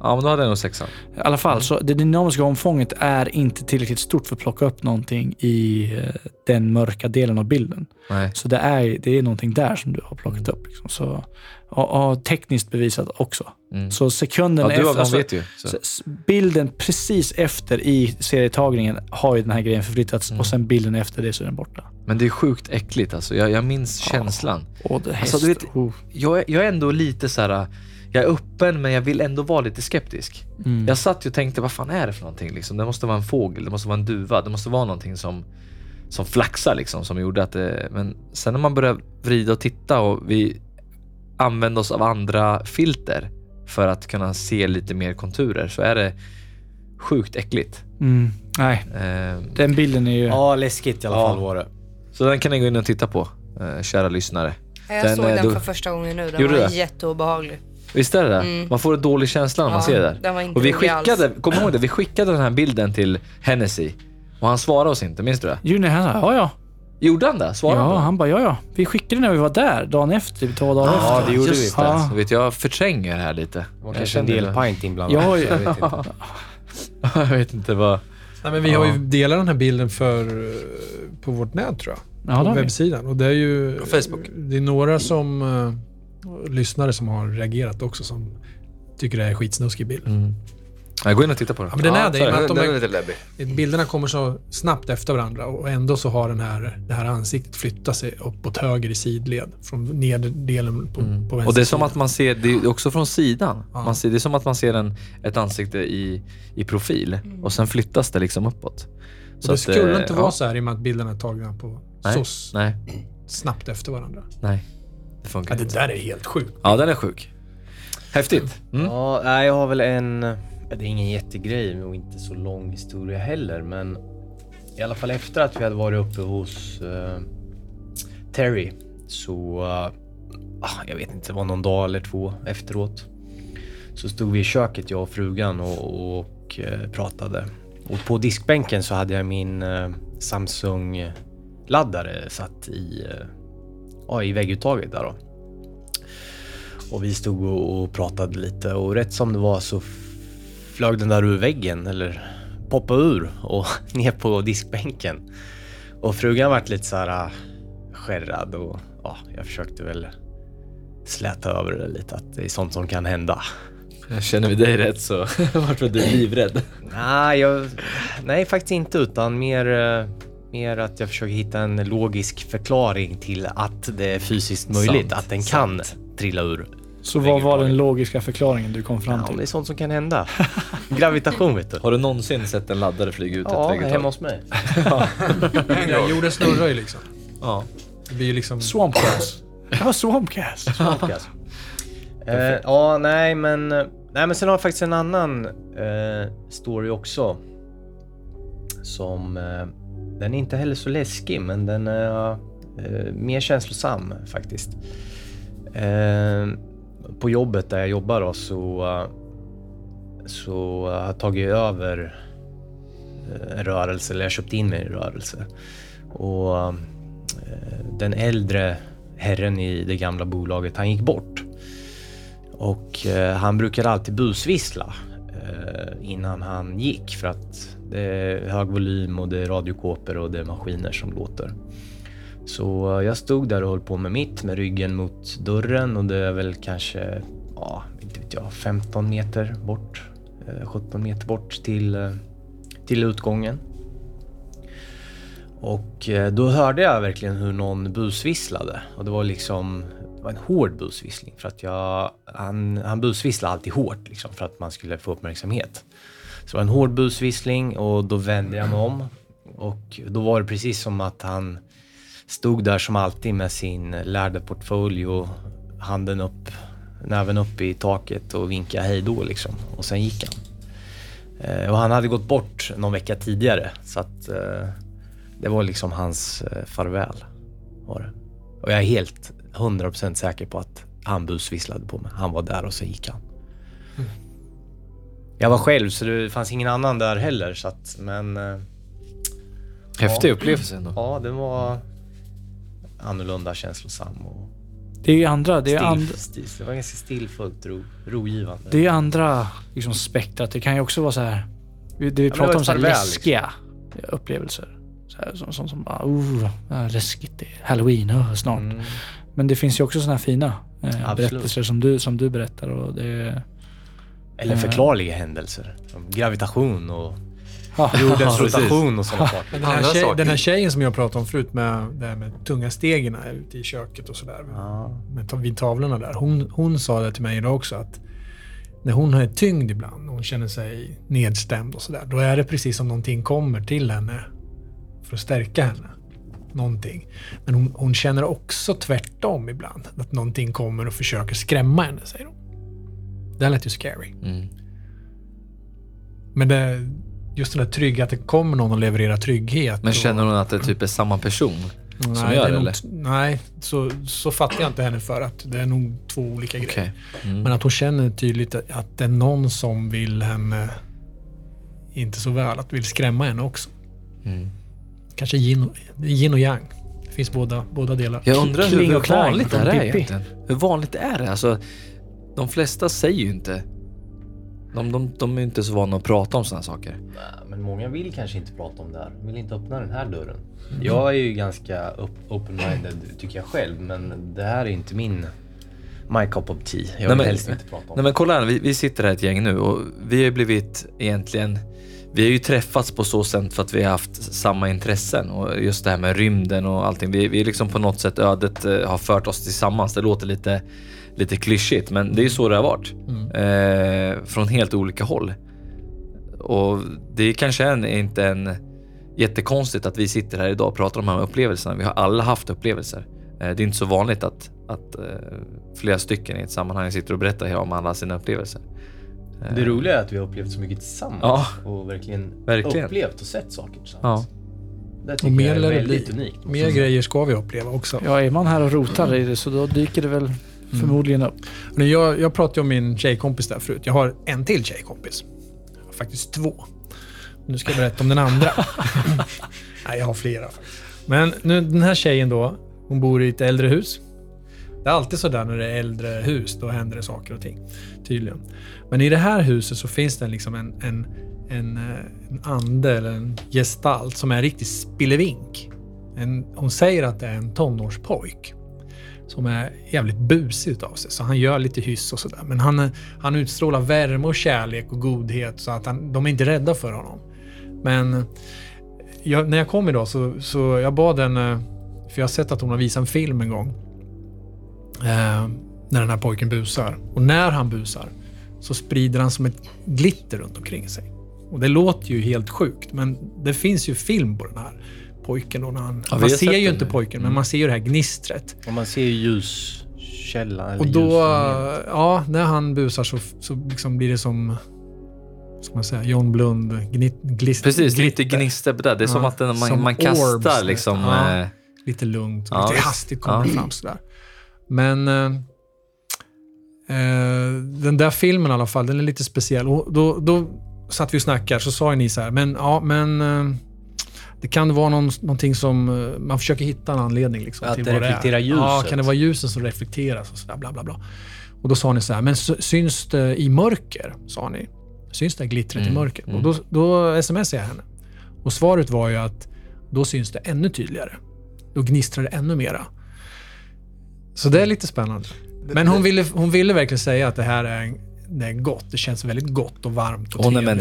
Ja, men då hade jag nog sexan. I alla fall, så det dynamiska omfånget är inte tillräckligt stort för att plocka upp någonting i eh, den mörka delen av bilden. Nej. Så det är, det är någonting där som du har plockat upp. Liksom. Så, och, och tekniskt bevisat också. Mm. Så sekunden Ja, du efter... alltså, vet ju. Så. bilden precis efter i serietagningen har ju den här grejen förflyttats Mm. och sen bilden efter det så är den borta. Men det är sjukt äckligt alltså. Jag, jag minns Ja. känslan. Och det Alltså, häst. du vet- oh. Jag jag är ändå lite så här. Jag är öppen men jag vill ändå vara lite skeptisk. mm. Jag satt ju och tänkte, vad fan är det för någonting? Liksom? Det måste vara en fågel, det måste vara en duva, det måste vara någonting som, som flaxar liksom, som gjorde att det... Men sen när man började vrida och titta och vi använde oss av andra filter för att kunna se lite mer konturer så är det sjukt äckligt. Mm. Nej, Eh, den bilden är ju... Ja, läskigt i alla Ja. fall var det. så den kan ni gå in och titta på, eh, kära lyssnare. Jag Den, såg eh, den då- för första gången nu. Den Gjorde var det? jätteobehaglig. Visst är det det? Mm. Man får en dålig känsla när man ser det där. Den var inte Och vi skickade, kom ihåg det, vi skickade den här bilden till Hennessy och han svarade oss inte, minns du det? Juni, han sa ja, ja. Gjorde han det? Svarade han på Ja, han bara ja, ja. Vi skickade när vi var där dagen efter, typ två dagar Ja, efter. det gjorde Just vi. det. Ja. Vet, jag förtränger det här lite. Det var kanske en del pint inblandat. Ja, jag ja. vet inte. jag vet inte vad... Nej, men vi har Ja. ju delat den här bilden för, eh, på vårt nät tror jag. Ja, på vi. webbsidan. Och det är ju... På Facebook. Det är några som... lyssnare som har reagerat också som tycker det är skitsnuskig bild. Mm. Jag går in och tittar på den. Ja, men den är det. med Den, att de är är, lite läbbig. bilderna kommer så snabbt efter varandra och ändå så har den här, det här ansiktet flyttat sig uppåt höger i sidled. Från nedre delen på, Mm. på vänster Och det är som sida. att man ser, det är också från sidan. Ja. Man ser, det är som att man ser en, ett ansikte i, i profil och sen flyttas det liksom uppåt. Och det att, skulle eh, inte ja. vara så här i och med att bilderna är tagna på Nej. så s- Nej, snabbt efter varandra. nej. Det funkar Ja, det inte. där är helt sjukt. Ja, den är sjuk. Häftigt. Mm. Ja, nej, jag har väl en... Det är ingen jättegrej och inte så lång historia heller, men i alla fall efter att vi hade varit uppe hos eh, Terry så... ah, jag vet inte, det var någon dag eller två efteråt. Så stod vi i köket, jag och frugan, och, och eh, pratade. Och på diskbänken så hade jag min Samsung-laddare satt i, ja, i vägguttaget där då. Och vi stod och, och pratade lite och rätt som det var så flög den där ur väggen eller poppade ur och ner på diskbänken. Och frugan vart lite så här äh, skärrad och ja, jag försökte väl släta över det lite att det är sånt som kan hända. Jag känner vi dig rätt så vart du livrädd. Nej, jag, nej faktiskt inte utan mer, eh, mer att jag försöker hitta en logisk förklaring till att det är fysiskt möjligt Sant, att den sant. kan trilla ur. Så vad var den logiska förklaringen du kom fram Ja, till? det är sånt som kan hända. Gravitation vet du. Har du någonsin sett en laddare flyga ut ett Ja, vägguttag? hemma hos mig. Ja, jorden snurrar ju liksom. Ja. Det blir ju liksom... Swampcast. Det var Swampcast. Podcast. eh, ja, nej men, nej men sen har jag faktiskt en annan eh, story också. Som, eh, den är inte heller så läskig men den är eh, mer känslosam faktiskt. Eh, på jobbet där jag jobbar då så, så har jag tagit över eh, en rörelse, eller jag köpte köpt in mig i en rörelse. Och eh, den äldre herren i det gamla bolaget, han gick bort. Och eh, han brukade alltid busvissla eh, innan han gick för att det är hög volym och det är radiokåpor och det är maskiner som låter. Så jag stod där och höll på med mitt med ryggen mot dörren och det är väl kanske, ja, inte vet jag, 15 meter bort, eh, 17 meter bort till, eh, till utgången. Och eh, då hörde jag verkligen hur någon busvisslade och det var liksom det var en hård busvissling för att jag, han, han busvisslade alltid hårt liksom för att man skulle få uppmärksamhet. Så det var en hård busvissling och då vände jag mig om och då var det precis som att han stod där som alltid med sin lärda portfölj och handen upp, näven upp i taket och vinkade hej då liksom. Och sen gick han. Eh, och han hade gått bort någon vecka tidigare så att eh, det var liksom hans eh, farväl. Var det. Och jag är helt 100% säker på att han busvisslade på mig. Han var där och sen gick han. Jag var själv så det fanns ingen annan där heller så att, men... eh, Häftig Ja. upplevelse ändå. Ja, den var annorlunda känslosam och Det är ju andra, det är andra, stil, det var ganska stillfullt ro, rogivande. det är andra liksom, spektrat. Det kan ju också vara så här. vi- Det vi pratar var om, ett så här farväl, läskiga upplevelser. Så här, som, bara, oh, läskigt. Det är halloween, oh, snart. Mm. Men det finns ju också såna här fina eh, Absolut. berättelser som du, som du berättar. Och det, Eller Eh. förklarliga händelser. Som gravitation och jordens rotation och sådana saker. Den, här tjej, saker. den här tjejen som jag pratade om förut med, det här med tunga stegen ute i köket och sådär. Ja. Med, vid tavlorna där. Hon, hon sa det till mig idag också att när hon har tyngd ibland och hon känner sig nedstämd och sådär. Då är det precis som någonting kommer till henne för att stärka henne. Någonting. Men hon, hon känner också tvärtom ibland. Att någonting kommer och försöker skrämma henne, säger hon. Det här lät ju scary. Mm. Men det, just den där trygga, att det kommer någon och levererar trygghet. Men och- känner hon att det typ är samma person? Nej, som det gör det, nog, eller? nej så, så fattar jag inte henne för att det är nog två olika grejer. Okej. Mm. Men att hon känner tydligt att det är någon som vill henne inte så väl, att vill skrämma henne också. Mm. Kanske yin och, yin och yang. Det finns båda, båda delar. Jag undrar hur, hur vanligt det här är egentligen. Hur vanligt är det? Alltså, de flesta säger ju inte... De, de, de är inte så vana att prata om sådana saker. Nej, Men många vill kanske inte prata om det här. Vill inte öppna den här dörren. Jag är ju ganska op- open-minded tycker jag själv. Men det här är inte min my cup of tea. Jag vill Nej, men- helst inte prata om Nej men kolla här, vi, vi sitter här ett gäng nu och vi har ju blivit egentligen... Vi har ju träffats på så sätt för att vi har haft samma intressen och just det här med rymden och allting. Vi, vi är liksom på något sätt ödet eh, har fört oss tillsammans. Det låter lite, lite klyschigt men det är ju så det har varit. Mm. Eh, från helt olika håll. Och det kanske är en, inte en jättekonstigt att vi sitter här idag och pratar om de här upplevelserna. Vi har alla haft upplevelser. Eh, det är inte så vanligt att, att eh, flera stycken i ett sammanhang sitter och berättar om alla sina upplevelser. Eh, Det roliga är att vi har upplevt så mycket tillsammans. Ja. Och verkligen, Verkligen. upplevt och sett saker tillsammans. Det tycker Och mer jag är det väldigt bli. unikt. Mer grejer ska vi uppleva också. ja, är man här och rotar i det så då dyker det väl förmodligen upp. Men jag, jag pratade om min tjejkompis där förut. Jag har en till tjejkompis. Jag har faktiskt två. Nu ska jag berätta om den andra. Nej, jag har flera. Men nu, den här tjejen då, hon bor i ett äldre hus. Det är alltid sådär när det är äldre hus, då händer det saker och ting. Tydligen. Men i det här huset så finns det liksom en, en, en, eh, en ande eller en gestalt som är riktigt spillevink. En, hon säger att det är en tonårspojk som är jävligt busig utav sig. Så han gör lite hyss och sådär. Men han, han utstrålar värme och kärlek och godhet så att han, de är inte rädda för honom. Men jag, när jag kom idag så, så jag bad henne, för jag har sett att hon har visat en film en gång. Eh, när den här pojken busar. Och när han busar så sprider han som ett glitter runt omkring sig. Och det låter ju helt sjukt, men det finns ju film på den här pojken. Då när han, Ja, man ser ju inte nu. pojken, men Mm. man ser ju det här gnistret. Och man ser ju ljuskällan. Och då, ja, när han busar så, så liksom blir det som, ska man säga, John Blund, gnit, glist, Precis, lite glitter. gnister på det. Det är som Ja, att den, man, som man kastar orbs, liksom... ja. eh, Lite lugnt Ja, lite hastigt kommer Ja. det fram sådär. Men eh, eh, den där filmen i alla fall, den är lite speciell. Och då, då satt vi och snackade, så sa ni så här, men ja, men eh, det kan vara någon, någonting som, eh, man försöker hitta en anledning liksom, Att till det vad reflekterar är. Ja, ljuset. kan det vara ljusen som reflekteras och sådär, bla bla bla. Och då sa ni så här, men syns det i mörker? Sa ni. Syns det glittret i Mm, mörker? mm. Och då, då smsade jag henne. Och svaret var ju att då syns det ännu tydligare. Då gnistrar det ännu mera. Så det är lite spännande. Men hon ville, hon ville verkligen säga att det här är, det är gott. Det känns väldigt gott och varmt och Hon är trevligt.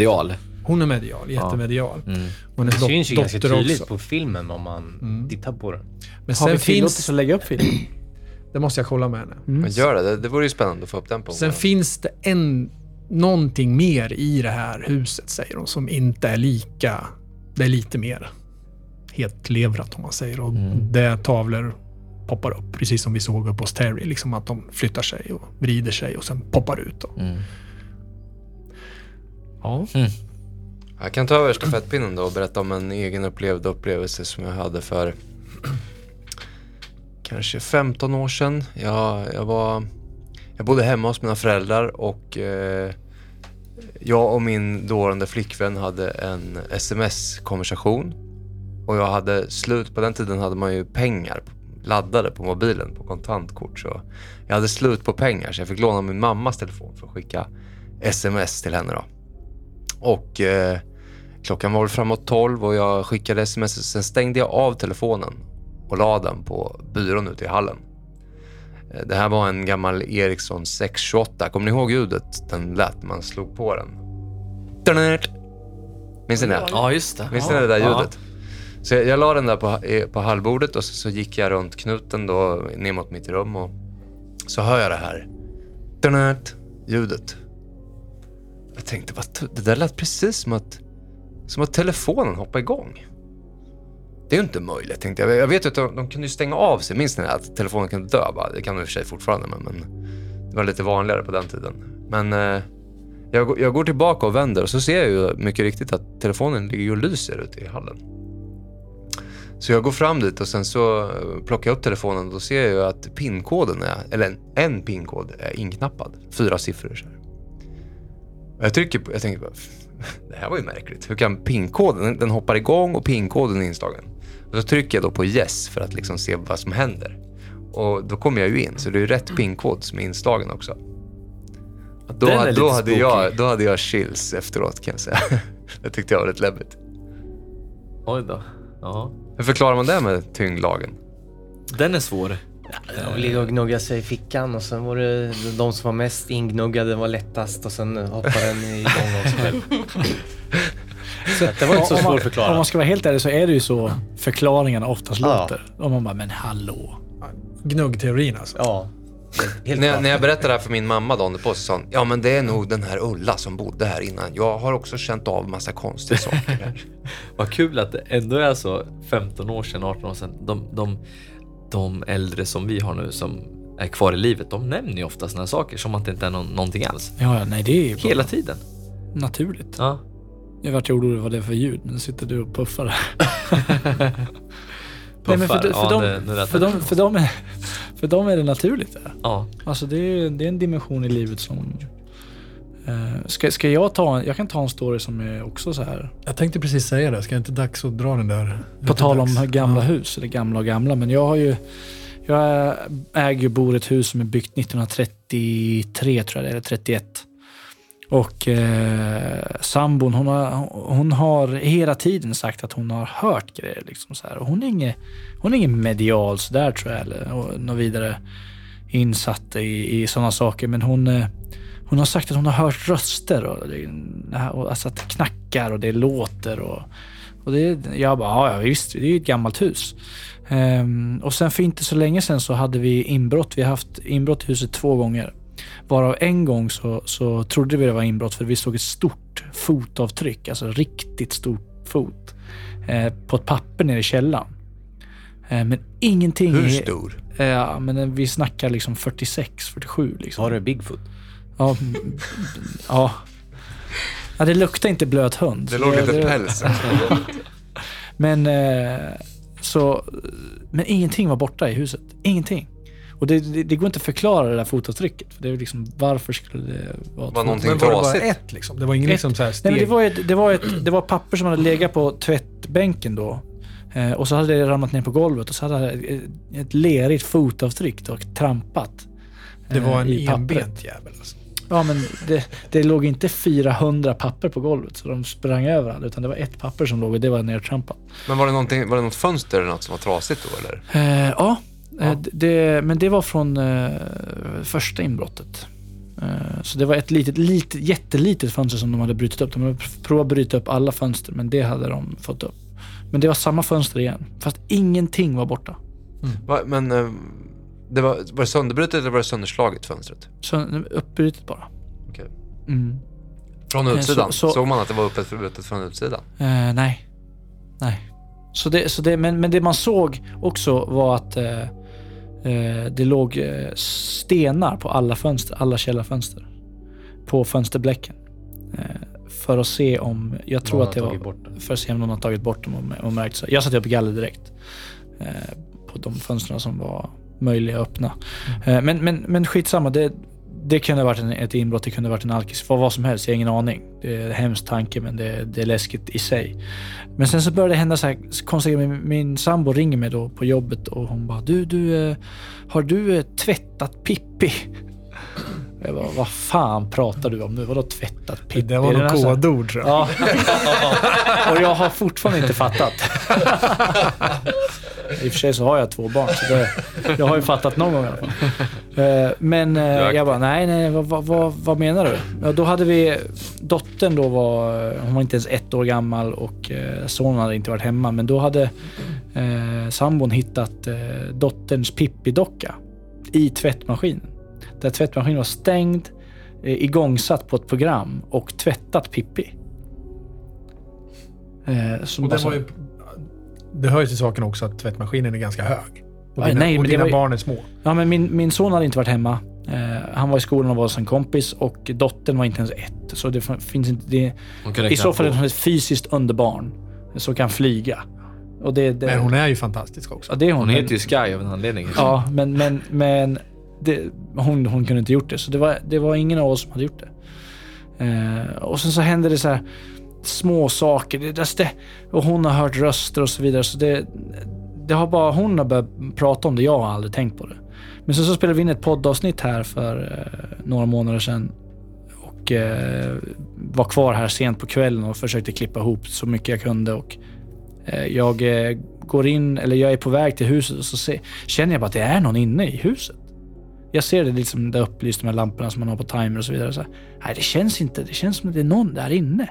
Hon är medial, jättemedial. Mm. Och hennes Det syns ju ganska tydligt också. på filmen om man Mm. tittar på den. Men Har vi sen tillåtelse finns... att lägga upp filmen? Det måste jag kolla med henne. Men gör det. det, det vore ju spännande att få upp den på Sen finns det en, någonting mer i det här huset, säger hon, som inte är lika... Det är lite mer hetlevrat, om man säger. Och Mm. det tavlor poppar upp, precis som vi såg uppe hos Terry. Liksom att de flyttar sig och vrider sig och sen poppar ut. Då. Mm. Ja. Jag kan ta över stafettpinnen då och berätta om en egen upplevd upplevelse som jag hade för kanske 15 år sedan. Jag, jag, var, jag bodde hemma hos mina föräldrar och eh, jag och min dåvarande flickvän hade en sms-konversation. Och jag hade slut, på den tiden hade man ju pengar laddade på mobilen på kontantkort. Så jag hade slut på pengar så jag fick låna min mammas telefon för att skicka sms till henne då. Och eh, klockan var framåt 12 och jag skickade sms. Sen stängde jag av telefonen och la den på byrån ute i hallen. Eh, Det här var en gammal Ericsson 628. Kommer ni ihåg ljudet den lät man slog på den? Minns ni det? Ja, just det. Minns ni det där ljudet? Så jag, jag la den där på, på hallbordet och så, så gick jag runt knuten då ner mot mitt rum och så hör jag det här ljudet. Jag tänkte, vad, det där lät precis som att, som att telefonen hoppade igång. Det är ju inte möjligt, tänkte jag. Jag vet ju att de, de kunde ju stänga av sig. Minns ni det? Att telefonen kunde dö bara. Det kan de i och för sig fortfarande, men, men det var lite vanligare på den tiden. Men eh, jag, går- jag går tillbaka och vänder och så ser jag ju mycket riktigt att telefonen ligger och lyser ute i hallen. Så jag går fram dit och sen så eh, plockar jag upp telefonen och då ser jag ju att pinkoden är, eller en, en pinkod är inknappad. Fyra siffror så här. Jag trycker på, jag tänker bara, det här var ju märkligt. Hur kan pinkoden, den, hoppar igång och pinkoden är inslagen. Och så trycker jag då på yes för att liksom se vad som händer. Och då kommer jag ju in, så det är rätt pinkod som är inslagen också. Då, Den är då, lite hade spooky. jag, då hade jag chills efteråt kan jag säga. det tyckte jag var rätt läbbigt. Oj då. Ja. Hur förklarar man det med tyngdlagen? Den är svår. De ligger och gnuggar sig i fickan och sen var det de som var mest ingnuggade var lättast och sen hoppade den igång av sig själv. Så det var inte så Om man- svårt att Om förklara. man ska vara helt ärlig så är det ju så förklaringarna oftast Ja. låter. Om man bara, men hallå. Gnuggteorin alltså. Ja. Helt När jag, när jag berättade det här för min mamma dagen därpå så sa hon, ja men det är nog den här Ulla som bodde här innan. Jag har också känt av massa konstiga saker. Vad kul att det ändå är så 15 år sedan, 18 år sedan. De, de, de äldre som vi har nu som är kvar i livet, de nämner ju ofta sådana saker som att det inte är någon, någonting alls. Ja, ja, nej det är ju Hela tiden. naturligt. Ja. Jag vart orolig vad det är för ljud. Nu sitter du och puffar. Nej, men för, för, ja, dem, nu, nu lät för, det- dem, för, dem är, för dem är det naturligt. Det. Ja. Alltså det är, det är en dimension i livet som... Eh, ska, ska jag ta en, Jag kan ta en story som är också så här. Jag tänkte precis säga det. Ska det inte dags att dra den där? På tal om dags? gamla Ja. hus, eller gamla och gamla. Men jag har ju... Jag äger och bor ett hus som är byggt 1933 tror jag det är, eller 31. Och eh, sambon hon har, hon har hela tiden sagt att hon har hört grejer. Liksom så här. Och hon är ingen, hon är ingen medial sådär tror jag, eller något vidare insatt i, i sådana saker. Men hon, eh, hon har sagt att hon har hört röster och, det, det och alltså att det knackar och det låter. Och, och det, jag bara, ja visst, det är ju ett gammalt hus. Ehm, och sen för inte så länge sen så hade vi inbrott. Vi har haft inbrott i huset två gånger. Varav en gång så, så trodde vi det var inbrott för vi såg ett stort fotavtryck, alltså riktigt stort fot, eh, på ett papper nere i källaren. Eh, men ingenting... Hur stor? Eh, Ja, men vi snackar liksom 46, 47 liksom. Har du Bigfoot? Ja, ja. ja, det luktar inte blöt hund. Det låg lite det- päls. Men, eh, så, men ingenting var borta i huset. Ingenting. Och det, det, det går inte att förklara det där fotavtrycket. För det är liksom, varför skulle det vara Var någonting Men var det bara trasigt? ett liksom? Det var ingen Ett. liksom så här Nej, steg? men det, var ett, det, var ett, det var papper som hade legat på tvättbänken då. Eh, och så hade det ramlat ner på golvet och så hade det ett, ett lerigt fotavtryck och trampat. Det var eh, en pappret. enbent jävel alltså. Ja, men det, det låg inte 400 papper på golvet så de sprang över alla, utan det var ett papper som låg och det var nedtrampat. Men var det, var det något fönster eller något som var trasigt då eller? Eh, ja, Ja. eh, det, men det var från eh, första inbrottet. Eh, så det var ett litet, litet, jättelitet fönster som de hade brutit upp. De hade provat att bryta upp alla fönster, men det hade de fått upp. Men det var samma fönster igen, fast ingenting var borta. Va, men eh, det var, var det sönderbrutet eller var det sönderslaget fönstret? Så uppbrutet bara. Okej. Mm. Från Eh, utsidan? så- så- Såg man att det var öppet förbrutet från utsidan? Eh, nej. Nej. Så det, så det, men, men det man såg också var att eh, eh, det låg eh, stenar på alla fönster, alla källarfönster. På fönsterblecken. Eh, för att se om, jag tror Någon att det var, för att se om någon har tagit bort dem och, och märkt. Så. Jag satte upp galler direkt. Eh, på de fönstren som var möjliga att öppna. Eh, men, men, men skitsamma, det, det kunde ha varit en, ett inbrott, det kunde ha varit en alkis, vad, vad som helst, jag har ingen aning. Det är en hemsk tanke men det, det är läskigt i sig. Men sen så började det hända så här konstiga. Min, min sambo ringer mig då på jobbet och hon bara du, du, eh, har du eh, tvättat Pippi? Jag bara, vad fan pratar du om nu? Vadå tvättat Pippi? Det var här- kodord tror jag. Ja. och jag har fortfarande inte fattat. I och för sig så har jag två barn, så det, jag har ju fattat någon gång i alla fall. Eh, Men eh, jag bara, nej, nej, vad, vad, vad, menar du? Ja, då hade vi, dottern då var, hon var inte ens ett år gammal och eh, sonen hade inte varit hemma. Men då hade eh, sambon hittat eh, dotterns Pippi-docka i tvättmaskinen. Där tvättmaskinen var stängd, eh, igångsatt på ett program och tvättat Pippi. Eh, som Och så- var ju, det hör ju till saken också att tvättmaskinen är ganska hög. Och dina, nej, och dina var ju- barn är små. Ja, men min, min son hade inte varit hemma. Eh, han var i skolan och var hos en kompis och dottern var inte ens ett. Så det finns inte... Det, I så fall är hon ett fysiskt underbarn som kan flyga. Och det, det, Men hon är ju fantastisk också. ja, det är hon. Hon heter ju Sky av en anledning. Ja, men, men, men det, hon, hon kunde inte gjort det. Så det var, det var ingen av oss som hade gjort det. Eh, och sen så hände det så här små saker. Det, det, det, och hon har hört röster och så vidare. Så det, det har bara hon har börjat prata om det. Jag har aldrig tänkt på det. Men sen så spelade vi in ett poddavsnitt här för eh, några månader sedan. Och eh, var kvar här sent på kvällen och försökte klippa ihop så mycket jag kunde. Och eh, jag eh, går in, eller jag är på väg till huset och så ser, känner jag bara att det är någon inne i huset. Jag ser det liksom där upplyst med lamporna som man har på timer och så vidare. Så här, nej, det känns inte. Det känns som att det är någon där inne.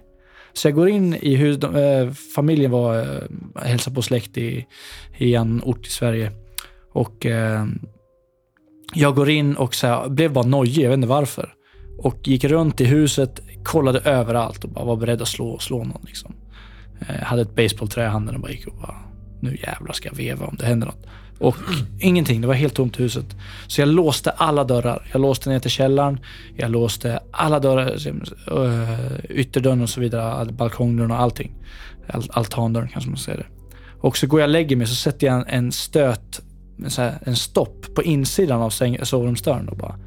Så jag går in i huset. De, eh, familjen var eh, hälsade på släkt i, i en ort i Sverige. Och eh, jag går in och så här, blev bara nojig, jag vet inte varför. Och gick runt i huset, kollade överallt och bara var beredd att slå, slå någon. Liksom. Eh, hade ett baseballträ i handen och bara gick och bara, nu jävlar ska jag veva om det händer något. Och ingenting, det var helt tomt i huset. Så jag låste alla dörrar. Jag låste ner till källaren, jag låste alla dörrar, eh, ytterdörren och så vidare, balkongdörren och allting. Al- Altandörren kanske man säger det. Och så går jag och lägger mig så sätter jag en, en stöt, en, så här, en stopp på insidan av sovrumsdörren och bara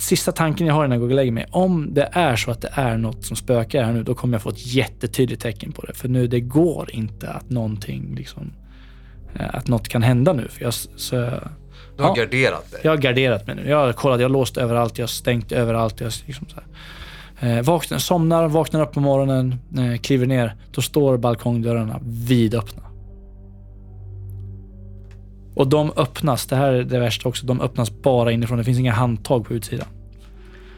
Sista tanken jag har innan jag går och lägger mig, om det är så att det är något som spökar här nu, då kommer jag få ett jättetydligt tecken på det. För nu, det går inte att någonting liksom, att något kan hända nu. För jag, så, Du har Ja. garderat dig. jag har garderat mig nu. Jag har kollat, jag har låst överallt, jag har stängt överallt. Jag, liksom så här. Eh, vaknar, somnar, vaknar upp på morgonen, eh, kliver ner. Då står balkongdörrarna vidöppna. Och de öppnas, det här är det värsta också, de öppnas bara inifrån. Det finns inga handtag på utsidan.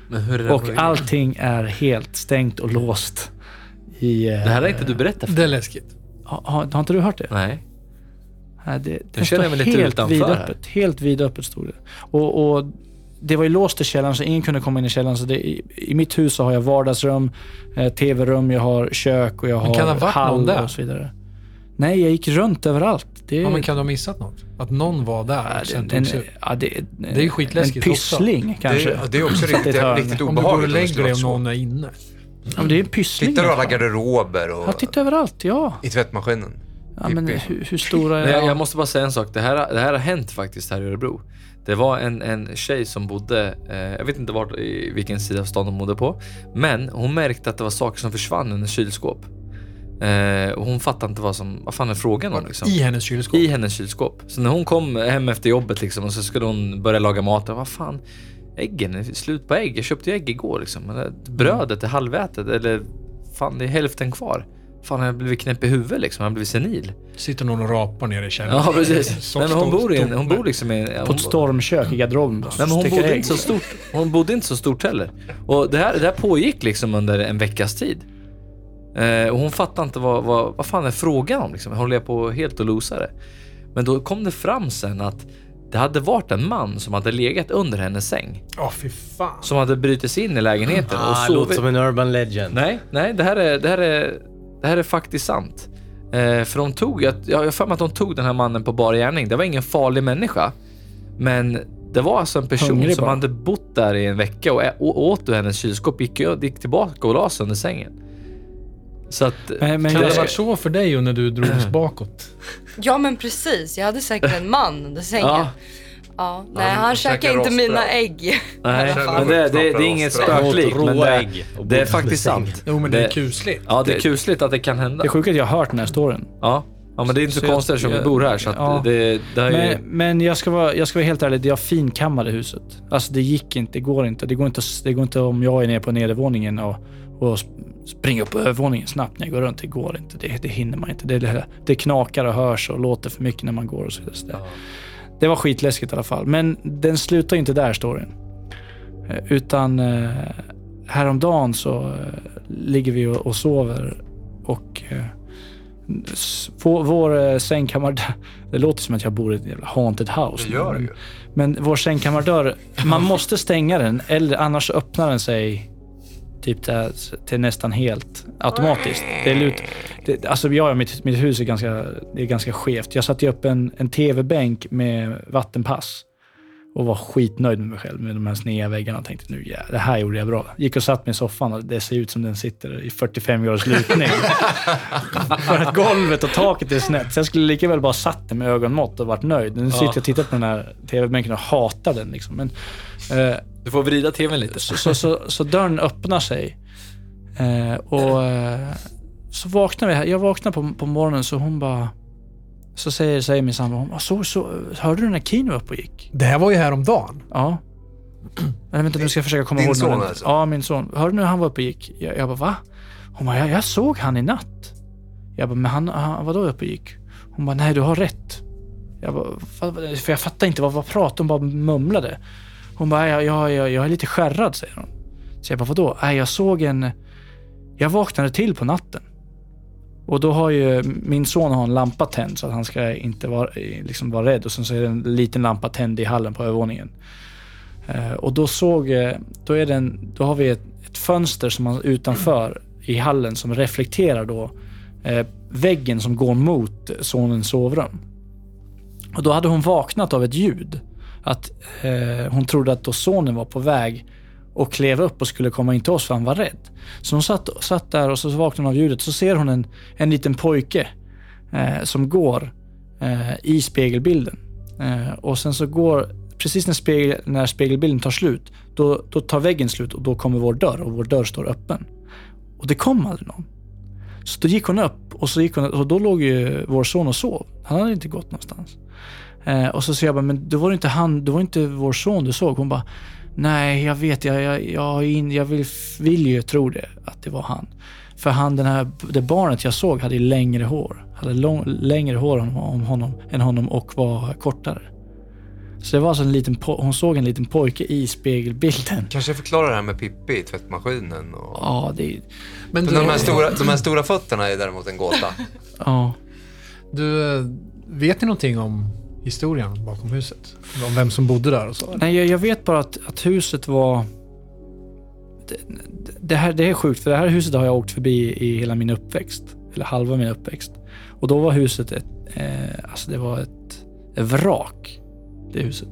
Men hur är det Och allting är helt stängt och låst. I, eh, Det här har inte du berättat för Det är läskigt. har, har, har inte du hört det? Nej. Nej, det, det Nu känner jag mig lite helt utanför vidöppet. Helt vidöppet stod det. Och, och det var ju låst i källaren så ingen kunde komma in i källaren. Så det, i, I mitt hus så har jag vardagsrum, eh, tv-rum, jag har kök och jag Men har kan det ha varit hall och så vidare. Nej, jag gick runt överallt. Det, Ja, men kan du ha missat något? Att någon var där ja, och sen det, en, ut? ja, det, Det är ju skitläskigt En också. pyssling kanske. Det, är- det är också riktigt, riktigt Om du går och obehagligt. om lägger dig så. någon är inne. Ja, men det är en pyssling. Tittar du i alla garderober och Ja, titta överallt. Ja. i tvättmaskinen? Ja men hur, hur stora är Nej, jag, jag måste bara säga en sak. Det här, det här har hänt faktiskt här i Örebro. Det var en, en tjej som bodde, eh, jag vet inte vart, i vilken sida av stan hon bodde på. Men hon märkte att det var saker som försvann i hennes kylskåp. Eh, och hon fattade inte vad som, vad fan är frågan om liksom. I hennes kylskåp. I hennes kylskåp. Så när hon kom hem efter jobbet liksom och så skulle hon börja laga mat. Vad fan, äggen, är slut på ägg. Jag köpte ju ägg igår liksom. Men Brödet är halvätet eller fan det är hälften kvar. Fan har jag blivit knäpp i huvudet liksom? Har jag blivit senil? Sitter någon och rapar nere i källaren. Ja precis. Men hon bor i en, hon bor liksom i På hon, ett stormkök i garderoben. Nej, men hon Steker bodde ägg. inte så stort. Hon bodde inte så stort heller. Och det här, det här pågick liksom under en veckas tid. Eh, och hon fattade inte vad, vad, vad fan är frågan om liksom. Håller jag på helt och losa det? Men då kom det fram sen att det hade varit en man som hade legat under hennes säng. Ja, fy fan. Som hade brutit sig in i lägenheten och Ah, låter sovit. som en urban legend. Nej, nej, det här är, det här är, det här är faktiskt sant. Eh, för de tog, jag har för mig att de tog den här mannen på bar gärning. Det var ingen farlig människa. Men det var alltså en person Hungrig som bara. hade bott där i en vecka och, åt ur hennes kylskåp, gick, gick tillbaka och la sig under sängen. Så att... Men, men Kan det ha varit så för dig när du drogs bakåt? Ja men precis, jag hade säkert en man under sängen. Ja, Ja. nej, Han han käkar käkar inte mina ägg. nej, men det, det, det är inget spöklikt, men det, ägg det är faktiskt sant. Jo, men det är kusligt. Ja, det är kusligt att det kan hända. det är sjukt att jag har hört den här storyn. Ja, ja men det är inte så, Så konstigt eftersom vi bor här så att ja. det, det har ju... Men, men jag, ska vara, jag ska vara helt ärlig, jag finkammade huset. Alltså det gick inte, det går inte. Det går inte, det går inte om jag är nere på nedervåningen och, och sp- springer upp på övervåningen snabbt när jag går runt. Det går inte, det, det hinner man inte. Det, det, knakar och hörs och låter för mycket när man går och så vidare. Så det, det var skitläskigt i alla fall. Men den slutar ju inte där storyn. Eh, Utan eh, häromdagen så eh, ligger vi och, och sover och eh, vår, sängkammare, det låter som att jag bor i ett jävla haunted house. Det gör men, du ju. men vår sängkammardörr, man måste stänga den eller annars öppnar den sig typ till, till nästan helt automatiskt. Det är lut, det, alltså jag, mitt, mitt hus är ganska, det är ganska skevt. Jag satte upp en, en tv-bänk med vattenpass och var skitnöjd med mig själv med de här sneda väggarna och tänkte nu ja, det här gjorde jag bra. Gick och satt mig i soffan och det ser ut som den sitter i 45 graders lutning. För att golvet och taket är snett. Så jag skulle lika väl bara satt den med ögonmått och varit nöjd. Nu sitter jag och tittar på den här tv-bänken och hatar den. Liksom. Men, eh, Du får vrida tvn lite. så, så, så, så dörren öppnar sig. Eh, och eh, så vaknar vi här. Jag vaknar på, på morgonen så hon bara... Så säger, säger min sambo, hon så, så, hörde du när Kino uppe och gick? Det här var ju häromdagen. Ja. Nej, vänta, nu ska jag försöka komma Din ihåg. när son alltså? Ja, min son. Hörde du när han var uppe och gick? Jag, jag bara, va? Hon bara, jag, jag såg han i natt. Jag bara, men han, han vadå uppe och gick? Hon bara, nej du har rätt. Jag bara, för jag fattade inte vad, vad pratade hon bara mumlade. Hon bara, jag, jag, jag, jag är lite skärrad säger hon. Så jag bara, vadå? Nej, jag såg en... Jag vaknade till på natten. Och då har ju min son har en lampa tänd så att han ska inte vara, liksom vara rädd. Och sen så är det en liten lampa tänd i hallen på övervåningen. Eh, och då såg, eh, då är det en, då har vi ett, ett fönster som man utanför i hallen som reflekterar då eh, väggen som går mot sonens sovrum. Och då hade hon vaknat av ett ljud. Att eh, hon trodde att då sonen var på väg och klev upp och skulle komma in till oss för han var rädd. Så hon satt, satt där och så vaknade hon av ljudet. Så ser hon en, en liten pojke eh, som går eh, i spegelbilden. Eh, och sen så går, precis när, spegel, när spegelbilden tar slut, då, då tar väggen slut och då kommer vår dörr och vår dörr står öppen. Och det kom aldrig någon. Så då gick hon upp och, så gick hon, och då låg ju vår son och sov. Han hade inte gått någonstans. Eh, och så säger jag bara, men det var inte han, det var inte vår son du såg. Hon bara, nej jag vet, jag, jag, jag, in, jag vill, vill ju tro det, att det var han. För han, den här, det barnet jag såg hade längre hår. Hade lång, längre hår om, om honom, än honom och var kortare. Så det var alltså en liten, po- hon såg en liten pojke i spegelbilden. Kanske förklara det här med Pippi i tvättmaskinen. Och... Ja, det Men Men du, de, här stora, de här stora fötterna är däremot en gåta. ja. du, eh, vet ni någonting om historien bakom huset? Om vem som bodde där och så? Nej, jag, jag vet bara att, att huset var... Det, det, här, det är sjukt, för det här huset har jag åkt förbi i hela min uppväxt. Eller halva min uppväxt. Och då var huset ett... Eh, alltså det var ett, ett vrak, det huset.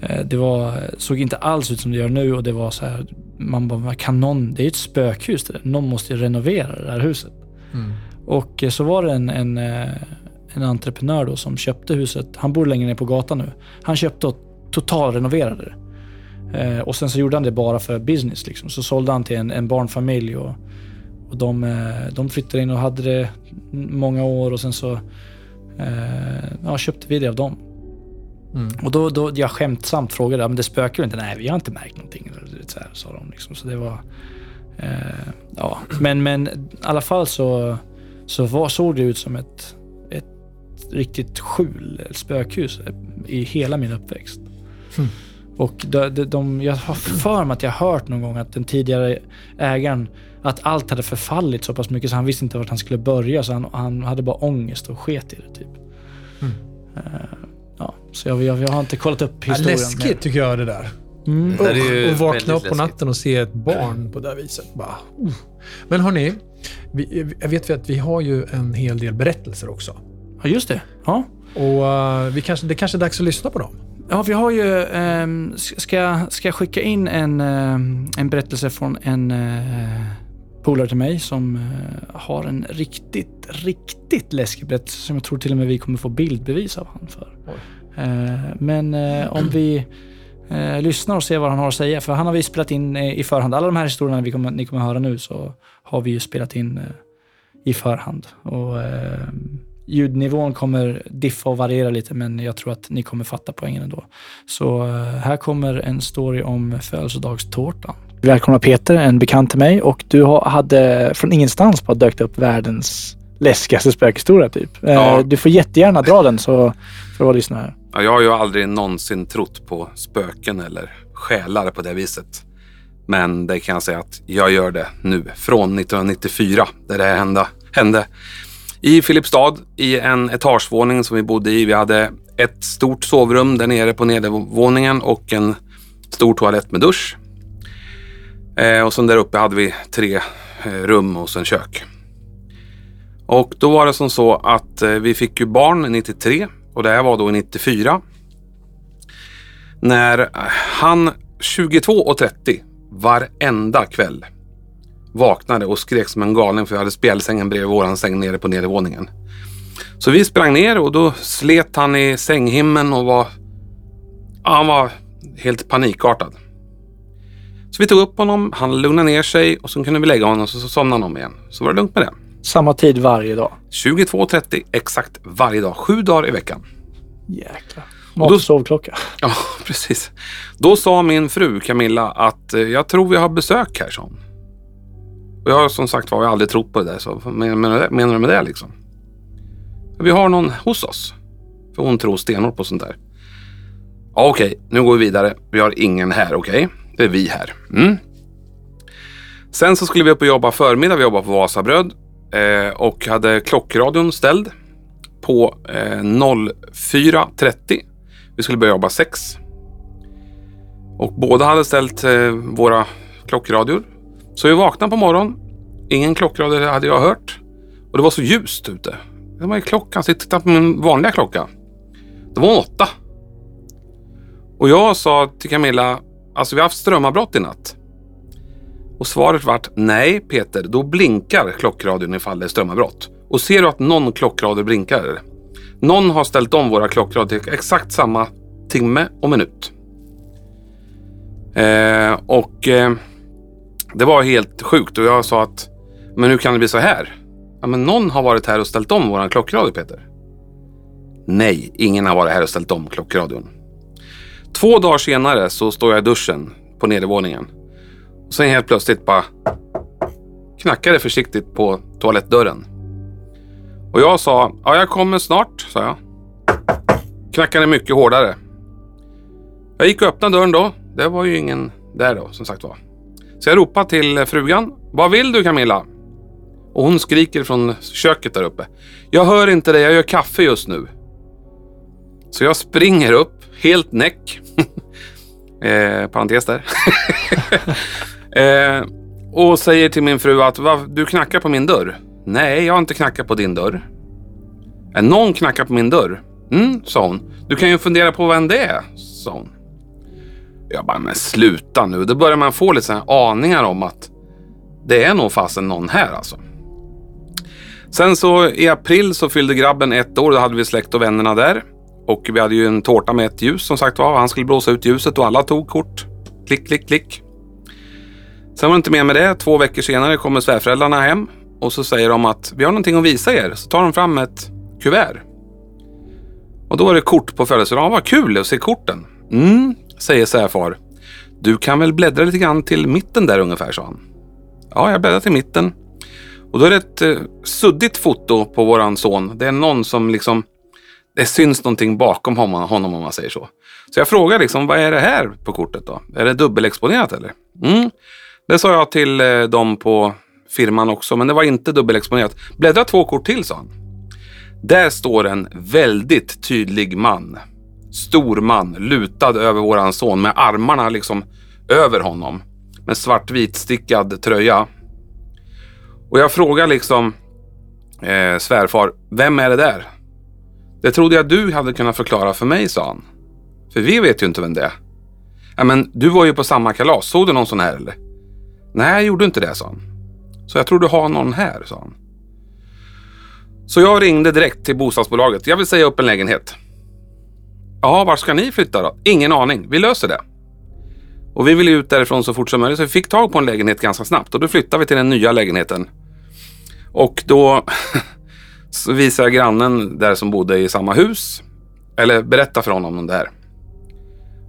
Eh, det var, såg inte alls ut som det gör nu och det var så här... Man bara, kan någon... Det är ett spökhus det där. Någon måste ju renovera det här huset. Mm. Och eh, så var det en, en, eh, en entreprenör då som köpte huset. Han bor längre ner på gatan nu. Han köpte och totalrenoverade det. Eh, och sen så gjorde han det bara för business. Liksom. Så sålde han till en, en barnfamilj och, Och de, eh, de flyttade in och hade det många år och sen så eh, ja, köpte vi det av dem. Mm. Och då, då jag skämtsamt frågade, "Ja, men det spökar ju inte? Nej, vi har inte märkt någonting. Så, här, sa de liksom. så det var... Eh, ja, men, men i alla fall så, så var, såg det ut som ett, ett riktigt skjul, ett spökhus i hela min uppväxt. Mm. Och de, de, de, jag har för mig att jag har hört någon gång att den tidigare ägaren, att allt hade förfallit så pass mycket så han visste inte vart han skulle börja. Så han, han hade bara ångest och sket i det typ. Mm. Eh, ja, så jag, jag, jag har inte kollat upp Ja, historien. läskigt tycker jag det där. Mm. Det ju och vakna upp på läskigt. natten och se ett barn på det här viset. Bara, uh. Men hörni, vi, jag vet vi att vi har ju en hel del berättelser också. Ja, just det. Ja. Och eh, vi kanske, det kanske är dags att lyssna på dem. Ja, vi har ju... ehm, ska, ska jag skicka in en, ehm, en berättelse från en uh, polare till mig som eh, har en riktigt, riktigt läskig berättelse som jag tror till och med vi kommer få bildbevis av han för. Eh, men eh, om vi eh, lyssnar och ser vad han har att säga, för han har vi spelat in eh, i förhand. Alla de här historierna vi kommer, ni kommer höra nu så har vi ju spelat in eh, i förhand. Och, eh, ljudnivån kommer diffa och variera lite men jag tror att ni kommer fatta poängen ändå. Så eh, här kommer en story om födelsedagstårtan. Välkomna Peter, en bekant till mig och du hade från ingenstans bara dökt upp världens läskigaste spökhistoria typ. Eh, Ja. Du får jättegärna dra den så för våra lyssnare. Ja, jag har ju aldrig någonsin trott på spöken eller själar på det viset. Men det kan jag säga att jag gör det nu. Från 1994, där det här hände. hände. I Filipstad, i en etagevåning som vi bodde i. Vi hade ett stort sovrum där nere på nedervåningen och en stor toalett med dusch. Eh, och sen där uppe hade vi tre eh, rum och sen kök. Och då var det som så att eh, vi fick ju barn 93 och det här var då 94. När eh, han 22.30 varenda kväll vaknade och skrek som en galning för vi hade spjälsängen bredvid våran säng nere på nedervåningen. Så vi sprang ner och då slet han i sänghimmen och var... Ja, han var helt panikartad. Så vi tog upp honom, han lugnade ner sig och så kunde vi lägga honom och så, så somnade han om igen. Så var det lugnt med det. Samma tid varje dag. 22.30 exakt varje dag, sju dagar i veckan. Jäklar. Mat och sovklocka. Ja, precis. Då sa min fru Camilla att eh, jag tror vi har besök här, sa hon. Och jag som sagt var, aldrig trott på det där. Så menar du med det liksom? Vi har någon hos oss. För hon tror stenhårt på sånt där. Ja, okej, nu går vi vidare. Vi har ingen här, okej? Det är vi här. Mm. Sen så skulle vi upp och jobba förmiddag. Vi jobbade på Vasabröd. Eh, och hade klockradion ställd på eh, 04.30. Vi skulle börja jobba 6. Och båda hade ställt eh, våra klockradior. Så vi vaknade på morgonen. Ingen klockradio hade jag hört. Och det var så ljust ute. Det var ju klockan, så jag tittade på min vanliga klocka. Det var åtta. Och jag sa till Camilla, alltså vi har haft strömavbrott i natt. Och svaret vart, nej Peter, då blinkar klockradion ifall det är strömavbrott. Och ser du att någon klockradio blinkar, någon har ställt om våra klockradio till exakt samma timme och minut. Eh, och eh, det var helt sjukt och jag sa att men hur kan det bli så här? Ja, men någon har varit här och ställt om våran klockradio Peter. Nej, ingen har varit här och ställt om klockradion. Två dagar senare så står jag i duschen på nedervåningen. Och sen helt plötsligt bara knackade det försiktigt på toalettdörren. Och jag sa, ja jag kommer snart, sa jag. Knackade mycket hårdare. Jag gick och öppnade dörren då. Det var ju ingen där då, som sagt var. Så jag ropar till frugan. Vad vill du Camilla? Och hon skriker från köket där uppe. Jag hör inte dig, jag gör kaffe just nu. Så jag springer upp, helt näck. eh, parentes där. eh, och säger till min fru att "Va, du knackar på min dörr. Nej, jag har inte knackat på din dörr. Är någon knackar på min dörr? Mm, sa hon. Du kan ju fundera på vem det är, sa hon. Jag bara, men sluta nu. Då börjar man få lite aningar om att det är nog fasen någon här alltså. Sen så i april så fyllde grabben ett år. Då hade vi släkt och vännerna där. Och vi hade ju en tårta med ett ljus som sagt var. Han skulle blåsa ut ljuset och alla tog kort. Klick, klick, klick. Sen var det inte mer med det. Två veckor senare kommer svärföräldrarna hem och så säger de att vi har någonting att visa er. Så tar de fram ett kuvert. Och då är det kort på födelsedagen. Vad kul att se korten. Mm, säger svärfar. Du kan väl bläddra lite grann till mitten där ungefär, sa han. Ja, jag bläddrar till mitten. Och då är det ett eh, suddigt foto på våran son. Det är någon som liksom... Det syns någonting bakom honom, honom om man säger så. Så jag frågar liksom, vad är det här på kortet då? Är det dubbelexponerat eller? Mm. Det sa jag till eh, dem på firman också, men det var inte dubbelexponerat. Bläddra två kort till, sa han. Där står en väldigt tydlig man. Stor man, lutad över våran son med armarna liksom över honom. Med svartvit stickad tröja. Och jag frågar liksom eh, svärfar, vem är det där? Det trodde jag du hade kunnat förklara för mig, sa han. För vi vet ju inte vem det är. Ja, men du var ju på samma kalas. Såg du någon sån här eller? Nej, jag gjorde inte det, sa han. Så jag tror du har någon här, sa han. Så jag ringde direkt till bostadsbolaget. Jag vill säga upp en lägenhet. Ja, var ska ni flytta då? Ingen aning. Vi löser det. Och vi ville ut därifrån så fort som möjligt så vi fick tag på en lägenhet ganska snabbt och då flyttade vi till den nya lägenheten. Och då visade jag grannen där som bodde i samma hus. Eller berättade för honom om det här.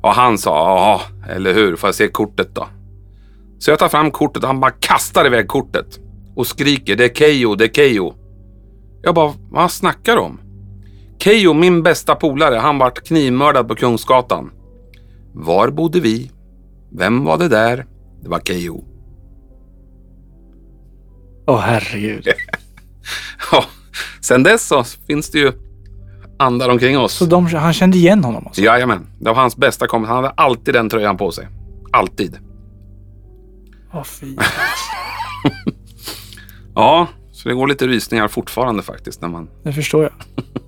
Och han sa, ja, eller hur, får jag se kortet då? Så jag tar fram kortet och han bara kastar iväg kortet. Och skriker, det är Keyyo, det är Keyyo. Jag bara, vad snackar du om? Keyyo, min bästa polare, han vart knivmördad på Kungsgatan. Var bodde vi? Vem var det där? Det var Keyyo. Åh herregud. Ja, sen dess så finns det ju andar omkring oss. Så de, han kände igen honom alltså? Jajamän, det var hans bästa kompis. Han hade alltid den tröjan på sig. Alltid. Åh fy. Ja, så det går lite rysningar fortfarande faktiskt när man... Det förstår jag.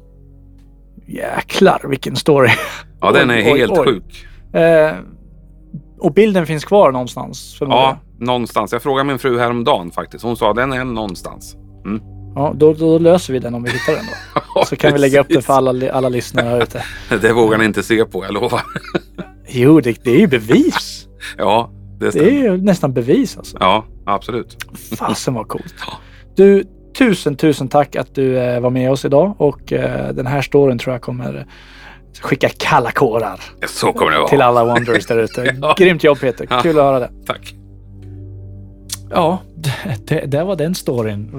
Jäklar vilken story. Ja, den är Oj, oj, helt oj. sjuk. Eh, och bilden finns kvar någonstans? Ja, någonstans. Jag frågade min fru häromdagen faktiskt. Hon sa den är någonstans. ja då, då löser vi den om vi hittar den då. Så kan vi lägga upp det för alla, alla lyssnare här ute. Det vågar ni inte se på, jag lovar. Jo, det, det är ju bevis. Ja, det Det stämmer. är ju nästan bevis alltså. Ja, absolut. Fasen vad coolt. Du, tusen, tusen tack att du eh, var med oss idag och eh, den här storyn tror jag kommer skicka kalla kårar Så kommer det vara. till alla Wanderers där ute. Ja. Grymt jobb Peter, Ja. kul att höra det. Tack. Ja, det, det, det var den storyn.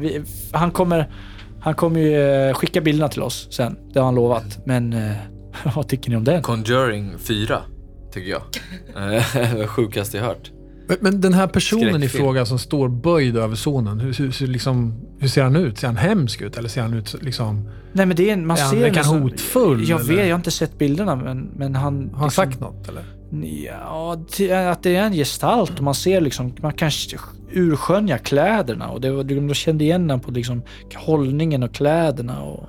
Vi, han, kommer, han kommer ju eh, skicka bilderna till oss sen, det har han lovat. Men vad tycker ni om den? Conjuring 4, tycker jag. Det sjukaste jag hört. Men, den här personen i Skräckfilm. fråga som står böjd över sonen, hur, hur, hur, liksom, hur ser han ut? Ser han hemsk ut eller ser han ut liksom... Nej men det är en, man Är ser han nästan- hotfull, Jag eller? vet, jag har inte sett bilderna men, men han... Har han liksom- sagt något eller? Ja, att det är en gestalt och man ser liksom, man kan urskönja kläderna och det var, de kände igen den på liksom hållningen och kläderna och...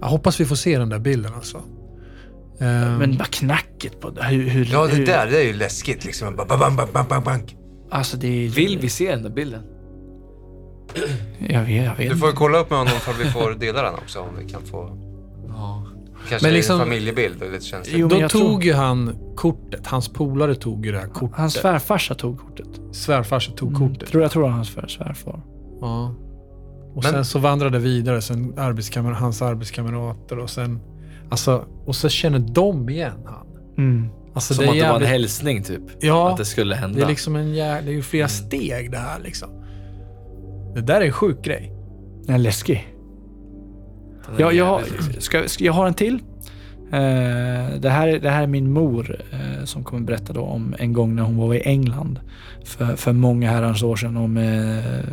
Jag hoppas vi får se den där bilden alltså. Ehm, Men bara knacket på det. Hur, hur, Ja, det hur, där det är ju läskigt liksom. Bang, bang, bang, bang, bang. Alltså det är... Vill vi se den där bilden? Jag vet, jag vet Du får ju kolla upp med honom för vi får dela den också om vi kan få. Ja. Kanske Men liksom- en familjebild och lite känsligt. Jo, men Då tog tror- ju han kortet. Hans polare tog ju det här kortet. Hans svärfarsa tog kortet. svärfarsa tog Mm, kortet. tror, jag tror det var hans svär- svärfar. Ja. Och Men- sen så vandrade det vidare, sen arbetskamar- hans arbetskamrater och sen... Alltså, och så känner de igen han. Mm. Alltså Som det att det var en jävligt- hälsning typ. Ja, Att det skulle hända. det är liksom en jä... Det är ju flera steg det här liksom. Det där är en sjuk grej. Den är läskig. Den är Jag, jag, jävligt- ska, ska, jag har en till. Eh, det, här, är- det här är min mor eh, som kommer berätta då om en gång när hon var i England för, för många herrans år sedan. Om, eh,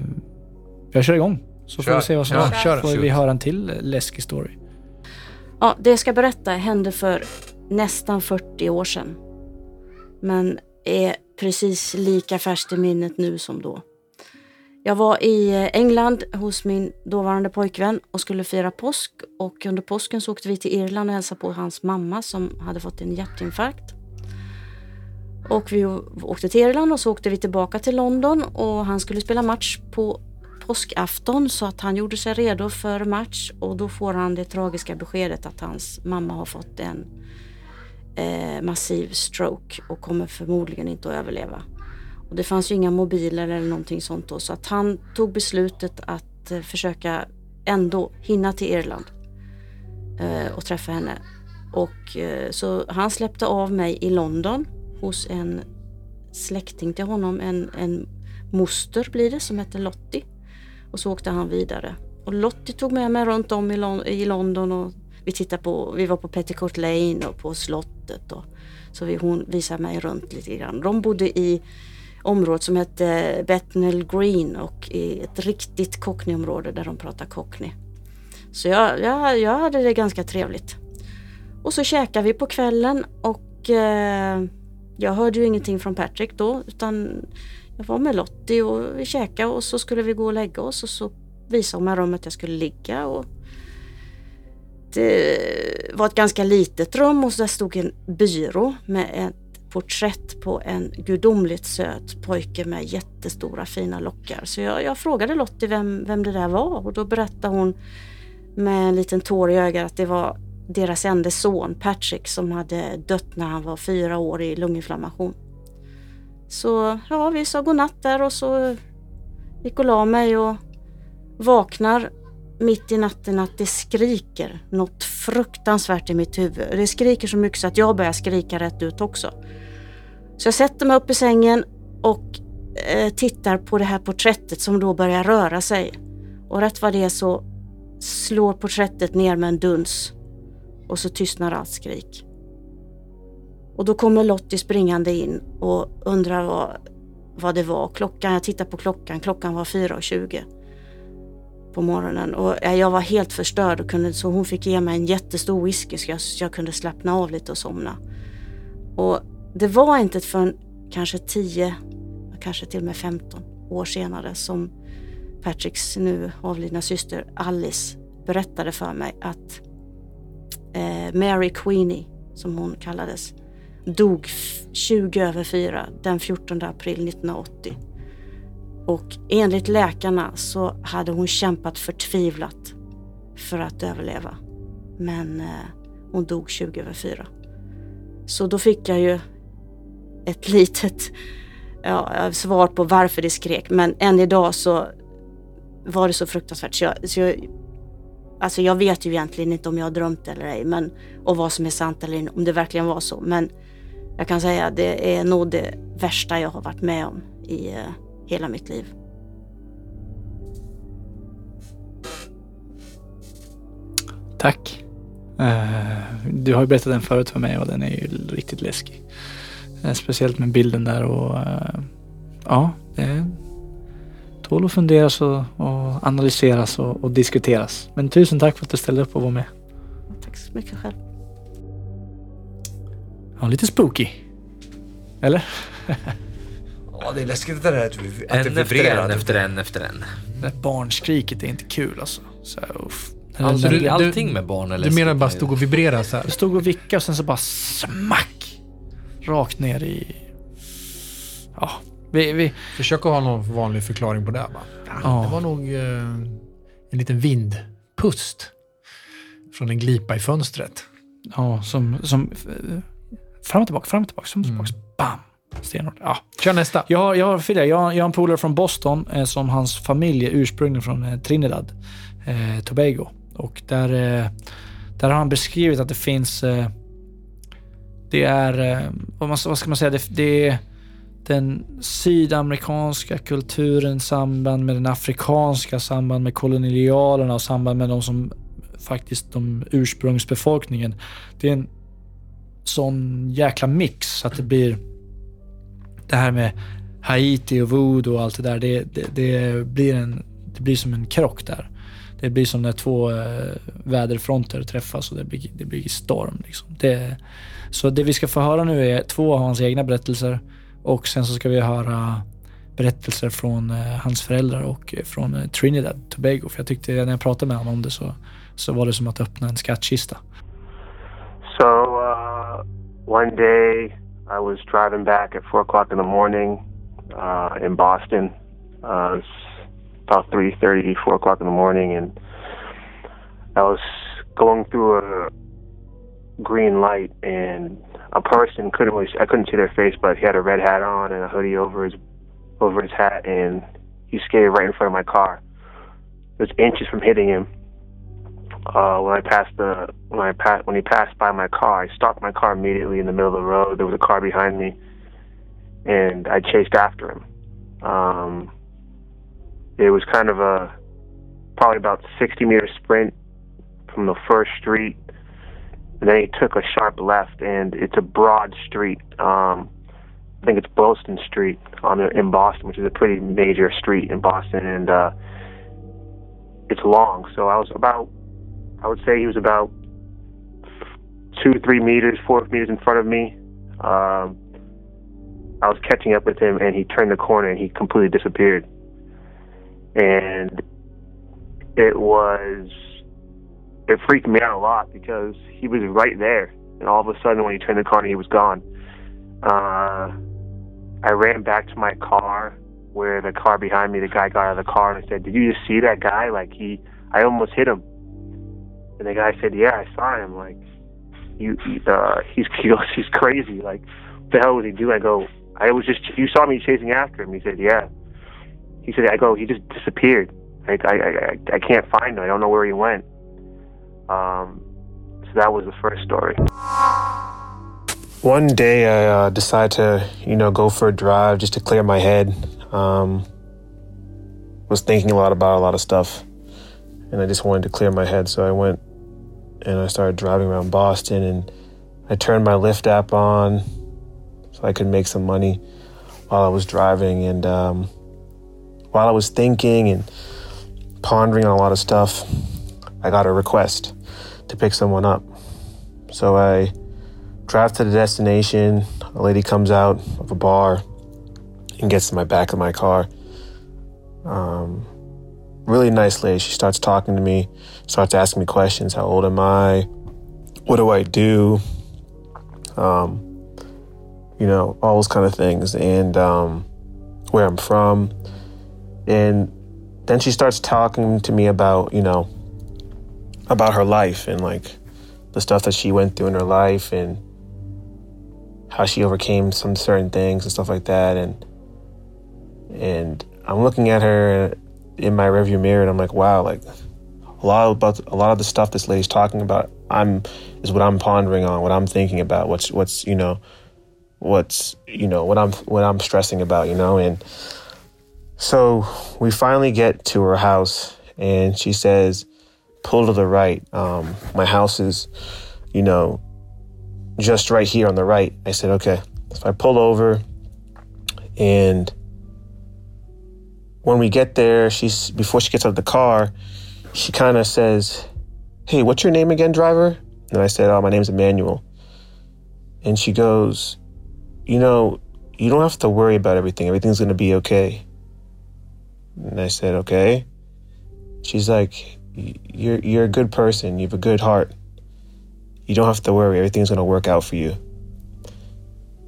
jag kör igång så får Kör. vi se vad som händer. får vi höra en till läskig story. Ja, det jag ska berätta hände för nästan 40 år sedan. Men är precis lika färskt i minnet nu som då. Jag var i eh, England hos min dåvarande pojkvän och skulle fira påsk. Och under påsken så åkte vi till Irland och hälsade på hans mamma som hade fått en hjärtinfarkt. Och vi åkte till Irland och så åkte vi tillbaka till London och han skulle spela match på påskafton så att han gjorde sig redo för match och då får han det tragiska beskedet att hans mamma har fått en eh, massiv stroke och kommer förmodligen inte att överleva. Och det fanns ju inga mobiler eller någonting sånt då så att han tog beslutet att eh, försöka ändå hinna till Irland eh, och träffa henne. Och eh, så han släppte av mig i London hos en släkting till honom, en, en moster blir det som heter Lottie. Och så åkte han vidare. Och Lottie tog med mig runt om i, Lon- i London och vi tittade på, vi var på Petticoat Lane och på slottet. Och, så vi, hon visade mig runt lite grann. De bodde i området som hette Bethnal Green och i ett riktigt cockneyområde där de pratar cockney. Så jag, jag, jag hade det ganska trevligt. Och så käkade vi på kvällen och eh, jag hörde ju ingenting från Patrick då utan jag var med Lottie och vi käkade och så skulle vi gå och lägga oss och så visade hon mig rummet jag skulle ligga och det var ett ganska litet rum och där stod en byrå med ett porträtt på en gudomligt söt pojke med jättestora fina lockar. Så jag, jag frågade Lottie vem, vem det där var och då berättade hon med en liten tår i ögat att det var deras enda son Patrick som hade dött när han var fyra år i lunginflammation. Så ja, vi sa godnatt där och så gick och la mig och vaknar mitt i natten att det skriker något fruktansvärt i mitt huvud. Det skriker så mycket så att jag börjar skrika rätt ut också. Så jag sätter mig upp i sängen och eh, tittar på det här porträttet som då börjar röra sig. Och rätt vad det är så slår porträttet ner med en duns och så tystnar allt skrik. Och då kommer Lottie springande in och undrar vad, vad det var. Klockan, jag tittar på klockan, klockan var 4.20 på morgonen och eh, jag var helt förstörd och kunde, så hon fick ge mig en jättestor whisky så jag, jag kunde slappna av lite och somna. Och det var inte förrän kanske 10, kanske till och med 15 år senare som Patricks nu avlidna syster Alice berättade för mig att eh, Mary Queenie, som hon kallades, dog 20 över 4 den 14 april 1980. Och enligt läkarna så hade hon kämpat förtvivlat för att överleva. Men eh, hon dog 20 över 4. Så då fick jag ju ett litet ja, svar på varför det skrek. Men än idag så var det så fruktansvärt. Så jag, så jag, alltså jag vet ju egentligen inte om jag har drömt eller ej. Men, och vad som är sant eller inte, om det verkligen var så. Men jag kan säga att det är nog det värsta jag har varit med om i eh, hela mitt liv. Tack. Eh, du har ju berättat den förut för mig och den är ju riktigt läskig. Eh, speciellt med bilden där och ja, det tål att funderas och, och analyseras och, och diskuteras. Men tusen tack för att du ställde upp och var med. Tack så mycket själv. Ja, lite spooky. Eller? Ja, det är läskigt det där att, vi, att En det efter vibrerar. en, efter en, efter en. Det där barnskriket är inte kul alltså. Så, uff. Alltså, du- du- Allting med barn är Du läskigt. menar bara stod och vibrerade så här? Det stod och vickade och sen så bara smack! Rakt ner i... Ja, vi... vi Försök att ha någon vanlig förklaring på det. Va? Ja. Det var nog eh, en liten vindpust från en glipa i fönstret. ja, som... som fram och tillbaka, fram och tillbaka, fram och tillbaka. Bam! Stenhårt. Ja. Kör nästa. Jag har, jag har, jag, jag har en polare från Boston eh, som hans familj är ursprungligen från eh, Trinidad, eh, Tobago. Och där, eh, där har han beskrivit att det finns... Eh, det är... Eh, vad, man, vad ska man säga? Det, det är den sydamerikanska kulturen samband med den afrikanska, samband med kolonialerna och samband med de som faktiskt de ursprungsbefolkningen. Det är en sån jäkla mix så att det blir det här med Haiti och voodoo och allt det där. Det, det, det, blir, en, det blir som en krock där. Det blir som när två eh, väderfronter träffas och det blir, det blir storm. Liksom. Det, så det vi ska få höra nu är två av hans egna berättelser och sen så ska vi höra berättelser från eh, hans föräldrar och eh, från Trinidad Tobago. För jag tyckte när jag pratade med honom om det så, så var det som att öppna en skattkista. So uh, one day I was driving back at four o'clock in the morning uh, in Boston. Uh, it's about three thirty, four o'clock in the morning, and I was going through a green light, and a person couldn't really, I couldn't see their face, but he had a red hat on and a hoodie over his over his hat, and he skated right in front of my car. It was inches from hitting him. Uh, when I passed the when I passed when he passed by my car, I stopped my car immediately in the middle of the road. There was a car behind me, and I chased after him. Um, it was kind of a probably about 60 meter sprint from the first street, and then he took a sharp left, and it's a broad street. Um, I think it's Boylston Street on in Boston, which is a pretty major street in Boston, and uh, it's long. So I was about, I would say he was about two, three meters, four meters in front of me. Um, I was catching up with him, and he turned the corner and he completely disappeared. And it was, it freaked me out a lot because he was right there, and all of a sudden when he turned the corner, he was gone. Uh, I ran back to my car where the car behind me, the guy got out of the car and I said, "Did you just see that guy? Like he, I almost hit him." And the guy said, "Yeah, I saw him. Like you, uh, he's he goes, he's crazy. Like what the hell was he doing?" I go, "I was just you saw me chasing after him." He said, "Yeah." He said, "I go, he just disappeared. Like I, I, I can't find him. I don't know where he went." Um, so that was the first story. One day I uh, decided to, you know, go for a drive just to clear my head. Um, was thinking a lot about a lot of stuff, and I just wanted to clear my head. So I went and I started driving around Boston, and I turned my Lyft app on so I could make some money while I was driving. And um, while I was thinking and pondering on a lot of stuff, I got a request to pick someone up. So I drive to the destination. A lady comes out of a bar and gets in my back of my car. Um, really nice lady. She starts talking to me, starts asking me questions. How old am I? What do I do? Um, you know, all those kind of things, and um, where I'm from. And then she starts talking to me about, you know, about her life and like the stuff that she went through in her life and how she overcame some certain things and stuff like that and and I'm looking at her in my rearview mirror and I'm like wow like a lot about a lot of the stuff this lady's talking about I'm is what I'm pondering on what I'm thinking about what's what's you know what's you know what I'm what I'm stressing about you know and so we finally get to her house and she says pull to the right um, my house is you know just right here on the right. I said, okay. So I pulled over and when we get there, she's before she gets out of the car, she kind of says, Hey, what's your name again, driver? And I said, Oh, my name's Emmanuel. And she goes, You know, you don't have to worry about everything. Everything's going to be okay. And I said, Okay. She's like, You're, you're a good person. You have a good heart. You don't have to worry. Everything's going to work out for you.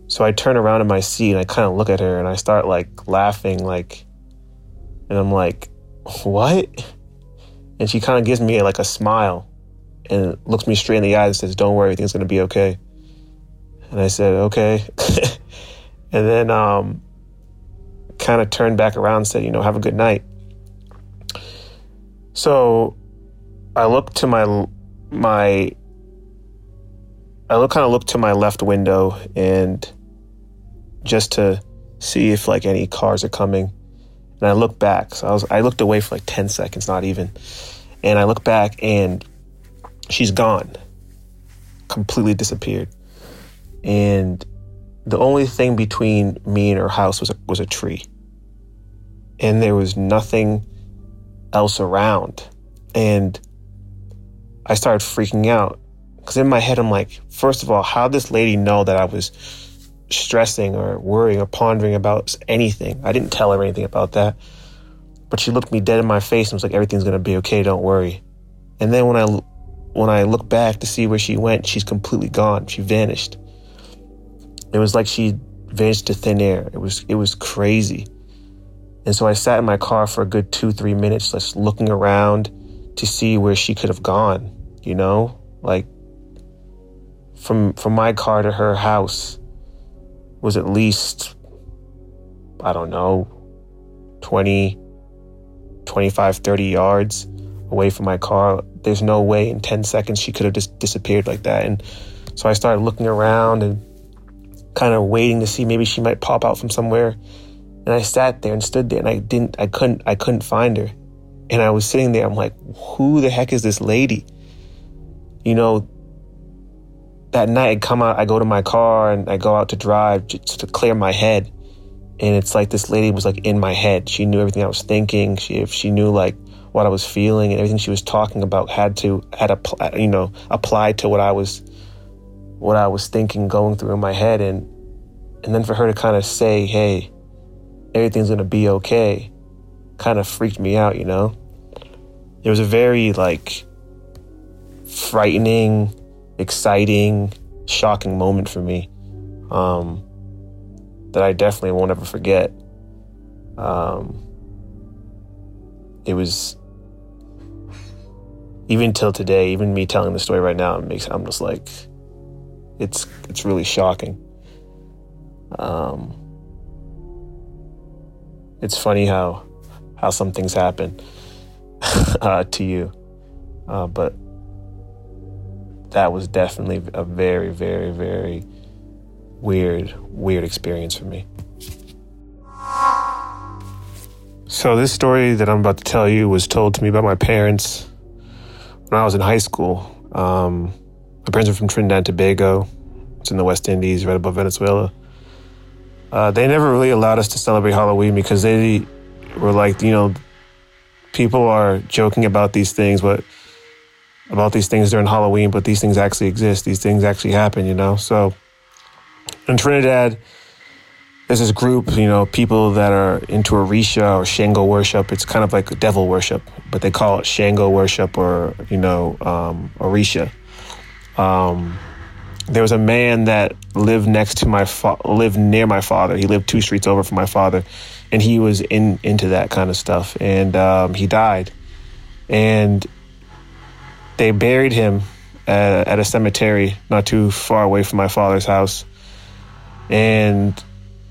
So I turn around in my seat and I kind of look at her and I start like laughing, like, and I'm like, what? And she kind of gives me like a smile and looks me straight in the eyes and says, don't worry, everything's going to be okay. And I said, okay. and then um, kind of turned back around and said, you know, have a good night. So I look to my my I look kind of look to my left window and just to see if like any cars are coming. And I look back. So I was I looked away for like 10 seconds, not even. And I look back and she's gone. Completely disappeared. And the only thing between me and her house was a, was a tree. And there was nothing else around. And I started freaking out because in my head, I'm like, first of all, how did this lady know that I was stressing or worrying or pondering about anything? I didn't tell her anything about that. But she looked me dead in my face and was like, everything's going to be okay. Don't worry. And then when I, when I look back to see where she went, she's completely gone. She vanished. It was like she vanished to thin air. It was, it was crazy. And so I sat in my car for a good two, three minutes, just looking around to see where she could have gone, you know? Like, from from my car to her house was at least I don't know 20, 25, 30 yards away from my car. There's no way in 10 seconds she could have just disappeared like that. And so I started looking around and kind of waiting to see maybe she might pop out from somewhere. And I sat there and stood there and I didn't, I couldn't, I couldn't find her. And I was sitting there, I'm like, who the heck is this lady? You know, that night I come out, I go to my car and I go out to drive just to clear my head. And it's like this lady was like in my head. She knew everything I was thinking. She, if she knew like what I was feeling and everything she was talking about had to, had a, uh, you know, applied to what I was, what I was thinking going through in my head. And, and then for her to kind of say, Hey, everything's going to be okay kind of freaked me out, you know? It was a very like frightening, exciting, shocking moment for me um, that I definitely won't ever forget. Um, it was even till today, even me telling the story right now, it makes I'm just like it's it's really shocking. Um, it's funny how how some things happen uh, to you, uh, but that was definitely a very, very, very weird, weird experience for me. So, this story that I'm about to tell you was told to me by my parents when I was in high school. Um, my parents are from Trinidad and Tobago. It's in the West Indies, right above Venezuela. Uh, they never really allowed us to celebrate Halloween because they were like, you know, people are joking about these things, but about these things during Halloween, but these things actually exist. These things actually happen, you know? So in Trinidad, there's this group, you know, people that are into Orisha or Shango worship. It's kind of like devil worship, but they call it Shango worship or, you know, um, Orisha. Um, there was a man that lived next to my fa- lived near my father. He lived two streets over from my father, and he was in into that kind of stuff. And um, he died, and they buried him at, at a cemetery not too far away from my father's house. And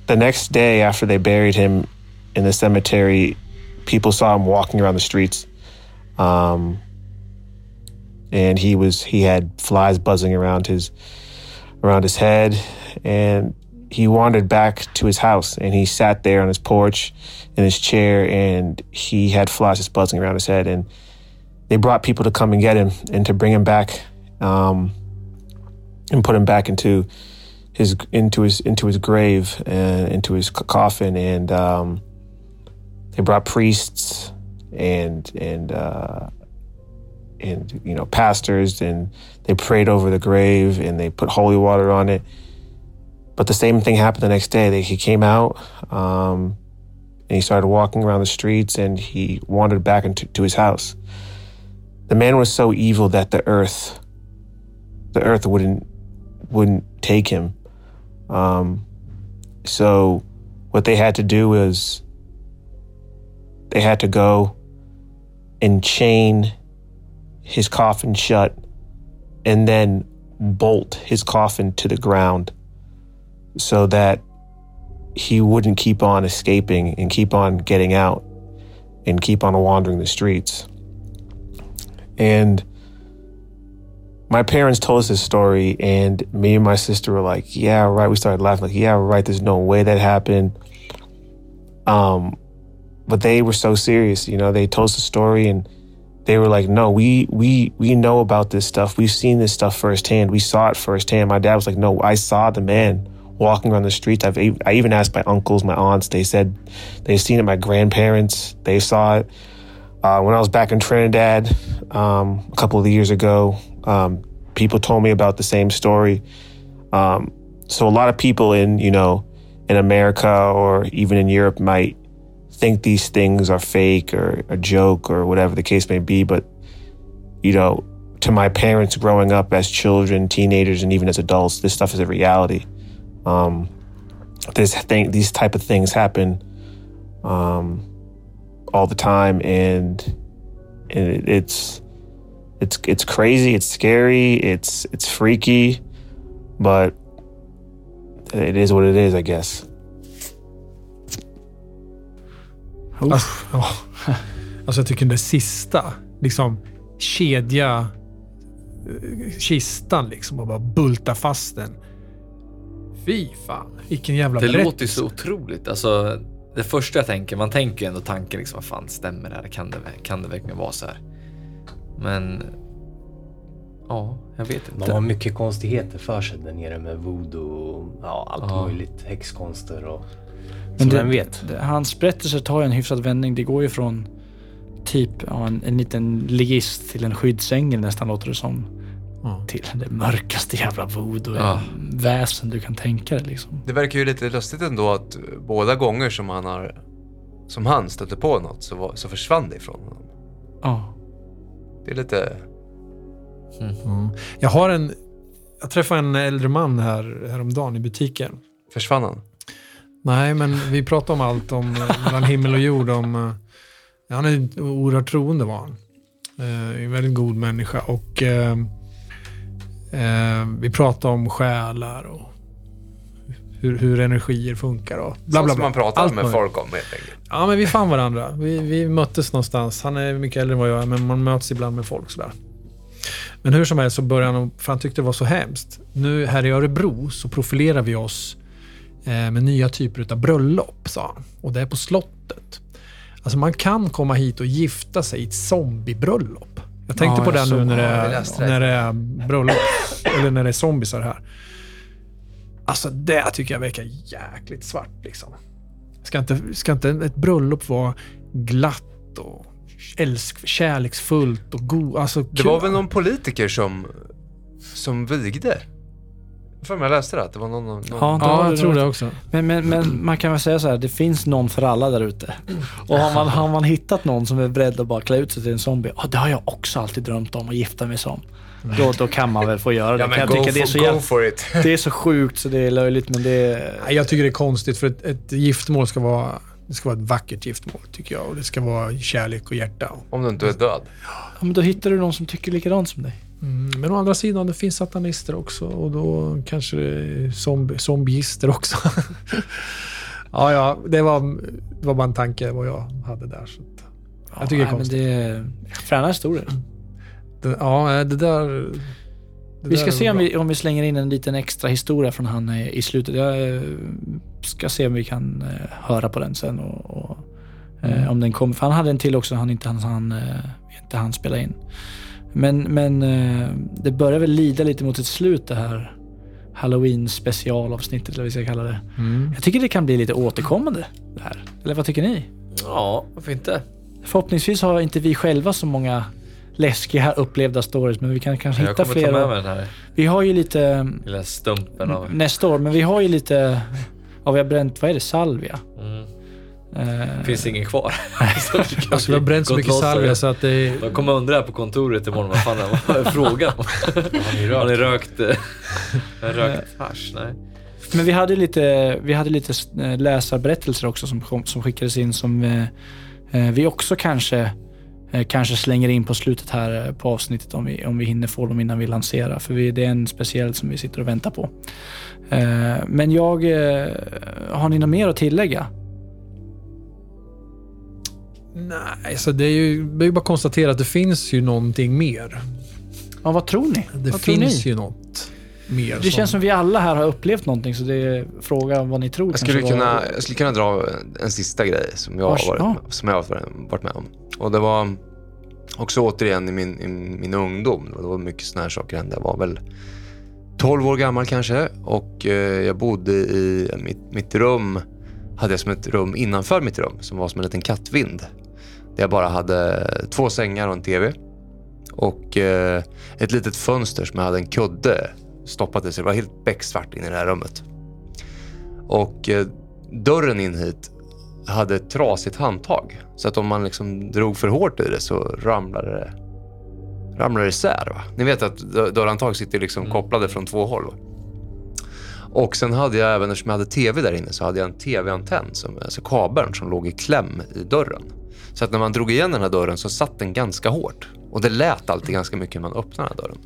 the next day after they buried him in the cemetery, people saw him walking around the streets. Um, and he was he had flies buzzing around his around his head and he wandered back to his house and he sat there on his porch in his chair and he had flies just buzzing around his head and they brought people to come and get him and to bring him back um, and put him back into his into his into his grave and into his coffin. And um, they brought priests and and uh, and you know pastors and they prayed over the grave and they put holy water on it. But the same thing happened the next day. He came out um, and he started walking around the streets and he wandered back into to his house the man was so evil that the earth the earth wouldn't wouldn't take him um, so what they had to do was they had to go and chain his coffin shut and then bolt his coffin to the ground so that he wouldn't keep on escaping and keep on getting out and keep on wandering the streets. And my parents told us this story, and me and my sister were like, "Yeah, right." We started laughing, like, "Yeah, right." There's no way that happened. Um, but they were so serious, you know. They told us the story, and they were like, "No, we we we know about this stuff. We've seen this stuff firsthand. We saw it firsthand." My dad was like, "No, I saw the man walking around the streets. I've I even asked my uncles, my aunts. They said they've seen it. My grandparents, they saw it." Uh, when I was back in Trinidad um, a couple of years ago, um, people told me about the same story. Um, so a lot of people in you know in America or even in Europe might think these things are fake or a joke or whatever the case may be. But, you know, to my parents growing up as children, teenagers, and even as adults, this stuff is a reality. Um, this thing, these type of things happen um, all the time, and and it, it's it's it's crazy, it's scary, it's it's freaky, but it is what it is, I guess. Alltså, ja. alltså jag tycker det sista, liksom kedja eh, kistan liksom och bara bulta fast den. Fy fan, vilken jävla Det berättelse. låter ju så otroligt. Alltså, det första jag tänker, man tänker ju ändå tanken liksom, vad fan stämmer det här? Kan det, kan det verkligen vara så här? Men, ja, jag vet inte. har mycket konstigheter för sig där nere med voodoo och ja, allt Ja. möjligt. Häxkonster och... Men som det- vem vet? Det- Hans berättelser tar ju en hyfsad vändning. Det går ju från typ ja, en, en liten ligist till en skyddsängel nästan låter det som. Ja. Till det mörkaste jävla voodoo-väsen du kan tänka dig liksom. Det verkar ju lite lustigt ändå att båda gånger som han har som han stötte på något så, var, så försvann det ifrån honom. Ja. Det är lite... Mm. Jag har en... Jag träffade en äldre man här häromdagen i butiken. Försvann han? Nej, men vi pratade om allt om eh, mellan himmel och jord. Om, eh, ja, han är oerhört troende var han. Eh, en väldigt god människa. Och eh, eh, vi pratade om själar och hur, hur energier funkar och bla Sånt bla som bla. man pratar Allt med möjligt. folk om helt enkelt. Ja, men vi fann varandra. Vi, vi möttes någonstans. Han är mycket äldre än vad jag är, men man möts ibland med folk sådär. Men hur som helst så började han, för han tyckte det var så hemskt. Nu här i Örebro så profilerar vi oss eh, med nya typer av bröllop, sa han. Och det är på slottet. Alltså man kan komma hit och gifta sig i ett zombiebröllop. Jag tänkte Ja, på det nu när det. när det är bröllop, eller när det är zombisar här. Alltså det tycker jag verkar jäkligt svart liksom. Ska inte, ska inte ett bröllop vara glatt och älsk, kärleksfullt och god? Alltså, Det var väl någon politiker som, som vigde? För mig jag läste det, att det var någon... någon Ja, Ja, jag tror det också. Men, men, men man kan väl säga så här, det finns någon för alla där ute. Och har man, har man hittat någon som är beredd att bara klä ut sig till en zombie, ja det har jag också alltid drömt om att gifta mig som. Då, då kan man väl få göra det. Ja kan men jag go, tycka. det, är for, så go jävla, for it. det är så sjukt så det är löjligt men det är... Nej, Jag tycker det är konstigt för ett, ett giftmål ska vara, det ska vara ett vackert giftmål tycker jag. Och det ska vara kärlek och hjärta. Om du inte är död. Ja, men då hittar du någon som tycker likadant som dig. Mm, men å andra sidan, det finns satanister också och då kanske det är zombie, zombieister också. ja, ja, det var, det var bara en tanke vad jag hade där. Så att, jag tycker det är nej, men konstigt. det är fräna historier. Det, ja, det där... Det Vi ska se om vi, om vi slänger in en liten extra historia från han eh, i slutet. Jag eh, ska se om vi kan eh, höra på den sen och, och Mm. om den kommer. För han hade en till också han inte han, han, inte han spela in. Men, men eh, det börjar väl lida lite mot ett slut det här Halloween specialavsnittet eller vad vi ska kalla det. Mm. Jag tycker det kan bli lite återkommande det här. Eller vad tycker ni? Ja, varför inte? Förhoppningsvis har inte vi själva så många läskiga upplevda stories men vi kan kanske Jag hitta kommer ta med fler. mig den här Vi har ju lite lilla stumpen av... nästa år, men vi har ju lite... Ja, vi har bränt, vad är det, salvia? Mm. Eh, Finns ingen kvar. Alltså vi har bränt så mycket salvia så att det... De kommer undra här på kontoret imorgon, vad fan är- vad är frågan? Har ni rökt, eh, rökt hasch? Nej. Men vi hade lite, vi hade lite eh, läsarberättelser också som, som skickades in som eh, eh, vi också kanske, eh, kanske slänger in på slutet här eh, på avsnittet om vi, om vi hinner få dem innan vi lanserar. För vi, det är en speciell som vi sitter och väntar på. Eh, men jag, eh, har ni något mer att tillägga? Nej, så det är ju, det är ju bara att konstatera att det finns ju någonting mer. Ja, vad tror ni? Det vad tror finns ni? ju något mer. Det känns som vi alla här har upplevt någonting så det är fråga om vad ni tror. Jag skulle, kanske var- kunna, jag skulle kunna dra en sista grej som jag, har varit, ja. med- som jag har varit med om. Och det var också återigen i min, i min ungdom. Det var mycket sådana här saker hände. Jag var väl 12 år gammal kanske och eh, jag bodde i mitt, mitt rum, hade jag som ett rum innanför mitt rum som var som en liten kattvind. Där jag bara hade två sängar och en TV. Och eh, ett litet fönster som jag hade en kudde stoppat i så det var helt becksvart inne i det här rummet. Och eh, dörren in hit hade ett trasigt handtag. Så att om man liksom drog för hårt i det så ramlade det, ramlade det isär. Va? Ni vet att dö- dörrhandtag sitter liksom kopplade från två håll. Va? Och sen hade jag även, eftersom jag hade tv där inne, så hade jag en tv-antenn, som, alltså kabeln som låg i kläm i dörren. Så att när man drog igen den här dörren så satt den ganska hårt. Och det lät alltid ganska mycket när man öppnade den här dörren.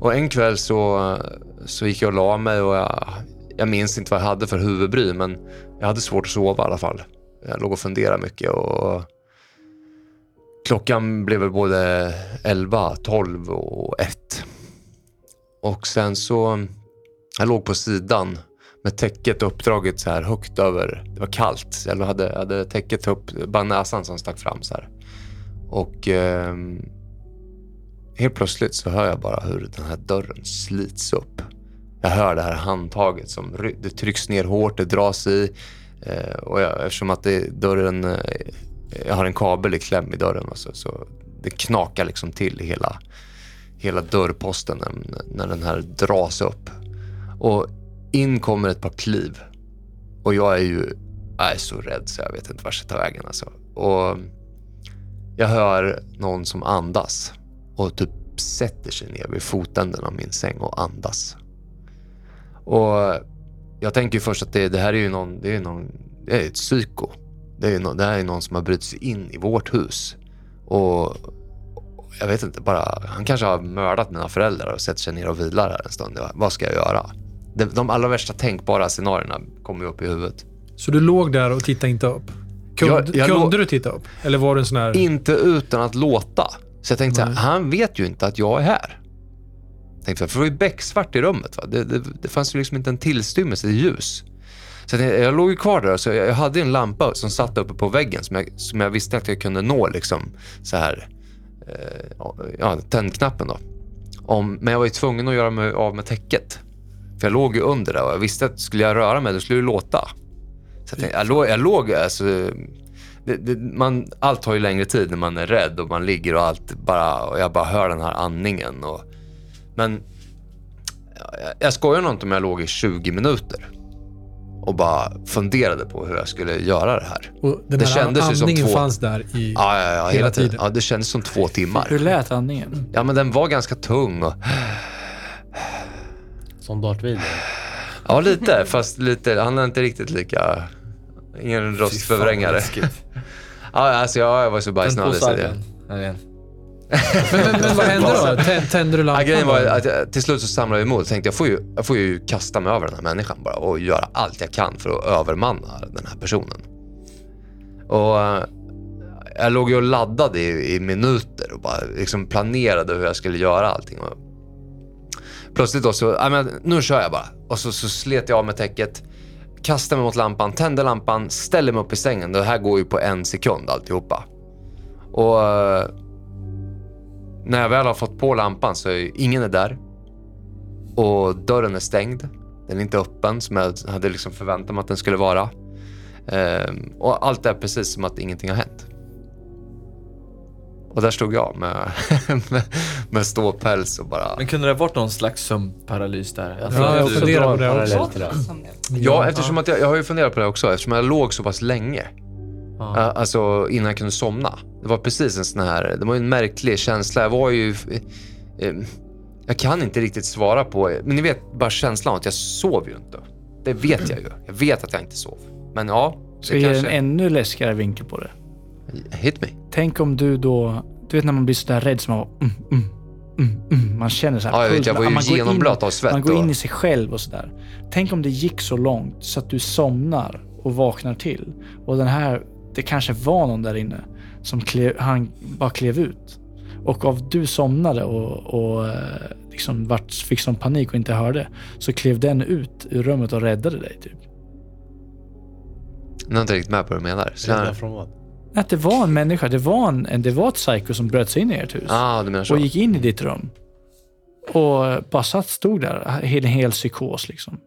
Och en kväll så, så gick jag och la mig och jag, jag minns inte vad jag hade för huvudbry, men jag hade svårt att sova i alla fall. Jag låg och funderade mycket och klockan blev väl både 11, 12 och 1. Och sen så, jag låg på sidan med täcket uppdraget så här högt över, det var kallt, så jag hade, hade täcket upp, bara näsan som stack fram så här. Och eh, helt plötsligt så hör jag bara hur den här dörren slits upp. Jag hör det här handtaget som det trycks ner hårt, det dras i. Eh, och jag, eftersom att det, dörren, eh, jag har en kabel i kläm i dörren, alltså, så det knakar liksom till i hela, hela dörrposten när, när den här dras upp. Och in kommer ett par kliv. Och jag är ju jag är så rädd så jag vet inte vart jag ska ta vägen. Alltså. Och jag hör någon som andas och typ sätter sig ner vid fotänden av min säng och andas. Och jag tänker först att det, det här är ju någon, det är någon, det är ett psyko. Det, är någon, det här är någon som har brutit sig in i vårt hus. Och jag vet inte, bara, han kanske har mördat mina föräldrar och sätter sig ner och vilar här en stund. Vad ska jag göra? De, de allra värsta tänkbara scenarierna kommer ju upp i huvudet. Så du låg där och tittade inte upp? Kunde, Jag- jag kunde du titta upp? Eller var det en sån här... Inte utan att låta. Så jag tänkte så här, han vet ju inte att jag är här. Tänkte, för det var ju becksvart i rummet. Va? Det, det, det fanns ju liksom inte en tillstymmelse till ljus. Så jag, jag låg ju kvar där. Så jag, jag hade en lampa som satt uppe på väggen som jag, som jag visste att jag kunde nå. Liksom, så här, eh, ja, tändknappen då. Om, men jag var ju tvungen att göra mig av med täcket. För jag låg ju under där och jag visste att skulle jag röra mig, då skulle det låta. Så jag, tänkte, jag, låg, jag låg alltså... Det, det, man, allt tar ju längre tid när man är rädd och man ligger och allt bara... Och jag bara hör den här andningen. Och, men jag, jag skojar nog inte om jag låg i 20 minuter och bara funderade på hur jag skulle göra det här. Och den det här kändes ju som andningen två- fanns där i... Ja, ja, ja hela, hela tiden. tiden. Ja, det kändes som två timmar. Hur lät andningen? Ja, men den var ganska tung och... Som Darth Vader. Ja, lite. Fast lite. Han är inte riktigt lika... Ingen röstförvrängare. Ja, alltså jag, jag var så bajsnödig. det- Här igen. Men, men, men vad hände då? Tä- Tände du Ja, lampan? grejen var att jag, till slut så samlade jag emot och tänkte jag får, ju, jag får ju kasta mig över den här människan bara och göra allt jag kan för att övermanna den här personen. Och eh, jag låg ju och laddade i, i minuter och bara liksom planerade hur jag skulle göra allting. Och plötsligt då så, ja, men, nu kör jag bara. Och så, så slet jag av med täcket, kastade mig mot lampan, tände lampan, ställer mig upp i sängen. Det här går ju på en sekund alltihopa. Och eh, när jag väl har fått på lampan så är ingen är där. Och dörren är stängd. Den är inte öppen som jag hade liksom förväntat mig att den skulle vara. Ehm, och allt är precis som att ingenting har hänt. Och där stod jag med, med, med ståpäls och bara... Men kunde det ha varit någon slags sömnparalys där? Alltså, Ja, jag funderar på det också. Ja, eftersom att jag, jag har ju funderat på det också. Eftersom jag låg så pass länge. Ja. Eh, Alltså innan jag kunde somna. Det var precis en sån här, det var ju en märklig känsla. Jag var ju... eh, Jag kan inte riktigt svara på, men ni vet bara känslan att jag sov ju inte. Det vet jag ju. Jag vet att jag inte sov. Men ja, Ska det jag ge en kanske... ännu läskigare vinkel på det? Hit me. Tänk om du då... Du vet när man blir sådär rädd som man mm, mm, mm, mm. Man känner så här Ja, jag vet, jag var ju Man går in- genomblöt av svett Man går och- in i sig själv och sådär. Tänk om det gick så långt så att du somnar och vaknar till. Och den här, det kanske var någon där inne som klev, han bara klev ut. Och av du somnade och, och eh, liksom vart, fick sån panik och inte hörde, så klev den ut ur rummet och räddade dig typ. Jag är inte riktigt med på vad du menar. Så Rädda från vad? Att det var en människa, det var, en, det var ett psycho som bröt sig in i ert hus. Ah, du menar så. och gick in i ditt rum. Och bara satt, stod där, en hel psykos liksom.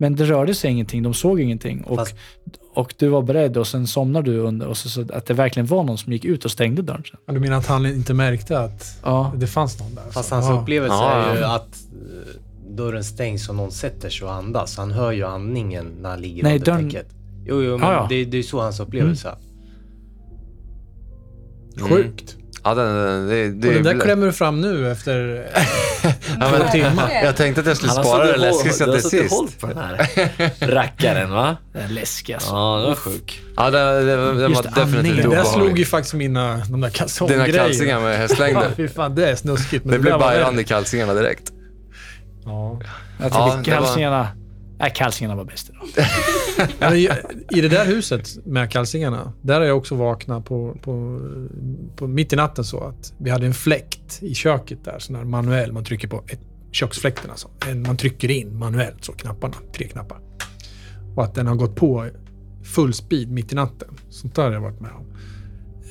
Men det rörde sig ingenting, de såg ingenting. Och, Fast- och du var beredd och sen somnade du under och så, så att det verkligen var någon som gick ut och stängde dörren sen. Du menar att han inte märkte att Ja. det fanns någon där? Fast Så, hans ja. upplevelse Ja, är ju att eh, dörren stängs och någon sätter sig och andas. Han hör ju andningen när han ligger Nej, under dörren- täcket. Jo, jo, men Ja, ja. Det, det är så hans upplevelse är. Sjukt. Ja, den, den, det, det, Och den där klämmer du fram nu efter ja, men, timmar. Jag tänkte att jag skulle spara det läskigaste till Du har suttit och sist. på den här rackaren va? Den läskiga alltså. Ja, det var sjuk. Ja, den, den, den var Just definitivt andningen. Det där slog obehaglig. ju faktiskt mina, de där Dina kalsonggrejerna. kalsingar med Ja, hästlängder. fy fan, det är snuskigt. Men Det blev var bajrande i kalsingarna direkt. Ja. Jag Ja, tycker var- kalsingarna... Nej, kalsingarna var bäst idag. I, I det där huset med kalsingarna, där har jag också vaknat på, på, på mitt i natten så att vi hade en fläkt i köket där, sån där manuell, man trycker på ett, köksfläkten alltså. En, man trycker in manuellt, så knapparna, tre knappar. Och att den har gått på full speed mitt i natten. Sånt där har jag varit med om.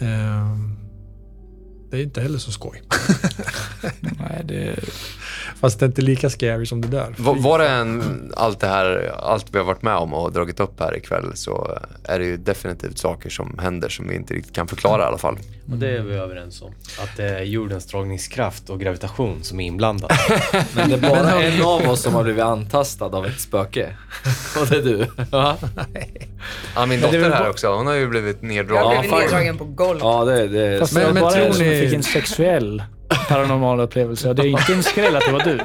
Ehm, det är inte heller så skoj. Nej, det... Fast det är inte lika scary som det där. Var, var det en, allt det här, allt vi har varit med om och dragit upp här ikväll så är det ju definitivt saker som händer som vi inte riktigt kan förklara i alla fall. Och det är vi överens om. Att det är jordens dragningskraft och gravitation som är inblandad. Men det är bara en av oss som har blivit antastad av ett spöke. Och det är du. Ja, Ja, min dotter här också, hon har ju blivit Jag neddragen. blev neddragen på golvet. ja det, det Fast Men- men tror ni- fick en sexuell paranormal upplevelse. Och det är inte en skräll att det var du.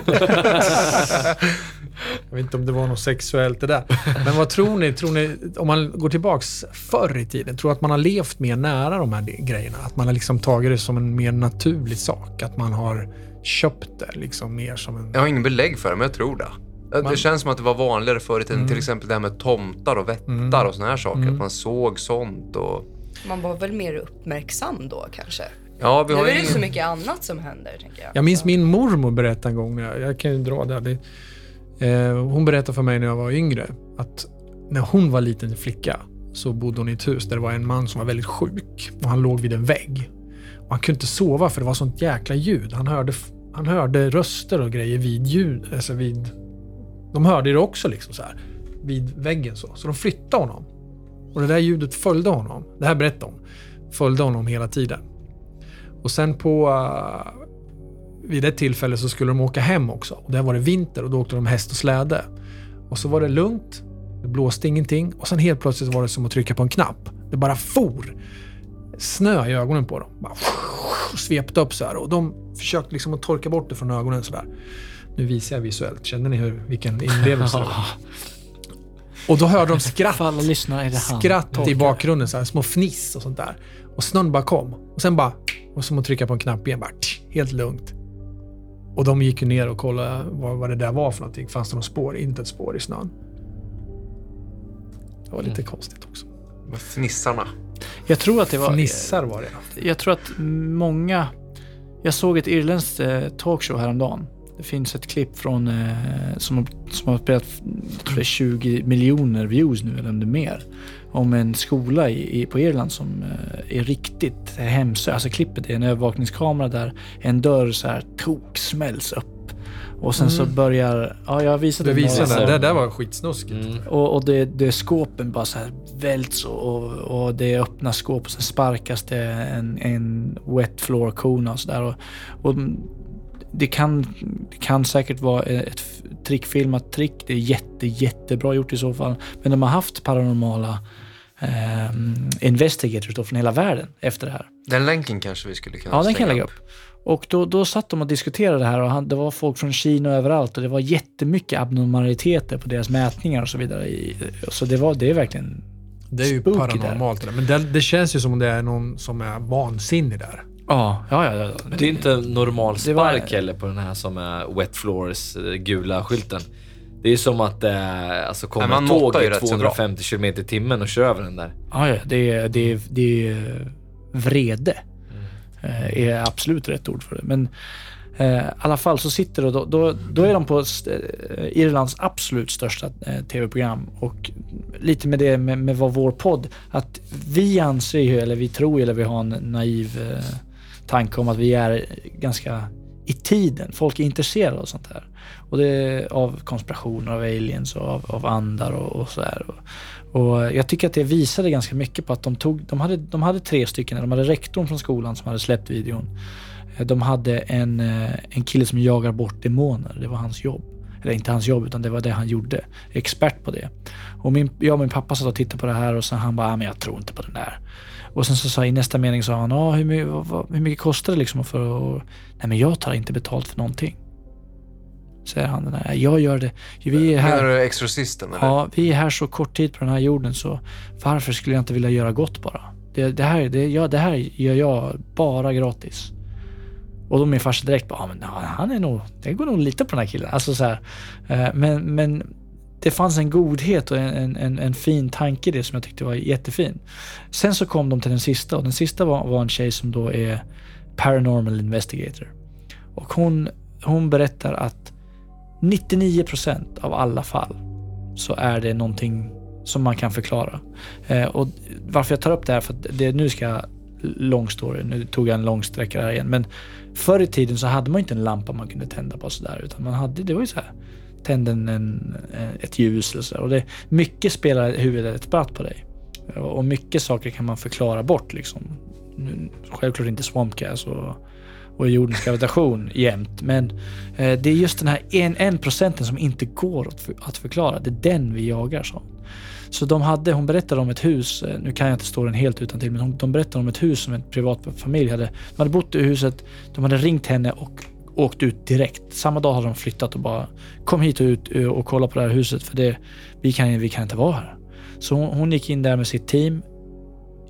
Jag vet inte om det var något sexuellt det där. Men vad tror ni? Tror ni om man går tillbaks förr i tiden, tror att man har levt mer nära de här grejerna? Att man har liksom tagit det som en mer naturlig sak? Att man har köpt det liksom mer som en... Jag har ingen belägg för det, men jag tror det. Det Man- känns som att det var vanligare förr i tiden, Mm. till exempel det här med tomtar och vättar Mm. och såna här saker. Mm. Att man såg sånt och... Man var väl mer uppmärksam då kanske. Ja, vi Nu har är ju det ingen... så mycket annat som händer, tänker jag. Jag minns min mormor berätta en gång, jag kan ju dra det. det eh, hon berättade för mig när jag var yngre att när hon var liten flicka så bodde hon i ett hus där det var en man som var väldigt sjuk och han låg vid en vägg. Och han kunde inte sova för det var sånt jäkla ljud. Han hörde, han hörde röster och grejer vid ljud, alltså vid... De hörde det också liksom så här, vid väggen så. Så de flyttade honom. Och det där ljudet följde honom. Det här berättade hon. Följde honom hela tiden. Och sen på... eh, vid ett tillfälle så skulle de åka hem också. Och där var det vinter och då åkte de häst och släde. Och så var det lugnt. Det blåste ingenting. Och sen helt plötsligt var det som att trycka på en knapp. Det bara for snö i ögonen på dem. Bara svepte upp så här. Och de försökte liksom att torka bort det från ögonen så där. Nu visar jag visuellt. Kände ni hur, vilken inlevelse det var? Och då hörde de skratt. Skratt i bakgrunden, så här, små fniss och sånt där. Och snön bara kom. Och sen bara, och som att trycka på en knapp igen, bara tsch, helt lugnt. Och de gick ju ner och kollade vad, vad det där var för någonting. Fanns det något spår? Inte ett spår i snön. Det var lite konstigt också. Med fnissarna. Jag tror att det var... Fnissar var det. Jag tror att många... Jag såg ett irländskt eh, talkshow häromdagen. Det finns ett klipp från, eh, som, som har spelat, tror det är 20 miljoner views nu eller om det är mer. Om en skola i, i, på Irland som eh, är riktigt hemsökt. Alltså klippet är en övervakningskamera där en dörr så här tok smälls upp. Och sen så Mm. börjar, ja jag har visat Du det visade några- det. Det där var skitsnuskigt. Mm. och, och det, det skåpen bara så här välts och, och det är öppna skåp och sen sparkas det en, en wet floor kona och sådär. Och, och det, kan, det kan säkert vara ett trickfilmat trick. Det är jätte, jättebra gjort i så fall. Men de har haft paranormala eh, investigators då från hela världen efter det här. Den länken kanske vi skulle kunna Ja, den kan jag lägga upp. Och då, då satt de och diskuterade det här och han, det var folk från Kina överallt och det var jättemycket abnormaliteter på deras mätningar och så vidare. I, så det, var, det är verkligen Det är ju paranormalt där. Men det, det känns ju som om det är någon som är vansinnig där. Ja, ja, ja. Men det är inte en normal Det var- spark heller på den här som är Wet Floors eh, gula skylten. Det är som att eh, alltså kommer Nej, man ett tåg i rätt så bra. 250 km i timmen och kör över den där. Ja, ja, det är, det är, det är vrede. Eh, är absolut rätt ord för det. Men eh, i alla fall så sitter det, då, då, då är de på eh, Irlands absolut största eh, tv-program och lite med det med, med vad vår podd, att vi anser ju, eller vi tror eller vi har en naiv eh, tanke om att vi är ganska i tiden. Folk är intresserade av sånt här. Och det är av konspirationer, av aliens och av, av andar och, och sådär. Och, och jag tycker att det visade ganska mycket på att de tog, de hade, de hade tre stycken, de hade rektorn från skolan som hade släppt videon. Eh, de hade en, eh, en kille som jagar bort demoner, det var hans jobb. Eller inte hans jobb, utan det var det han gjorde. Expert på det. Och min, jag och min pappa satt och tittade på det här och sen han bara, ah, men jag tror inte på den där. Och sen så sa i nästa mening sa han, ah, hur, mycket, vad, hur mycket kostar det liksom för att... Nej men jag tar inte betalt för någonting. Säger han, nej jag gör det. Vi är Menar här. du Exorcisten eller? Ja, vi är här så kort tid på den här jorden så varför skulle jag inte vilja göra gott bara? Det, det, här, det, ja, det här gör jag bara gratis. Och då min farsa direkt bara, ja, men han är nog, det går nog lite på den här killen. Alltså så här, eh, men, men det fanns en godhet och en, en, en fin tanke i det som jag tyckte var jättefin. Sen så kom de till den sista och den sista var, var en tjej som då är paranormal investigator. Och hon, hon berättar att 99% av alla fall så är det någonting som man kan förklara. Eh, och varför jag tar upp det här, för att det, nu ska jag lång story, nu tog jag en lång sträcka här igen, men förr i tiden så hade man inte en lampa man kunde tända på sådär, utan man hade, det var ju så här, tänd en, en, ett ljus eller så. Och det, mycket spelar huvudet ett spratt på dig. Och mycket saker kan man förklara bort liksom. Självklart inte swampgas och, och jordens gravitation jämt, men eh, det är just den här en, en procenten som inte går att, för, att förklara. Det är den vi jagar. Så. Så de hade, hon berättade om ett hus, eh, nu kan jag inte stå den helt utan till, men hon, de berättade om ett hus som en privat familj hade. De hade bott i huset, de hade ringt henne och åkt ut direkt. Samma dag hade de flyttat och bara kom hit och ut eh, och kolla på det här huset för det, vi, kan, vi kan inte vara här. Så hon, hon gick in där med sitt team.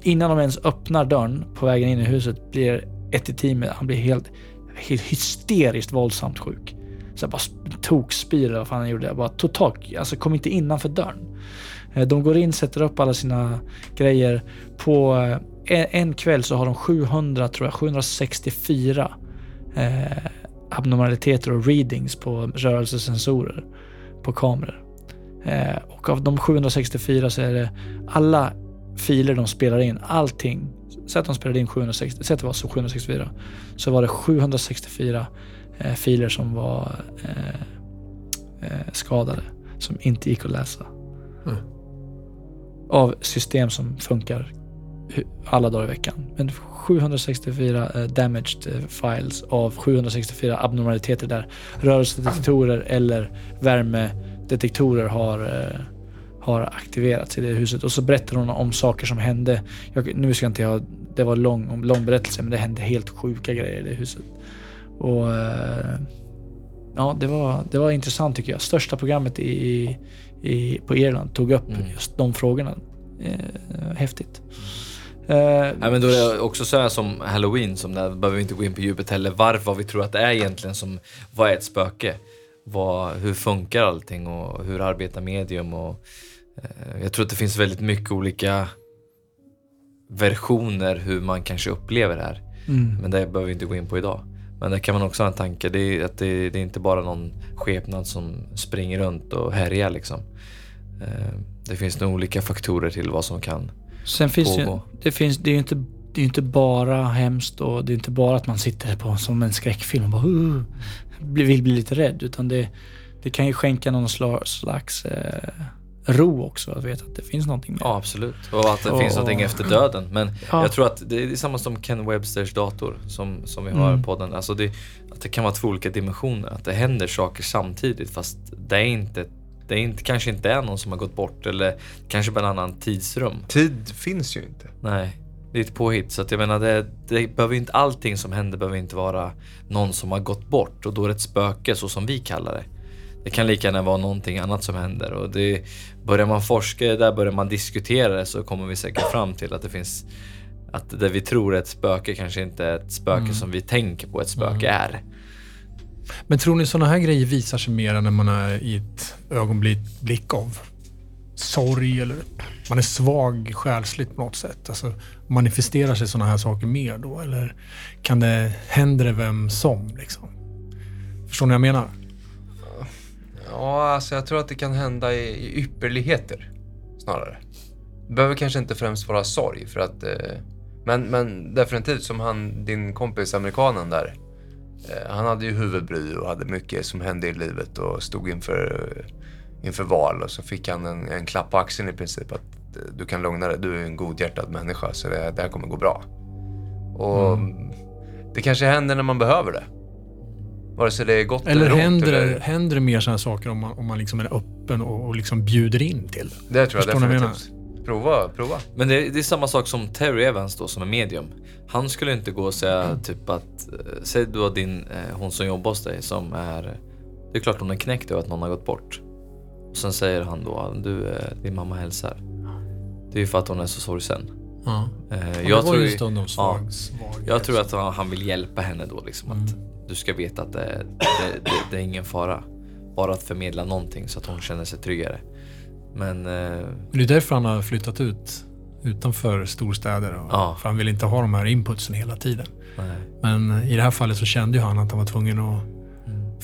Innan de ens öppnar dörren på vägen in i huset blir ett i teamet, han blir helt, helt hysteriskt våldsamt sjuk. Så jag bara tokspyr eller vad fan han gjorde. Jag bara totalt, alltså kom inte innanför dörren. Eh, de går in, sätter upp alla sina grejer. På eh, en, en kväll så har de 700, tror jag, 764 eh, abnormaliteter och readings på rörelsesensorer på kameror. Eh, och av de 764 så är det alla filer de spelar in, allting. Säg att de spelade in 760, säg att det var så 764. Så var det 764 eh, filer som var eh, eh, skadade, som inte gick att läsa. Mm. Av system som funkar alla dagar i veckan. Men 764 eh, damaged eh, files av 764 abnormaliteter där rörelsedetektorer eller värmedetektorer har, eh, har aktiverats i det huset. Och så berättar hon om saker som hände. Jag, nu ska inte jag, det var lång, lång berättelse men det hände helt sjuka grejer i det huset. Och ja, det var, det var intressant tycker jag. Största programmet i, i, på Irland tog upp Mm. just de frågorna. Eh, häftigt. Eh, Nej, men då är det också så här som halloween, som där behöver vi inte gå in på djupet heller, varför, vi tror att det är egentligen som, vad är ett spöke? Vad, hur funkar allting och hur arbetar medium? Och, eh, jag tror att det finns väldigt mycket olika versioner hur man kanske upplever det här. Mm. Men det behöver vi inte gå in på idag. Men där kan man också ha en tanke, det är att det, det är inte bara någon skepnad som springer runt och härjar liksom. Eh, det finns nog olika faktorer till vad som kan Sen finns det, ju, pågå. det, finns, det är ju inte, det är inte bara hemskt och det är inte bara att man sitter på som en skräckfilm och bara, uh, vill bli lite rädd. Utan det, det kan ju skänka någon sla- slags eh, ro också att veta att det finns någonting mer. Ja, absolut. Och att det Och- finns någonting efter döden. Men Ja. jag tror att det är samma som Ken Websters dator som, som vi har Mm. på den. Alltså det, att det kan vara två olika dimensioner. Att det händer saker samtidigt fast det är inte det är inte, kanske inte är någon som har gått bort eller kanske bara en annan tidsrum. Tid finns ju inte. Nej, det är ett påhitt. Så att jag menar, det, det behöver inte, allting som händer behöver inte vara någon som har gått bort och då är det ett spöke så som vi kallar det. Det kan lika gärna vara någonting annat som händer och det, börjar man forska i det där, börjar man diskutera det så kommer vi säkert fram till att det finns att det vi tror är ett spöke kanske inte är ett spöke Mm. som vi tänker på ett spöke är. Men tror ni sådana här grejer visar sig mer när man är i ett ögonblick av sorg eller man är svag själsligt på något sätt? Alltså, manifesterar sig sådana här saker mer då? Eller kan det, händer det vem som liksom? Förstår ni vad jag menar? Ja, alltså jag tror att det kan hända i, i ypperligheter snarare. Det behöver kanske inte främst vara sorg för att... Eh, men, men definitivt som han, din kompis amerikanen där. Eh, han hade ju huvudbry och hade mycket som hände i livet och stod inför, inför val och så fick han en, en klapp på axeln i princip att eh, du kan lugna dig, du är en godhjärtad människa så det, det här kommer gå bra. Och det kanske händer när man behöver det. Vare sig det är gott eller, Eller ont. händer, eller... händer det mer sådana saker om man, om man liksom är öppen och, och liksom bjuder in till det? Det tror jag Förstår definitivt. Prova, prova. Men det, det är samma sak som Terry Evans då som är medium. Han skulle inte gå och säga typ att, eh, säg du har din, eh, hon som jobbar hos dig som är, det är klart hon är knäckt över att någon har gått bort. Och sen säger han då, du, eh, din mamma hälsar. Det är ju för att hon är så sorgsen. Ja. Det jag, tror, svag- ja, svaghet. jag tror att han, han vill hjälpa henne då liksom. Att du ska veta att det, det, det, det är ingen fara. bara att förmedla någonting så att hon känner sig tryggare. Men eh, Det är därför han har flyttat ut utanför storstäder. Och, Ja. För han vill inte ha de här inputsen hela tiden. nej. Men i det här fallet så kände ju han att han var tvungen att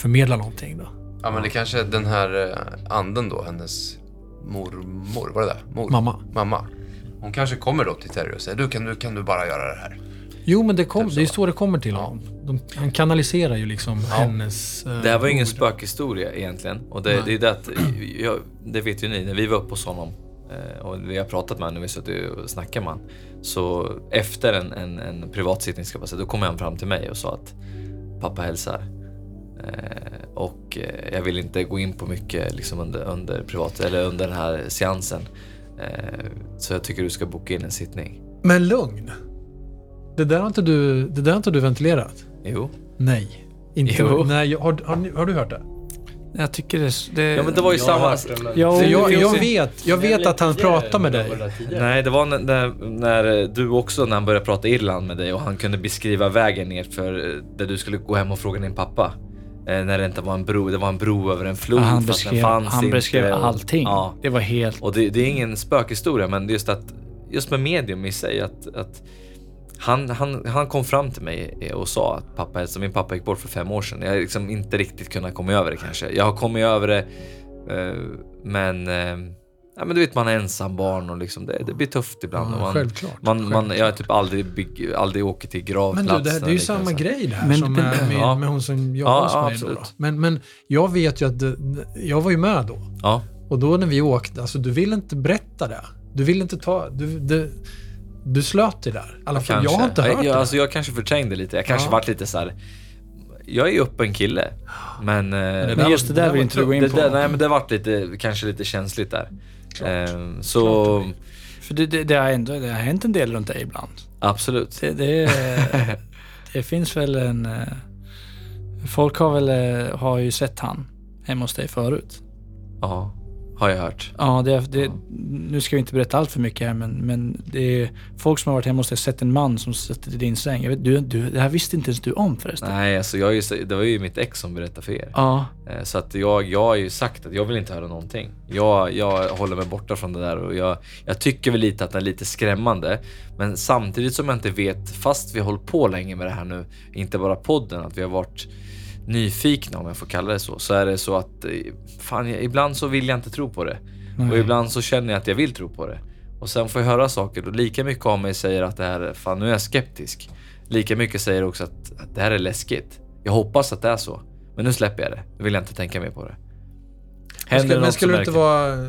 förmedla någonting. Då. Ja, men det kanske är den här eh, anden då, hennes mormor, var det det? Mor. Mamma. Mamma. Hon kanske kommer då till Terry och säger, du kan, du, kan du bara göra det här? Jo, men det, kom, det är så. det kommer till honom. De, han kanaliserar ju liksom hennes... eh, Det här var ingen ord. spökhistoria egentligen. Och det, det är det att, jag, det vet ju ni, när vi var uppe hos honom eh, och vi har pratat med honom, när vi suttit och snackat med honom. Så efter en, en, en privatsittning, ska man säga, då kom han fram till mig och sa att pappa hälsar. Eh, och eh, jag vill inte gå in på mycket liksom under, under privat, eller under den här seansen. Eh, så jag tycker du ska boka in en sittning. Men lugn. Det där har inte du, det där har inte du ventilerat? Jo. Nej. Inte, Jo. Nej, jag- har, har, ni- har du hört det? Jag tycker det... det Ja men det var ju samma... Ja, jag, jag, vet, jag vet att han pratar med dig. Nej, det var när, när, när du också, när han började prata Irland med dig och han kunde beskriva vägen ner för eh, där du skulle gå hem och fråga din pappa. Eh, när det inte var en bro, det var en bro över en flod Ja, han fast den beskrev, fanns han inte. beskrev och- allting. Ja. Det var helt... Och det, det är ingen spökhistoria men det är just att, just med medium i sig att, att han, han, han kom fram till mig och sa att pappa, alltså min pappa gick bort för fem år sedan. Jag har liksom inte riktigt kunnat komma över det kanske. Jag har kommit över det eh, men eh, Ja men du vet man är ensam barn och liksom det, det blir tufft ibland. Ja, och man, självklart, Man, man, jag har typ aldrig, bygg, aldrig åkt till Men gravplatsen. du, det, det är ju eller samma liknande. grej det här Men- som men- med, med, Ja. med hon som jobbar Ja, hos ja, mig. Då, då. absolut. Men, men jag vet ju att det, jag var ju med då. Ja, Och då när vi åkte, alltså du vill inte berätta det. Du vill inte ta, du, du, du slöt dig där. Alla fall, jag har inte hört jag, det. alltså, jag kanske förträngde lite. Jag kanske Ja. varit lite så här. Jag är ju öppen kille. Men... eh, där Men just det där vill inte du gå in det, på. det, nej men det varit lite, kanske lite känsligt där. Ehm, så För det, det, det, har ändå, det har hänt en del runt dig ibland. absolut. Det, det, det finns väl en... eh, Folk har väl eh, har ju sett han hemma hos dig förut. Ja, har jag hört. Ja, det, det, nu ska vi inte berätta allt för mycket här men, men det är folk som har varit hemma hos dig sett en man som sitter i din säng. Jag vet, du, du, det här visste inte ens du om förresten. Nej, alltså jag ju, det var ju mitt ex som berättade för er. Ja, Eh, Så att jag, jag har ju sagt att jag vill inte höra någonting. Jag, jag håller mig borta från det där och jag, jag tycker väl lite att det är lite skrämmande. Men samtidigt som jag inte vet, fast vi har hållit på länge med det här nu, inte bara podden, att vi har varit nyfikna om jag får kalla det så, så är det så att eh, fan, ibland så vill jag inte tro på det. Och ibland så känner jag att jag vill tro på det. Och sen får jag höra saker och lika mycket av mig säger att det här, är- fan nu är jag skeptisk. Lika mycket säger också att, att det här är läskigt. Jag hoppas att det är så. Men nu släpper jag det. Nu vill jag inte tänka mer på det. Men Händer skulle, men skulle det inte vara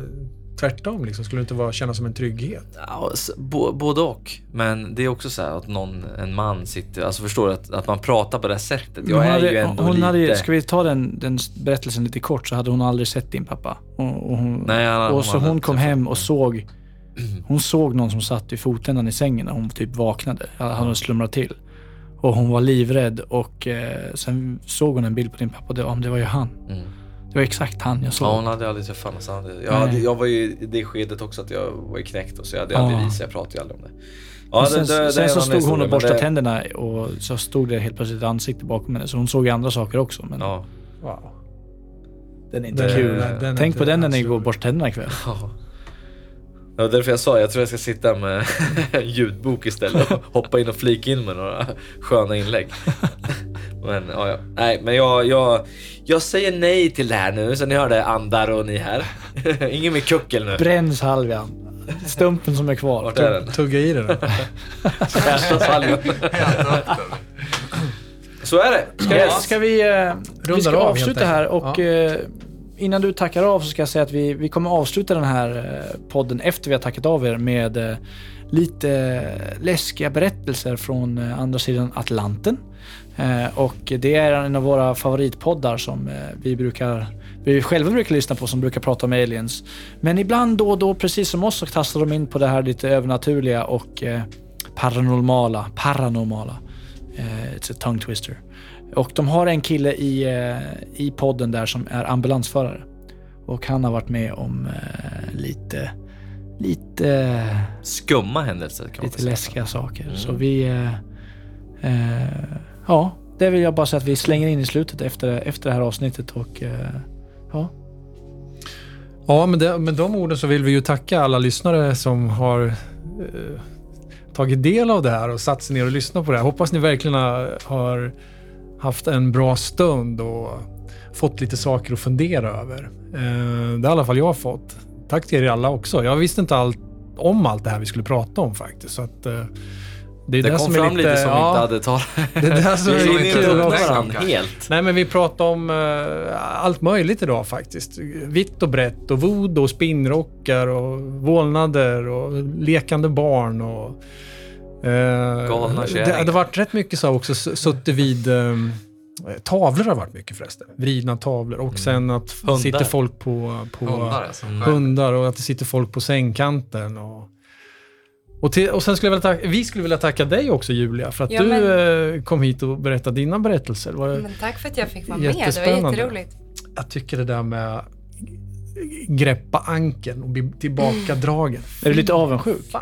tvärtom? Liksom? Skulle det inte vara, kännas som en trygghet? Ja, bo- både och. Men det är också så här att någon, en man sitter, alltså förstår du att, att man pratar på det här sättet. Jag hon är hade, ju ändå hon lite... hade, Ska vi ta den, den berättelsen lite kort så hade hon aldrig sett din pappa. Och, och hon, Nej, hon och så hade hon kom hem och såg Hon såg någon som satt i fotändan i sängen när hon typ vaknade. Han hade slumrat till. Och hon var livrädd och eh, sen såg hon en bild på din pappa och det, det var ju han. Mm. Det var exakt han jag såg. Ja, hon hade aldrig träffat honom. hade- Jag, hade, jag var ju i det skedet också att jag var ju knäckt och så jag hade Ja. aldrig visat, jag pratade ju aldrig om det. Ja, sen det- det- det sen är så stod hon och borstade det- tänderna och så stod det helt plötsligt ett ansikte bakom henne. Så hon såg ju andra saker också. Men Ja. Wow. den är inte kul. den- den Tänk på den när ni går och borstar tänderna ikväll. Ja. Det var därför jag sa, jag tror jag ska sitta med en ljudbok istället och hoppa in och flika in med några sköna inlägg. Men ja, ja. Nej, men jag, jag, jag säger nej till det här nu, så ni hörde andar och ni här. Ingen mer kuckel nu. Bränns halvan. Stumpen som är kvar. Vart är den? Tugga i. Värsta salven. Så är det. Ska, ska vi, eh, vi ska av, avsluta här och eh, innan du tackar av så ska jag säga att vi, vi kommer avsluta den här eh, podden efter vi har tackat av er med eh, lite eh, läskiga berättelser från andra sidan Atlanten. Och det är en av våra favoritpoddar som vi brukar vi själva brukar lyssna på som brukar prata om aliens. Men ibland då och då, precis som oss, så tassar de in på det här lite övernaturliga och eh, paranormala. Paranormala. Eh, it's a tongue twister. Och de har en kille i, eh, i podden där som är ambulansförare. Och han har varit med om eh, lite, lite, Skumma händelser kan lite läskiga saker. Mm. Så vi... Eh, eh, ja, det vill jag bara säga att vi slänger in i slutet efter, efter det här avsnittet och eh, Ja. Ja, med, det, med de orden så vill vi ju tacka alla lyssnare som har eh, tagit del av det här och satt sig ner och lyssnat på det här. Hoppas ni verkligen har, har haft en bra stund och fått lite saker att fundera över. Eh, det har i alla fall jag fått. Tack till er alla också. Jag visste inte allt om allt det här vi skulle prata om faktiskt. Så att, eh, det är Det kom som är fram lite som vi ja, inte hade talat Det är det som är som lite inte kul också. helt. Nej, men vi pratar om eh, allt möjligt idag faktiskt. Vitt och brett och voodoo och spinnrockar och vålnader och lekande barn och... eh, Galna det, kärringar. det har varit rätt mycket så också, suttit vid... eh, tavlor har varit mycket förresten. Vridna tavlor och sen att Hundar. sitter folk på... på Hundar alltså. hundar och att det sitter folk på sängkanten. Och, och, till, och sen skulle jag vilja tacka, vi skulle vilja tacka dig också Julia för att Ja, du men- eh, kom hit och berättade dina berättelser. Det var, Men tack för att jag fick vara med. Det var jätteroligt. Jag tycker det där med greppa ankeln och bli tillbakadragen. Är du lite avundsjuk?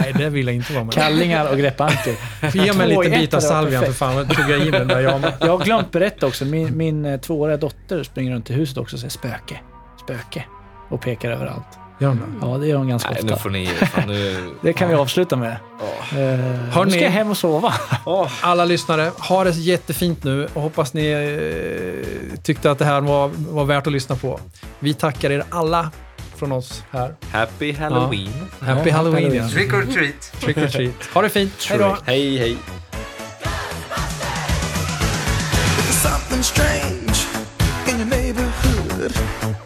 Nej, det vill jag inte vara med Kallingar och greppanker. Ge mig i ett bit av salvian för fan. Jag tog jag in den där jag med. Jag har glömt berätta också. Min, min eh, tvååriga dotter springer runt i huset också och säger spöke, spöke och pekar överallt. Gör den det? Ja, det gör hon ganska Nej, ofta. nu får ni... Fan, nu... Det kan vi avsluta med. Uh, Hörrni- nu ska jag hem och sova. Alla lyssnare, ha det jättefint nu och hoppas ni eh, tyckte att det här var, var värt att lyssna på. Vi tackar er alla från oss här. Happy Halloween. Happy Halloween. ja. Trick or treat. Trick or treat. Ha det fint. Hej då. Hej, hej. Strange in your neighborhood.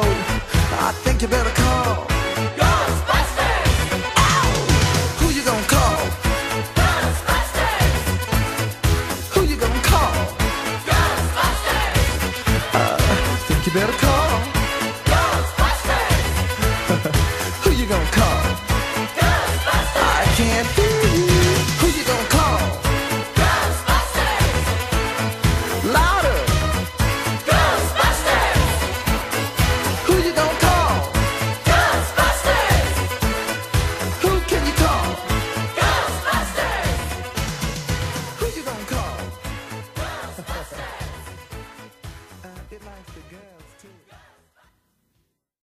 Just